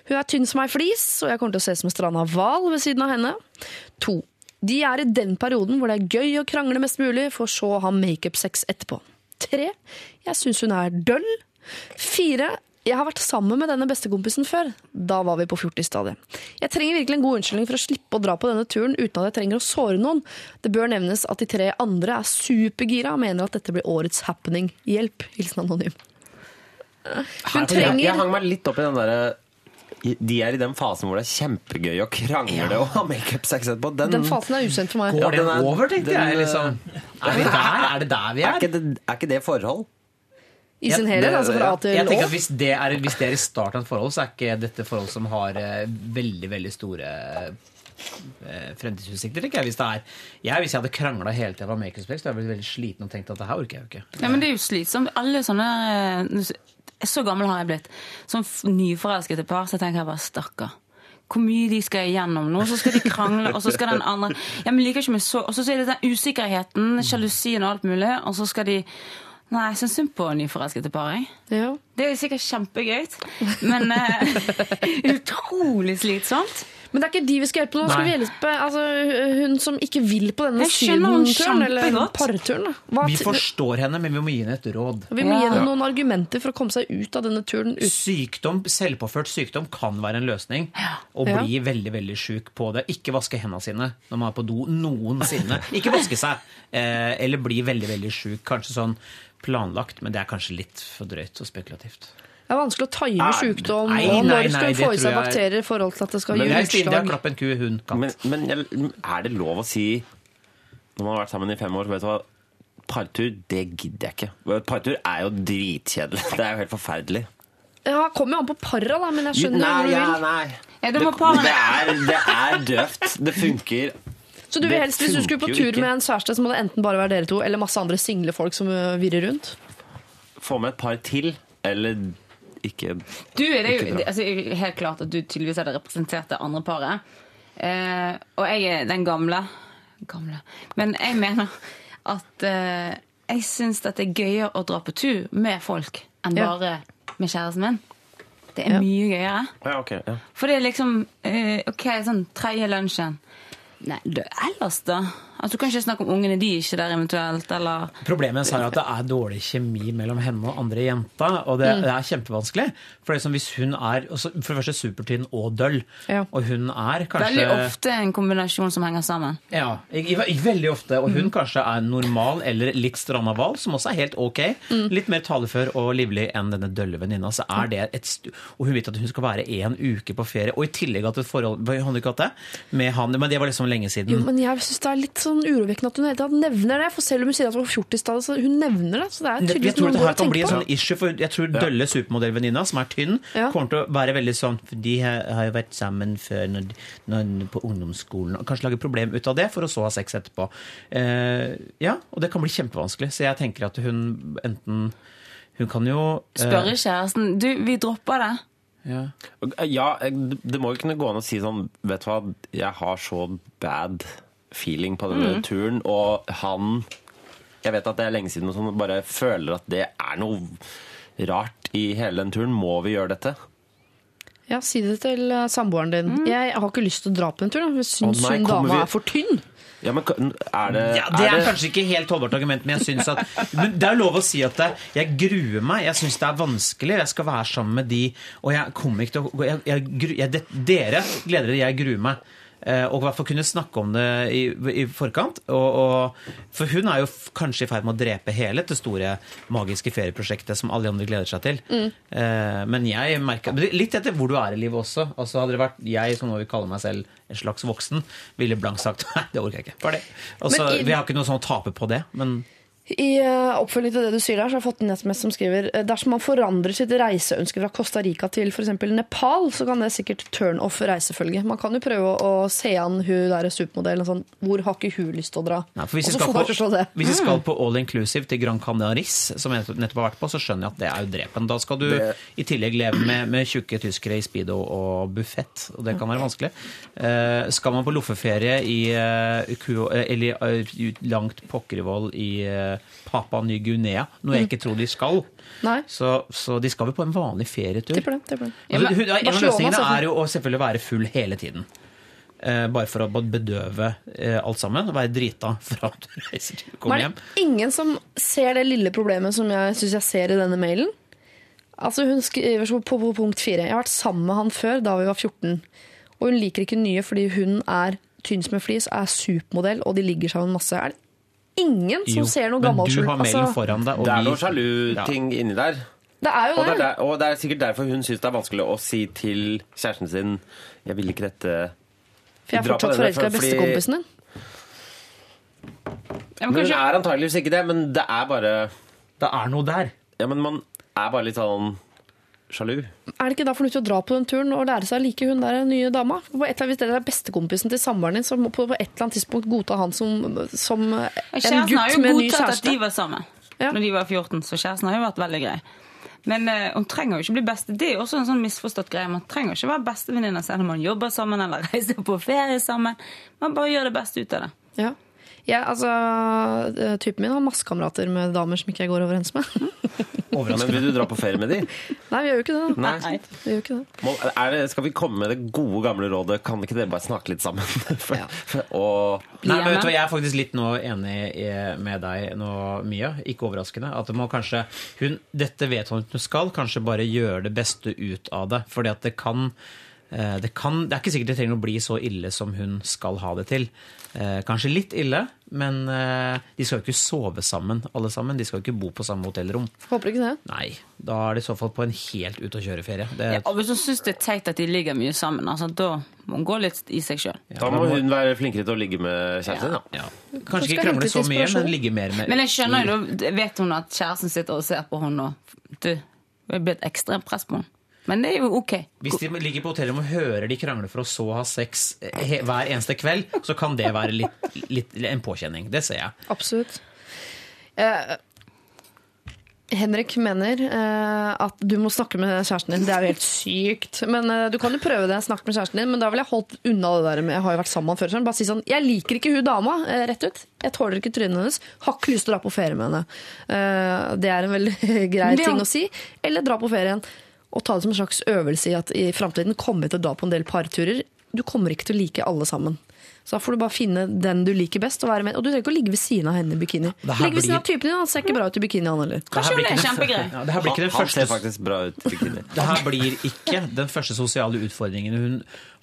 Hun er tynn som ei flis, og jeg kommer til å se som stranda hval ved siden av henne. 2. De er i den perioden hvor det er gøy å krangle mest mulig, for så å ha makeup-sex etterpå. 3. Jeg syns hun er døll. 4. Jeg har vært sammen med denne bestekompisen før. Da var vi på 40-stadiet. Jeg trenger virkelig en god unnskyldning for å slippe å dra på denne turen uten at jeg trenger å såre noen. Det bør nevnes at de tre andre er supergira og mener at dette blir årets happening. Hjelp. Hilsen anonym. Hun Jeg, trenger jeg hang meg litt opp i den derre De er i den fasen hvor det er kjempegøy å krangle og ha makeup-sex etterpå. Den, Den fasen er ukjent for meg. Går ja, den er- over, tenkte den, jeg. liksom. Er vi der? Er det der vi er, er? ikke det, er ikke det forhold? I sin helhet, altså fra A til Jeg tenker Å. at hvis det, er, hvis det er i starten av et forhold, så er ikke dette forhold som har eh, veldig, veldig store eh, fremtidsutsikter, jeg. Hvis, det er, jeg, hvis jeg hadde krangla hele tida makeup-sex, så hadde jeg blitt veldig sliten og tenkt at det her orker jeg jo ikke. Ja, men det er jo slitsomt. Alle sånne eh, Så gammel har jeg blitt. Som nyforelskede par, så tenker jeg bare stakkar. Hvor mye de skal igjennom nå, så skal de krangle, og så skal den andre ja, men liker ikke meg så, Og så er det den usikkerheten, sjalusien og alt mulig, og så skal de Nei, jeg syns synd på nyforelskede par. jeg. Ja. Det er sikkert kjempegøy, men uh, utrolig slitsomt. Men det er ikke de vi skal hjelpe nå. Skal vi hjelpe altså, hun som ikke vil på denne Jeg sydenturen, eller parturen? Vi forstår henne, men vi må gi henne et råd. vi må gi henne noen argumenter for å komme seg ut av denne turen. Sykdom, Selvpåført sykdom kan være en løsning. Å Ja. bli veldig veldig sjuk på det. Ikke vaske hendene sine når man er på do noensinne. Ikke vaske seg. Eh, eller bli veldig veldig sjuk. Kanskje sånn planlagt, men det er kanskje litt for drøyt og spekulativt. Det er vanskelig å time sykdom, nei, nei, nei, når skal det få i seg bakterier i forhold til at det skal jeg utslag. klapp en ku, hund, katt. Men, men er det lov å si, når man har vært sammen i fem år, vet du hva Partur, det gidder jeg ikke. Partur er jo dritkjedelig. Det er jo helt forferdelig. Ja, Kommer jo an på para, da, men jeg skjønner nei, hvor du ja, vil. nei. Ja, Det, må parene- det, er, det er døvt. Det funker. Så du vil helst, hvis du skulle på tur med en kjæreste, så må det enten bare være dere to, eller masse andre single folk som øh, virrer rundt? Få med et par til, eller ikke Du er det jo altså, helt klart at du tydeligvis hadde representert det andre paret. Eh, og jeg er den gamle. Gamle. Men jeg mener at eh, jeg syns det er gøyere å dra på tur med folk enn Ja. bare med kjæresten min. Det er Ja. mye gøyere. Ja, okay, Ja. For det er liksom eh, OK, sånn tredje lunsjen. Nei, ellers, da? Altså, du kan ikke snakke om ungene, de ikke der eventuelt, eller Problemet hennes er at det er dårlig kjemi mellom henne og andre jenta, og det, Mm. det er kjempevanskelig. For det er som hvis hun er for det første supertynn og døll, og hun er kanskje Veldig ofte en kombinasjon som henger sammen. Ja, veldig ofte. Og hun kanskje er normal eller litt stranda hval, som også er helt ok. Litt mer talefør og livlig enn denne dølle venninna. Så er det et og hun vet at hun skal være en uke på ferie. Og i tillegg at et forhold ikke det? Med han, men det var liksom lenge siden. Jo, men jeg syns det er litt sånn urovekkende at hun hele tatt nevner det. For selv om hun sier at hun var fjortistallet, så hun nevner det. Så det er jeg tydeligvis tror noe kan bli en sånn på. issue, for jeg tror dølle supermodellvenninna, som er tynn, Ja. kommer til å være veldig sånn For de har har jo vært sammen før når, når, på ungdomsskolen. Og kanskje lage problem ut av det, for å så ha sex etterpå. Uh, ja, og det kan bli kjempevanskelig. Så jeg tenker at hun enten Hun kan jo uh, Spørre kjæresten Du, vi dropper det. Ja. Ja, det må jo kunne gå an å si sånn Vet du hva, jeg har så bad feeling på denne Mm. turen, og han Jeg vet at det er lenge siden, men han bare føler at det er noe rart i hele den turen. Må vi gjøre dette? Ja, Si det til eh, samboeren din. Jeg har ikke lyst til å dra på en tur. Jeg syns Å hun dama vi- er for tynn. Ja, men er det Ja, Det er kanskje ikke helt holdbart argument, men jeg synes at men det er lov å si at jeg gruer meg. Jeg syns det er vanskelig. Jeg skal være sammen med de, og jeg kommer ikke til å jeg, jeg, jeg, det- Dere gleder dere, jeg gruer meg. Eh, og i hvert fall kunne snakke om det i, i forkant. Og, og, for hun er jo kanskje i ferd med å drepe hele det store magiske ferieprosjektet som alle andre gleder seg til. Mm. Eh, men jeg merker Litt etter hvor du er i livet også. Altså Hadde det vært jeg, som nå vil kalle meg selv en slags voksen, ville blankt sagt nei, det orker jeg ikke. Altså, Men vi har ikke noe sånn å tape på det, men I eh, oppfølging til det du sier der, så har jeg fått en SMS som skriver eh, dersom man forandrer sitt reiseønske fra Costa Rica til f.eks. Nepal, så kan det sikkert turn off reisefølge. Man kan jo prøve å, se an hun der supermodellen sånn Hvor har ikke hun lyst til å dra? Nei, for hvis vi, på, det. hvis vi skal på all inclusive til Gran Canaris, som jeg nettopp har vært på, så skjønner jeg at det er jo drepen. Da skal du i tillegg leve med, med tjukke tyskere i speedo og buffett, og det kan være vanskelig. Uh, skal man på loffeferie i, uh, Kuo, eller, uh, langt pokkervoll i Papua Ny-Guinea, noe jeg ikke tror de skal, så, så de skal vel på en vanlig ferietur. Tipper det. tipper det. Altså, en av løsningene er jo å selvfølgelig være full hele tiden. Eh, bare for å bedøve eh, alt sammen. Være drita fra at du reiser til du Men er hjem. det ingen som ser det lille problemet som jeg syns jeg ser i denne mailen? Altså Hun skriver på, på, på punkt fire. Jeg har vært sammen med han før, da vi var 14. Og hun liker ikke nye fordi hun er tynn som en flis, er supermodell, og de ligger sammen masse. Er det ingen som Jo, ser noe men gammel du har mailen Altså, foran deg. Og Det er noen sjalu-ting inni der. det er jo Og det det. er, og det er sikkert derfor hun syns det er vanskelig å si til kjæresten sin Jeg vil ikke dette For jeg er fortsatt forelska i bestekompisen din. Ja, men Men hun kanskje- er antageligvis ikke det, men det er bare Det er noe der. Ja, men man er bare litt sånn sjalu. Er det ikke da fornuftig å dra på den turen og lære seg å like hun der nye dama? På et, eller annet- hvis det er bestekompisen til samboeren din, så må på, på et eller annet tidspunkt godta han som, som en Kjæresten har gutt jo med en ny godtatt at de var sammen når de var 14, så kjæresten har jo vært veldig grei. Men uh, hun trenger jo ikke bli beste. Det er jo også en sånn misforstått greie. Man trenger ikke være bestevenninner selv om man jobber sammen eller reiser på ferie sammen. Man bare gjør det beste ut av det. Ja. Ja, altså, eh, Typen min har masse kamerater med damer som ikke jeg går overens med. Men vil du dra på ferie med de? Nei, vi gjør jo ikke det. Nei. Nei. Vi gjør ikke det. Må, er det, skal vi komme med det gode, gamle rådet? Kan ikke dere bare snakke litt sammen? For, for, og, Nei, men vet du, hva, Jeg er faktisk litt nå enig med deg nå, Mia. Ikke overraskende. At det må kanskje, hun, Dette vet hun at hun skal. Kanskje bare gjøre det beste ut av det. Fordi at det kan det, kan, det er ikke sikkert det trenger å bli så ille som hun skal ha det til. Eh, kanskje litt ille, men eh, de skal jo ikke sove sammen, alle sammen. De skal jo ikke bo på samme hotellrom. Håper ikke det. Nei, da er det i så fall på en helt ut å kjøre-ferie. Det- Ja, og hvis hun syns det er teit at de ligger mye sammen, altså, da må hun gå litt i seg sjøl. da må hun være flinkere til å ligge med kjæresten sin, da. Kanskje ikke krangle så mye, men ligge mer med Men jeg skjønner jo, vet hun at kjæresten sitter og ser på henne og Du, det blir et ekstremt press på henne. Men det er jo OK. Hvis de ligger på hotellrommet og hører de krangler for å så ha sex eh, hver eneste kveld, så kan det være litt, litt en påkjenning. Det ser jeg. Absolutt. Eh, Henrik mener eh, at du må snakke med kjæresten din. Det er jo helt sykt. Men eh, Du kan jo prøve det. Snakke med kjæresten din, men da ville jeg holdt unna det der med Jeg har jo vært sammen før. Sånn. Bare si sånn Jeg liker ikke hun dama, eh, rett ut. Jeg tåler ikke trynet hennes. Har ikke lyst til å dra på ferie med henne. Eh, det er en veldig grei ting å si. Eller dra på ferien og ta det som en slags øvelse i at i framtiden kommer vi til å dra på en del parturer. Du kommer ikke til å like alle sammen. Så da får du bare finne den du liker best. Og, være med. og du trenger ikke å ligge ved siden av henne i bikini. Ligg ved siden av typen din, han ser ikke bra ut i bikini, han heller. Kanskje her blir ikke Ja, det her blir ikke den Han ser faktisk bra ut i bikini. Det her blir ikke den første sosiale utfordringen hun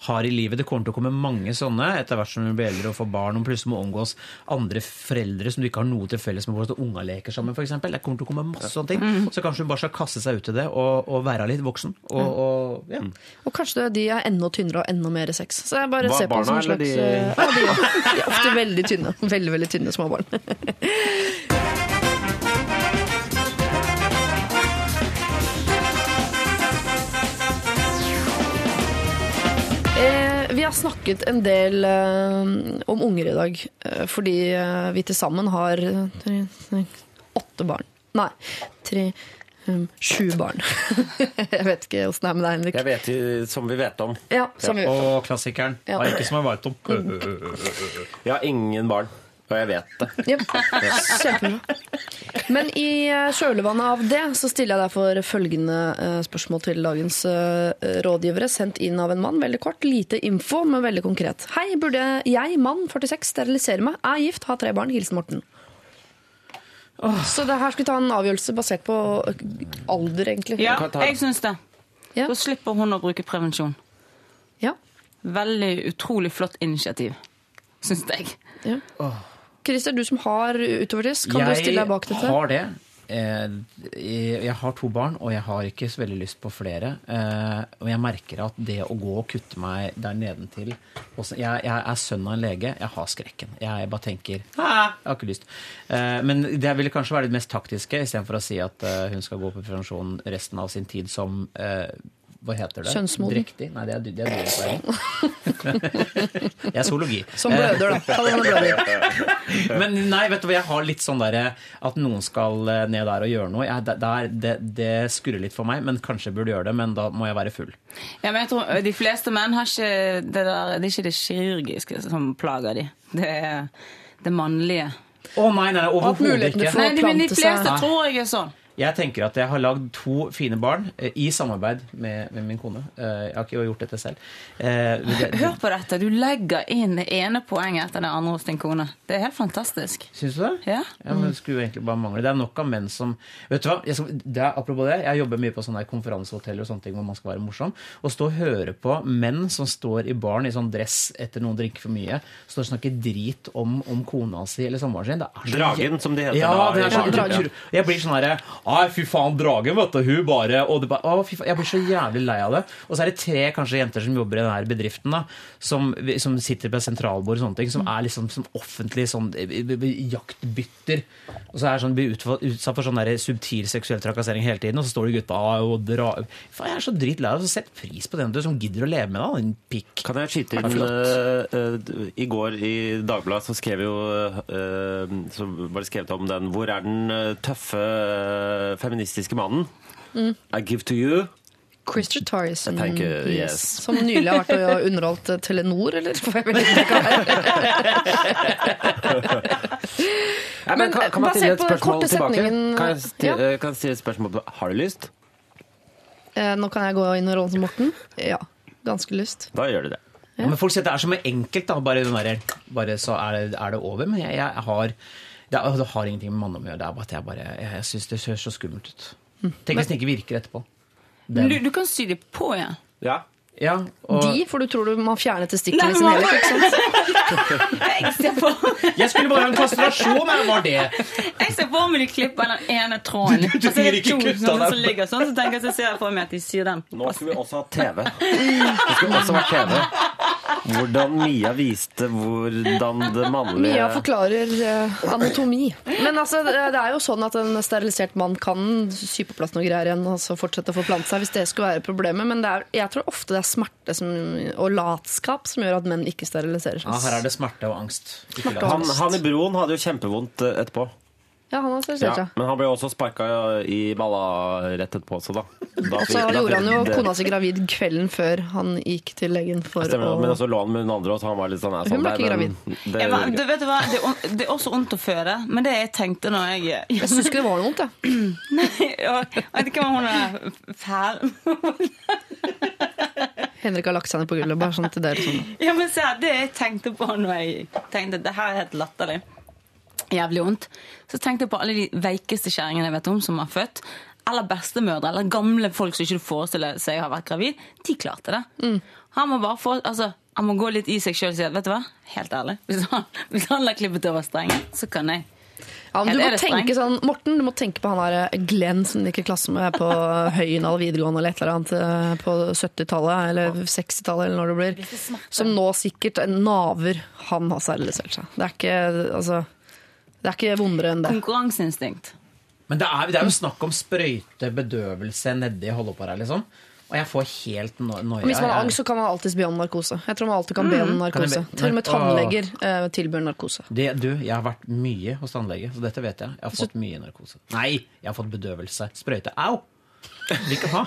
har i livet. Det kommer til å komme mange sånne etter hvert som du blir eldre og får barn. og plutselig må omgås andre foreldre som du ikke har noe til felles med. hvordan unga leker sammen, f.eks. Det kommer til å komme masse sånne ting. Så kanskje hun bare skal kaste seg ut i det og, og være litt voksen. Og, og, ja. Og kanskje de er enda tynnere og enda mer sex. Så jeg bare Hva, ser på en barna, eller slags de- eh, Ja, de, er- de er ofte veldig tynne. Veldig, veldig tynne små barn. har snakket en del eh, om unger i dag, eh, fordi eh, vi til sammen har tre, seks, åtte barn. Nei, tre, um, sju barn. jeg vet ikke åssen det er med deg, Henrik. Jeg vet som vi vet om. Ja, som vi vet om. Og klassikeren. Ja. Nei, ikke som har veit om. Jeg har ingen barn, og jeg vet det. Yep. kjempebra. Men i eh, kjølvannet av det så stiller jeg derfor følgende eh, spørsmål til dagens eh, rådgivere, sendt inn av en mann. Veldig kort, lite info, men veldig konkret. Hei, burde jeg, mann 46, sterilisere meg? Er gift, har tre barn. Hilsen Morten. Så det her skulle ta en avgjørelse basert på alder, egentlig. Ja, jeg syns det. Så slipper hun å bruke prevensjon. Ja. Veldig utrolig flott initiativ, syns jeg. Ja. Christer, du som har utovertiss, kan du stille deg bak dette? Jeg har det. Eh, Jeg har to barn, og jeg har ikke så veldig lyst på flere. Eh, Og jeg merker at det å gå og kutte meg der nedentil Jeg, jeg er sønn av en lege, jeg har skrekken. Jeg bare tenker Jeg har ikke lyst. Eh, Men det ville kanskje være det mest taktiske, istedenfor å si at hun skal gå på prevensjon resten av sin tid som hva heter det? Kjønnsmoden. Drektig? Nei, det er, det er jeg er zoologi. Som bløder, da. Men nei, vet du hva, jeg har litt sånn der at noen skal eh, ned der og gjøre noe. Jeg, det, det, det, det skurrer litt for meg, men kanskje jeg burde gjøre det. Men da må jeg være full. Ja, men jeg tror De fleste menn har ikke det der, det er ikke det kirurgiske som plager de. Det er det mannlige. Å nei, nei, overhodet ikke. Nei, de, men de fleste tror jeg er sånn. Jeg tenker at jeg har lagd to fine barn eh, i samarbeid med, med min kone. Eh, Jeg har ikke gjort dette selv. Eh, det- Hør på dette. Du legger inn det ene poenget etter det andre hos din kone. Det er helt fantastisk. Syns du det? Ja. Ja, men det skulle jo egentlig bare mangle. Det er nok av menn som Vet du hva, jeg skal, det er, apropos det, jeg jobber mye på sånne konferansehoteller og sånne ting hvor man skal være morsom. Og stå og høre på menn som står i baren i sånn dress etter noen drikker for mye, står og snakker drit om, om kona si eller samboeren sin. Det er så Dragen, som de heter Ja, da, det er så. Jeg blir sånn herre Ai, fy faen, dragen, vet du. Hun bare Og det bare Å, fy faen. Jeg blir så jævlig lei av det. Og så er det tre kanskje jenter som jobber i denne bedriften, da, som, som sitter på sentralbord og sånne ting, som er liksom som offentlig sånn eh, jaktbytter. Og så er det sånn, blir utsatt, for sånn der subtil seksuell trakassering hele tiden, og så står de gutta «Ai, og dra Faen, jeg er så dritlei av det. Så Sett pris på den du som gidder å leve med deg, din pikk. Kan jeg skyte Det inn eh, I går i Dagbladet så skrev jo uh, Så var det skrevet om den Hvor er den tøffe eh, feministiske mannen? Mm. I give to you. Christer Torrison, Thank yes. som nylig har vært og underholdt eh, Telenor, eller? Er. Ja, men kan, kan man stille et spørsmål tilbake? Kan jeg stille, Ja. kan jeg stille et spørsmål? Har du lyst? Eh, Nå kan jeg gå inn i rollen som Morten. Ja, ganske lyst. Da gjør du det. Ja, men folk sier at det er så enkelt, da. Bare, bare så er det, er det over. Men jeg, jeg har det, er- det har ingenting med mann å gjøre. Det er bare at jeg bare Jeg, jeg syns det ser så skummelt ut. Tenk hvis den ikke virker etterpå. Den. du, du kan sy det på igjen. Ja. Ja, og De, for du tror du må fjerne testiklene Nei, i sin men- helhet, ikke sant? Jeg ser på Jeg skulle bare ha en kastrasjon, eller var det? Jeg ser for meg de klipper den ene tråden. Du- du Og så er det to som ligger sånn, så tenker jeg så ser jeg for meg at de syr den. Nå skulle vi også ha TV. Det skulle også vært TV. Hvordan Mia viste hvordan det mannlige Mia forklarer eh, anatomi. Men altså, det er jo sånn at en sterilisert mann kan sy på plass noe greier igjen og så fortsette å forplante seg hvis det skulle være problemet. Men det er, jeg tror ofte det er smerte som, og latskap som gjør at menn ikke steriliserer Ja, her er det smerte og angst. Smerte og han, han, han i broen hadde jo kjempevondt eh, etterpå. Ja, han har sterilisert Ja, men han ble også sparka i balla rett etterpå, også, da, da Og så da- gjorde han jo det- kona si gravid kvelden før han gikk til legen for Stemmer, å men også lå han med den andre, og så han var litt sånn nei, Hun sånn, ble ikke gravid. Det, Ja, men, du vet du hva? Det, er, det er også vondt å føre, men det jeg tenkte når jeg Jeg syns ikke det var noe vondt, jeg. ja, Jeg vet ikke om hun er fæl. Henrik har lagt seg ned på gulvet, bare sånn til dere. Sånn. Ja, men se Det jeg tenkte på når jeg tenkte det her er helt latterlig, jævlig vondt, så tenkte jeg på alle de veikeste kjerringene jeg vet om som har født. Eller bestemødre, eller gamle folk som ikke forestiller seg har vært gravid. De klarte det. Han må bare få, altså, han må gå litt i seg sjøl og si at vet du hva, helt ærlig, hvis han, hvis han har klippet over strengen, så kan jeg. Ja, men du må tenke sånn, Morten, du må tenke på han der eh, Glenn som du gikk i klasse med på Høyendal videregående eller et eller annet eh, på 70-tallet eller 60-tallet eller når det blir. Som nå sikkert naver. Han har sterilisert seg. Det er ikke, altså, det er ikke vondere enn det. Konkurranseinstinkt. Men det er, det er jo snakk om sprøyte, bedøvelse nedi her, liksom. Og jeg får helt no noia. Hvis man har angst, så kan man alltids be om narkose. Jeg tror man alltid kan be om Mm. Narkose. be- Til og med tannleger uh, tilbyr narkose. Det, du, jeg har vært mye hos tannlege, så dette vet jeg. Jeg har fått mye narkose. Nei, jeg har fått bedøvelse. Sprøyte. Au! Vil ikke ha.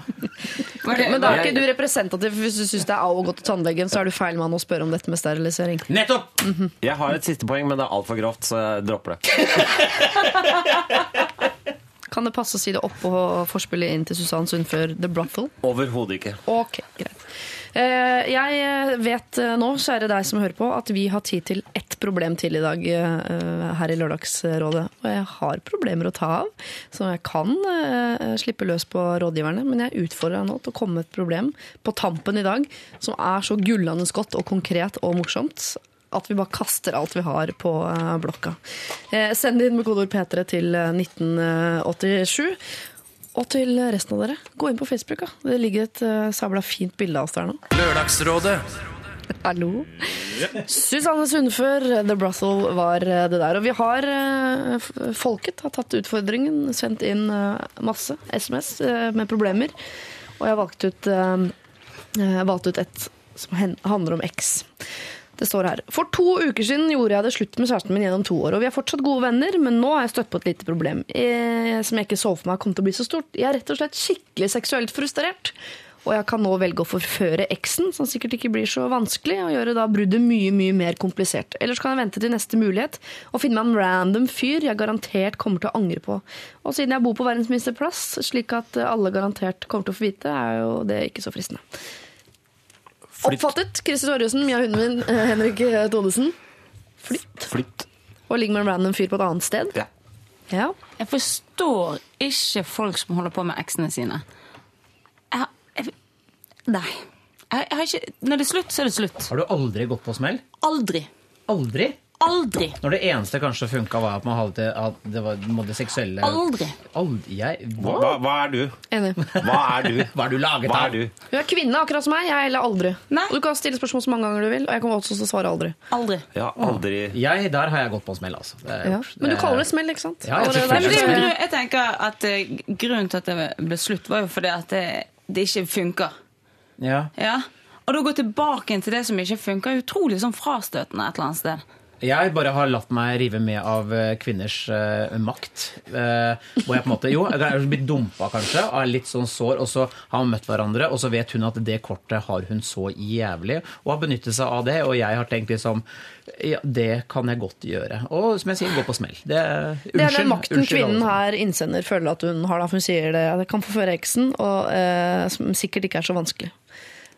Men da er ikke du representativ. Hvis du syns det er au å gå til tannlegen, så er du feil mann å spørre om dette med sterilisering. Nettopp! Jeg har et siste poeng, men det er altfor grovt, så jeg dropper det. Kan det passe å si det oppå forspillet inn til Susann Sund før The Brothel? Overhodet ikke. Ok, greit. Eh, Jeg vet eh, nå, kjære deg som hører på, at vi har tid til ett problem til i dag eh, her i Lørdagsrådet. Og jeg har problemer å ta av, så jeg kan eh, slippe løs på rådgiverne. Men jeg utfordrer deg nå til å komme med et problem på tampen i dag som er så gullende godt og konkret og morsomt at vi bare kaster alt vi har på eh, blokka. Eh, Send inn med kodeord P3 til eh, 1987. Og til resten av dere, gå inn på Facebook. Da. Det ligger et sabla fint bilde av oss der nå. Lørdagsrådet. Hallo. Susanne Sundfør, The Brussel var eh, det der. Og vi har eh, Folket har tatt utfordringen, sendt inn eh, masse SMS eh, med problemer. Og jeg valgte ut, eh, eh, valgt ut et som handler om X. Det står her. For to uker siden gjorde jeg det slutt med kjæresten min gjennom to år. Og vi er fortsatt gode venner, men nå har jeg støtt på et lite problem eh, som jeg ikke så for meg kom til å bli så stort. Jeg er rett og slett skikkelig seksuelt frustrert. Og jeg kan nå velge å forføre eksen, som sikkert ikke blir så vanskelig, og gjøre da bruddet mye mye mer komplisert. Ellers kan jeg vente til neste mulighet og finne meg en random fyr jeg garantert kommer til å angre på. Og siden jeg bor på verdens minste plass, slik at alle garantert kommer til å få vite, er jo det ikke så fristende. Oppfattet. Christer Torjussen, Mia hunden min, eh, Henrik eh, Thodesen. Flytt. Flytt. Og ligg med en random fyr på et annet sted. Ja. Ja. Jeg forstår ikke folk som holder på med eksene sine. Jeg, jeg, nei. Jeg, jeg har ikke, når det er slutt, så er det slutt. Har du aldri gått på smell? Aldri. Aldri? Aldri. Når det eneste kanskje funka, var at man hadde det, at det var det seksuelle Aldri. Aldri. Jeg, Hva, hva, hva er du? Enig. Hva er du? Hva er du laget Hva av? er du? Hun er kvinne, akkurat som meg. Jeg eller aldri. Nei. Du kan stille spørsmål så mange ganger du vil, og jeg kommer også til å svare aldri. Aldri. Ja, aldri Jeg, der har jeg gått på smell, altså. Det Ja. Men du kaller det smell, ikke sant? Ja, jeg det er jeg tenker at eh, Grunnen til at det ble slutt, var jo fordi at det, det ikke funker. Ja. Ja. Og da gå tilbake til det som ikke funker, er utrolig sånn frastøtende et eller annet sted. Jeg bare har latt meg rive med av eh, kvinners uh, makt. Uh, hvor jeg på en måte, jo, jeg er blitt dumpa kanskje, er litt sånn sår, og så har man møtt hverandre, og så vet hun at det kortet har hun så jævlig, og har benyttet seg av det, og jeg har tenkt liksom ja, det kan jeg godt gjøre. Og som jeg sier, gå på smell. Det, Det er den makten unnskyld, kvinnen her, innsender, føler at hun har. da, for Hun sier det, det kan forføre eksen, og eh, som sikkert ikke er så vanskelig.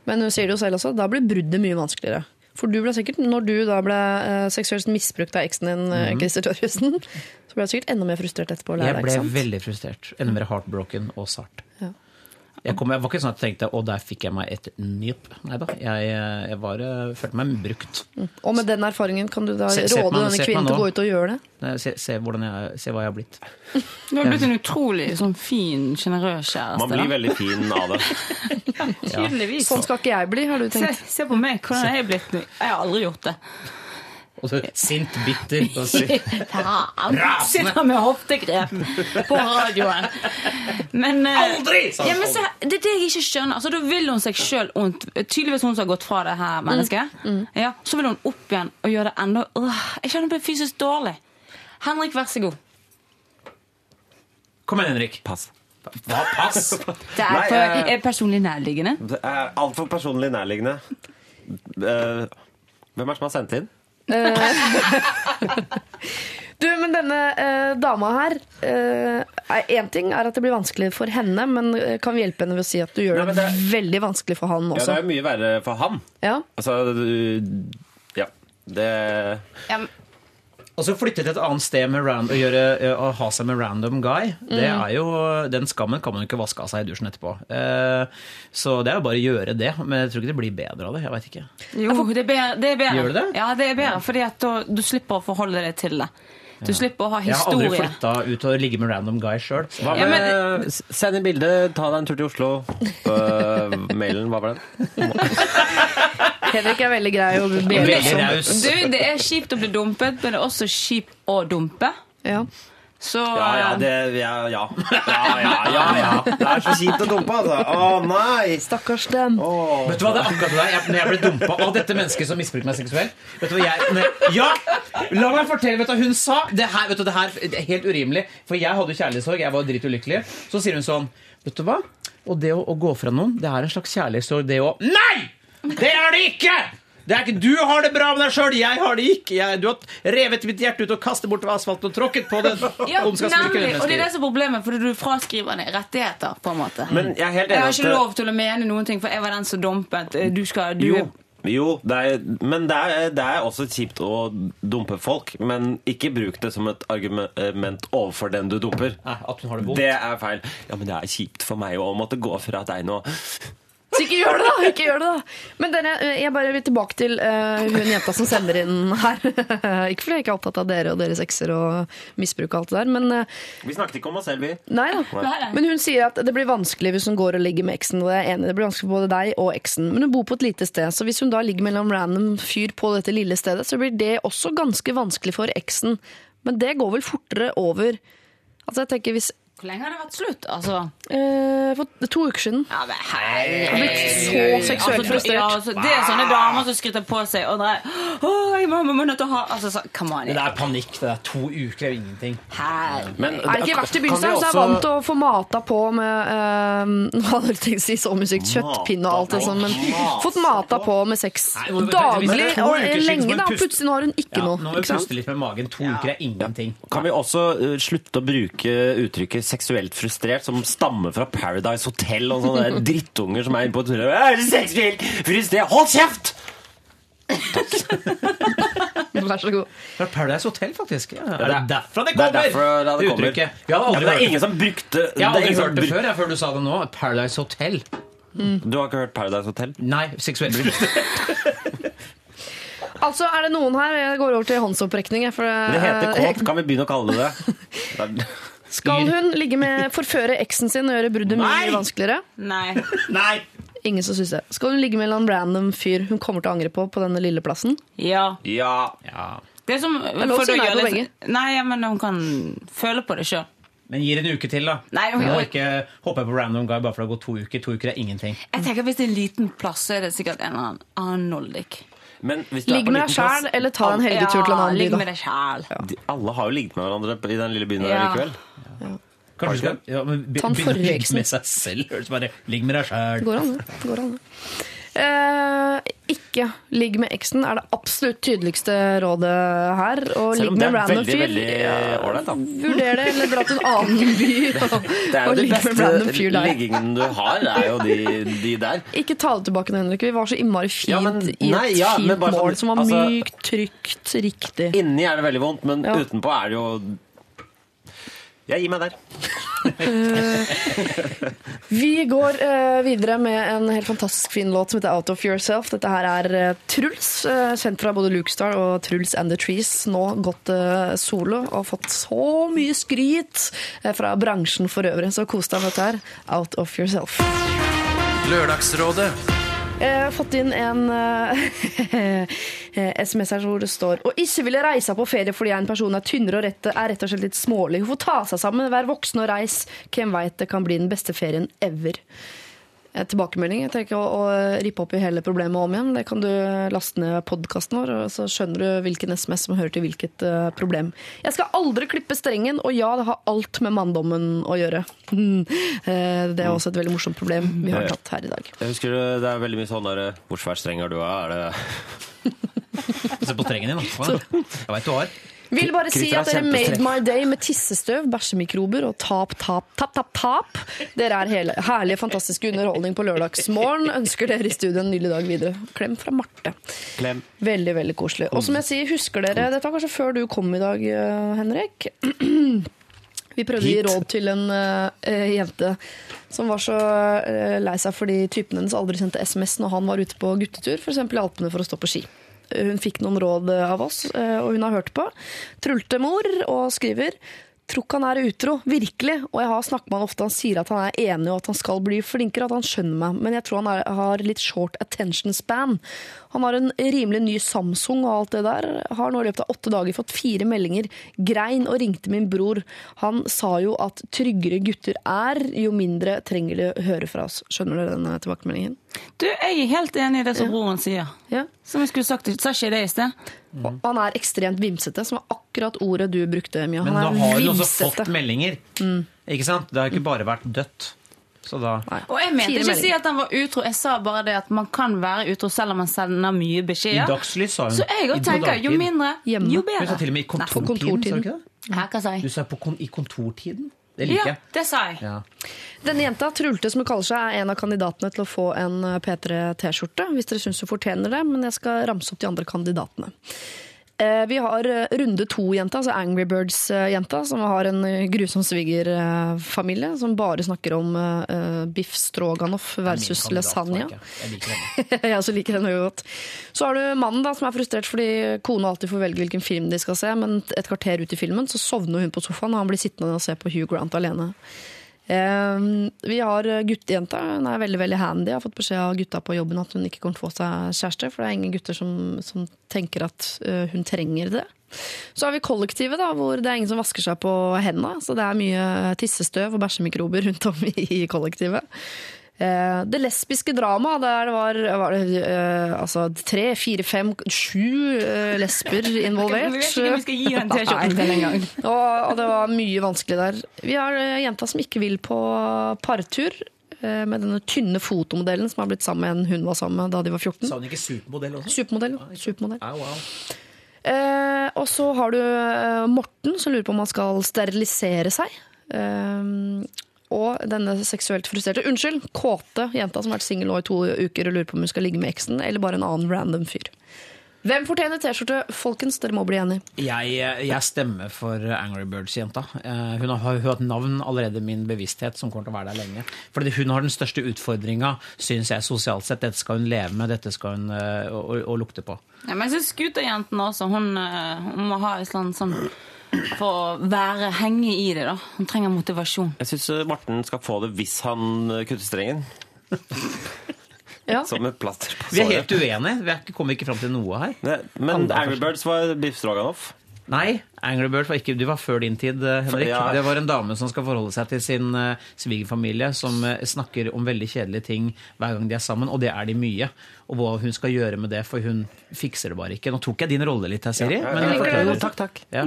Men hun sier det jo selv også, da blir bruddet mye vanskeligere. For du ble sikkert, når du da ble eh, seksuelt misbrukt av eksen din, Mhm. Christer Torjussen, så ble du sikkert enda mer frustrert etterpå. Jeg ble veldig frustrert. Enda mer heartbroken og sart. Ja. Jeg, kom, jeg var ikke sånn at jeg tenkte å, der fikk jeg meg et nyp. Nei da. Jeg, jeg var, eh, følte meg brukt. Og med den erfaringen kan du da Se- råde meg- denne kvinnen til å gå ut og gjøre det? Nei, Se, se, jeg, se hva jeg har blitt. Du har blitt en utrolig sånn fin, sjenerøs kjæreste. Man blir da. veldig fin av det. Tydeligvis. Sånn skal ikke jeg bli, har du tenkt. se på meg, hvordan er jeg blitt nå? Jeg har aldri gjort det. Og så sint, bitter. Og Faen! Sitter med hoftegrep på radioen. Men eh, Aldri! Ja, men så, det er det jeg ikke skjønner. Altså, Da vil hun seg sjøl ondt. Tydeligvis hun som har gått fra det her mennesket. Ja, så vil hun opp igjen og gjøre det enda Jeg kjenner blir fysisk dårlig. Henrik, vær så god. Kom igjen, Henrik. Pass. Hva, pass! Det er, for, Nei, er personlig nærliggende. Det er altfor personlig nærliggende. Eh, Hvem er det som har sendt inn? Du, men denne eh, dama her eh, Én ting er at det blir vanskelig for henne, men eh, kan vi hjelpe henne ved å si at du gjør Nei, det, det veldig vanskelig for han Ja, det er jo mye verre for han. Ja. Altså, du- ja. Det Og så flytte til et annet sted med random, og gjøre, og å ha seg med random guy. Det Mm. er jo, Den skammen kan man jo ikke vaske av seg i dusjen etterpå. Eh, Så det er jo bare å gjøre det. Men jeg tror ikke det blir bedre av det. Jeg vet ikke. Jo, det er bedre. Det er bedre. Gjør det det? Ja, det er bedre, fordi at du, du slipper å forholde deg til det. Du slipper å ha Jeg har aldri historie. flytta ut og ligge med random guy sjøl. Ja, men- Send inn bilde, ta deg en tur til Oslo. Uh, mailen, hva var den? Henrik er veldig grei og Veldig raus. Du, det er kjipt å bli dumpet, men det er også kjipt å dumpe. Ja. Så Ja, ja, det Ja, ja. Ja, ja, ja, ja. Det er så kjipt å dumpe, altså. Å nei! Stakkars dem. Vet du hva, det er akkurat det der. Jeg, når jeg ble dumpa av dette mennesket som misbruker meg seksuelt Vet du hva jeg når, Ja! La meg fortelle, vet du hva hun sa? Det her, vet du, det her det er helt urimelig. For jeg hadde jo kjærlighetssorg. Jeg var dritulykkelig. Så sier hun sånn Vet du hva? Og det å, å gå fra noen, det er en slags kjærlighetssorg, det å Nei! Det er det ikke! Det er ikke, Du har det bra med deg sjøl, jeg har det ikke. Jeg, du har revet mitt hjerte ut og kastet bort asfalten og tråkket på den. ja, nemlig, og det er det som er problemet, fordi du fraskriver deg rettigheter. på en måte Men jeg er helt Jeg har ikke lov til å mene noen ting, for jeg var den som dumpet. Du skal, du Jo, jo det er, men det er, det er også kjipt å dumpe folk. Men ikke bruk det som et argument overfor den du dumper. Nei, at hun har det vondt. Det er feil. Ja, men det er kjipt for meg å måtte gå fra deg nå. Så ikke gjør det, da! ikke gjør det da Men dere, eh, jeg bare vil tilbake til uh, hun jenta som sender inn her. ikke fordi jeg ikke er opptatt av dere og deres ekser og misbruk og alt det der, men uh, Vi snakket ikke om oss selv, vi. Nei da. Men hun sier at det blir vanskelig hvis hun går og ligger med eksen. Og jeg er enig, det blir vanskelig for både deg og eksen. Men hun bor på et lite sted, så hvis hun da ligger mellom random fyr på dette lille stedet, så blir det også ganske vanskelig for eksen. Men det går vel fortere over Altså, jeg tenker hvis Hvor lenge har det vært slutt? Altså eh, For to uker siden. Ja, men hei, hei, blitt så seksuelt Altså, frustrert. Ja, altså, det er sånne damer som skryter på seg og dreier oh, jeg må, må nødt til å ha Altså, så, come on. Det er panikk. Det er to uker, er ingenting. Her. Men, Er det ikke verst i kan vi begynnelsen, så er jeg også- vant til å få mata på med eh, Nå hadde jeg tenkt å si så mye sykt kjøttpinne og alt det sånn, men fått mata på med sex Nei, daglig er og lenge, da. Plutselig nå har hun ikke Ja, noe. nå må vi puste litt med magen. To uker er ingenting. Kan vi også uh, slutte å bruke uttrykket 'seksuelt frustrert', som stammer fra Paradise Hotel og sånne drittunger som er inne på et Er det? Hold kjeft! Vær så god. Fra Paradise Hotel, faktisk. Ja, er det det er- derfra det Det er derfra det det kommer. uttrykket. Ja, det er ingen som brukte Jeg har aldri hørt det før, jeg, før du sa det nå. Paradise Hotel. Du har ikke hørt Paradise Hotel? Nei, seksuelt Altså, er det noen her Jeg går over til håndsopprekning. For Det heter kåt. Kan vi begynne å kalle det det? det? Skal hun ligge med forføre eksen sin og gjøre bruddet mye vanskeligere? Nei. Nei! Ingen som syns det. Skal hun ligge med en random fyr hun kommer til å angre på på denne lille plassen? Ja. Ja. Ja. Det er som er lov å for si å nei på Nei, men hun kan føle på det sjøl. Men gir en uke til, da. Nei, Du og ikke hoppe på random guy bare for det har gått to uker. To uker er ingenting. Jeg tenker Hvis det er en liten plass, så er det sikkert en eller annen annen Noldik. Men hvis du er Ligg på med deg liten plass- sjæl, eller ta en helgetur til en annen by. ligg da. med deg sjæl. De- Alle har jo ligget med hverandre i den lille byen der Ja. likevel. Kanskje du skal ja, men be- Ta en begynne å forrige ligge med seg selv. Høres bare Ligg med deg sjæl. Det går an, det. går an, det. Eh, ikke ligg med eksen er det absolutt tydeligste rådet her. Og ligg med er random fyr. da. Vurder det, eller dra til en annen by og, Det er jo og de ligge med random fyr der. liggingen du har, er jo de, de der. Ikke ta det tilbake nå, Henrik. Vi var så innmari fint Ja, men- i et ja, fint bare sånn- mål som var altså- mykt, trygt, riktig. Inni er det veldig vondt, men Ja. utenpå er det jo Jeg gir meg der. Vi går eh, videre med en helt fantastisk fin låt som heter Out of Yourself. Dette her er eh, Truls, uh, kjent fra både Lukestar og Truls and the Trees. Nå gått eh, solo og fått så mye skryt eh, fra bransjen for øvrig. Så kos deg med dette her. Out of Yourself. Lørdagsrådet. Jeg har fått inn en eh, SMS her hvor det står Å ikke ville reise på ferie fordi en person er tynnere og rett, er rett og slett litt smålig. Hun får ta seg sammen, være voksen og reise. Hvem veit det kan bli den beste ferien ever. Eh, Tilbakemelding. Jeg tenker å, å rippe opp i hele problemet om igjen. Det kan du laste ned podkasten vår, og så skjønner du hvilken SMS som hører til hvilket eh, problem. Jeg skal aldri klippe strengen, og ja, det har alt med manndommen å gjøre. Eh, det er også et veldig morsomt problem vi har tatt her i dag. Jeg husker det, det er veldig mye sånn der Hvor svær streng er du? Er det Se på strengen din, da. Jeg veit du har. Vil bare si at dere made my day med tissestøv, bæsjemikrober og tap, tap, tap, tap, tap. Dere er hele, herlige, fantastiske underholdning på lørdagsmorgen. Ønsker dere i studio en nydelig dag videre. Klem fra Marte. Klem. Veldig, veldig koselig. Og som jeg sier, husker dere Dette var kanskje før du kom i dag, eh, Henrik. Vi prøvde å gi råd til en uh, jente som var så uh, lei seg fordi typen hennes aldri sendte SMS når han var ute på guttetur, f.eks. i Alpene for å stå på ski. Hun fikk noen råd av oss, eh, og hun har hørt på. Trulte mor og skriver Tror ikke han er utro, virkelig. Og jeg har snakket med han ofte, han sier at han er enig og at han skal bli flinkere, at han skjønner meg. Men jeg tror han er, har litt short attention span. Han har en rimelig ny Samsung og alt det der. Har nå i løpet av åtte dager fått fire meldinger. Grein og ringte min bror. Han sa jo at tryggere gutter er, jo mindre trenger de å høre fra oss. Skjønner du denne tilbakemeldingen? Du, jeg er helt enig i det som broren sier. Ja. Som jeg skulle sagt, sa ikke det i sted? Og Han er ekstremt vimsete, som er akkurat ordet du brukte, Mia. Men Han nå har hun også fått meldinger. Ikke sant? Det har ikke bare vært dødt. Så da Og jeg mente ikke å si at han var utro, jeg sa bare det at man kan være utro selv om man sender mye I beskjeder. dagslys sa hun. Så jeg òg tenker jo mindre, Hjemme. jo Hun sa til og med i kontortiden. kontortiden. Sa du ikke det? Hva sa jeg? Du sa på kon i kontortiden. Det liker Ja, det sa jeg. Ja. Denne jenta, Trulte som hun kaller seg, er en av kandidatene til å få en eh, P3 T-skjorte. Hvis dere syns hun fortjener det, men jeg skal ramse opp de andre kandidatene. Eh, Vi har eh, runde to-jenta, altså Angry Birds-jenta, som har en eh, grusom svigerfamilie som bare snakker om uh, biff stroganoff versus lasagne. Jeg liker henne. jeg også liker henne godt. Så har du mannen da, som er frustrert fordi kona alltid får velge hvilken film de skal se, men et kvarter ut i filmen så sovner hun på sofaen, og han blir sittende og se på Hugh Grant alene. Eh, vi har guttejenta. Hun er veldig veldig handy. Jeg har fått beskjed av gutta på jobben at hun ikke kommer til å få seg kjæreste, for det er ingen gutter som, som tenker at eh, hun trenger det. Så har vi kollektivet, da, hvor det er ingen som vasker seg på hendene. Så det er mye tissestøv og bæsjemikrober rundt om i kollektivet. Eh, det lesbiske dramaet, der det var, var det, eh, altså, tre, fire, fem, sju eh, lesber involvert. Vi vet ikke om vi skal gi den T-skjorten til engang. Og, og det var mye vanskelig der. Vi har uh, jenta som ikke vil på partur. eh, Med denne tynne fotomodellen som har blitt sammen med en hun var sammen med da de var 14. Sa hun ikke supermodell også? Supermodell. supermodell. Ah, wow. Eh, og så har du eh, Morten som lurer på om han skal sterilisere seg. Eh, og denne seksuelt frustrerte Unnskyld, kåte jenta som har vært singel nå i to uker og lurer på om hun skal ligge med eksen, eller bare en annen random fyr. Hvem fortjener T-skjorte? Folkens, dere må bli enige. Jeg, jeg stemmer for Angry Birds-jenta. Eh, Hun har hatt navn allerede i min bevissthet som kommer til å være der lenge. Fordi hun har den største utfordringa, syns jeg, sosialt sett. Dette skal hun leve med, dette skal hun øh, å, å lukte på. Ja, men jeg syns scooterjenten også, hun, eh, hun må ha et eller annet sånn For å være, henge i det, da. Han trenger motivasjon. Jeg syns Morten skal få det hvis han eh, kutter strengen. Ja. Som et plaster på Vi er helt uenige. Vi er ikke- kommer ikke fram til noe her. Ne, Men Angry Birds var Biff Stroganoff. Nei, Angry Birds var ikke Du var før din tid, eh, Henrik. Ja. Det var en dame som skal forholde seg til sin eh, svigerfamilie, som eh, snakker om veldig kjedelige ting hver gang de er sammen, og det er de mye. Og hva hun skal gjøre med det, for hun fikser det bare ikke. Nå tok jeg din rolle litt her, Siri. Ja, men forklarer det. Takk, takk. Ja.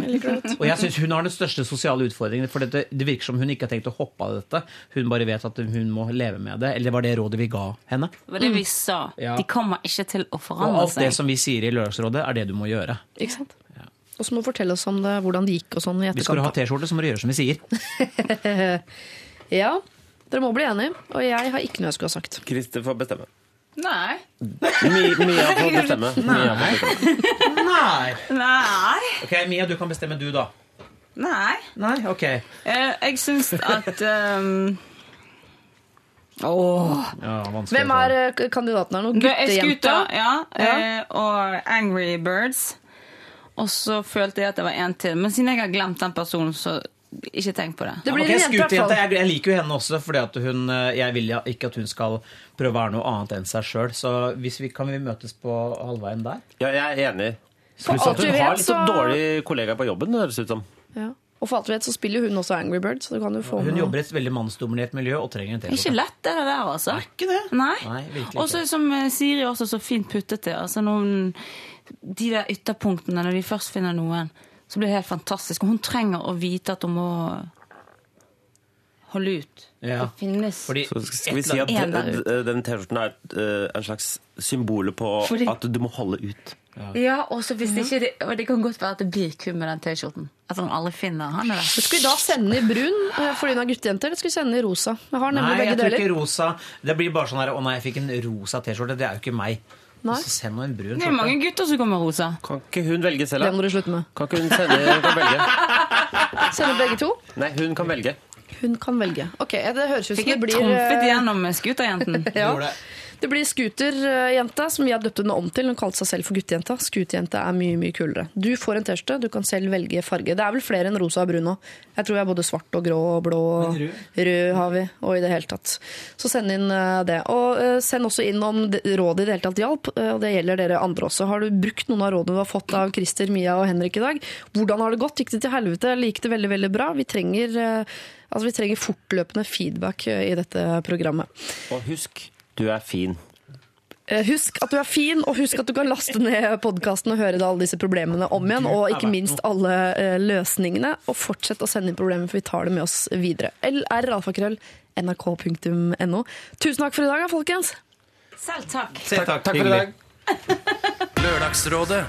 Og jeg syns hun har den største sosiale utfordringen. For dette, det virker som hun ikke har tenkt å hoppe av dette. Hun bare vet at hun må leve med det. Eller var det rådet vi ga henne. Det var det vi sa. Ja. De kommer ikke til å forandre seg. Og alt det som vi sier i Lørdagsrådet, er det du må gjøre. Ikke sant? Og så må du fortelle oss om det, hvordan det gikk og sånn i Hvis skal du ha. T-skjorte, så må du gjøre som vi sier. Ja, dere må bli enige. Og jeg har ikke noe jeg skulle ha sagt. Christer får bestemme. Nei. Mi- Mia får bestemme. Mia får bestemme. Nei! Nei. Ok, Mia, du kan bestemme du, da. Nei. Nei, ok. Eh, jeg syns at um... Åh. Ja. Hvem er eh, kandidaten her nå? Guttejenta? Ja, Ja. eh, og Angry Birds. Og så følte jeg at det var en til. Men siden jeg har glemt den personen, så ikke tenk på det. Det blir okay, en jente, i hvert Scooterjenta, fall. jeg, jeg liker jo henne også, fordi hun, eh, jeg vil ikke at hun skal prøve å være noe annet enn seg sjøl. Så hvis vi, kan vi møtes på halvveien der? Ja, jeg er enig. Pluss at hun har litt så- dårlig kollega på jobben, det høres ut som. Ja. Og for alt du vet, så spiller hun også Angry Birds. så du kan jo få Hun med jobber i et veldig mannsdominert miljø og trenger en Ikke T-skjorte. lett, det der, altså. Er ikke det? Nei. Nei, Og så ikke. som eh, Siri også så fint puttet det. Altså noen, de der ytterpunktene, når de først finner noen, så blir det helt fantastisk. Og hun trenger å vite at hun må holde ut. Ja. Det finnes Fordi Så skal vi si at den T-skjorten er eh, en slags symbol på Fordi- at du må holde ut. Ja, og så hvis ikke det, og det kan godt være at det blir kun med den T-skjorten. At han aldri finner han eller? Skulle Skal vi da sende i brun for fordi hun er guttejente, eller skal vi sende i rosa? Jeg har nemlig Nei, jeg begge tror deler. ikke rosa Det blir bare sånn her Å nei, jeg fikk en rosa T-skjorte. Det er jo ikke meg. Nei. Så send en brun Det er mange gutter som kommer med rosa. Kan ikke hun velge selv, Det må du slutte med. Kan ikke hun sende, kan velge? Sende begge to? Nei, hun kan velge. Hun kan velge. Ok, Det høres ut som Fikk det jeg blir trumfet eh, igjennom med skuterjenten. Ja. Det blir scooterjente, som vi har døpt henne om til. Hun kalte seg selv for guttejenta. Scooterjente er mye mye kulere. Du får en T-skjorte, du kan selv velge farge. Det er vel flere enn rosa og brun nå. Jeg tror vi er både svart og grå og blå. og rød. Rød har vi, og i det hele tatt. Så send inn eh, det. Og eh, send også inn om rådet i det hele tatt hjalp, eh, og det gjelder dere andre også. Har du brukt noen av rådene du har fått av Christer, Mia og Henrik i dag? Hvordan har det gått? Gikk det til helvete? Gikk det veldig, veldig bra? Vi trenger, altså, vi trenger fortløpende feedback i dette programmet. Og husk, du er fin. Eh, Husk at du er fin, og husk at du kan laste ned podkasten og høre alle disse problemene om igjen. Og ikke minst alle eh, løsningene. Og fortsett å sende inn problemer, for vi tar det med oss videre. LR-alfakrøll nrk.no. Tusen takk for i dag, folkens. Selv takk. Takk, takk, Takk for i dag. Lørdagsrådet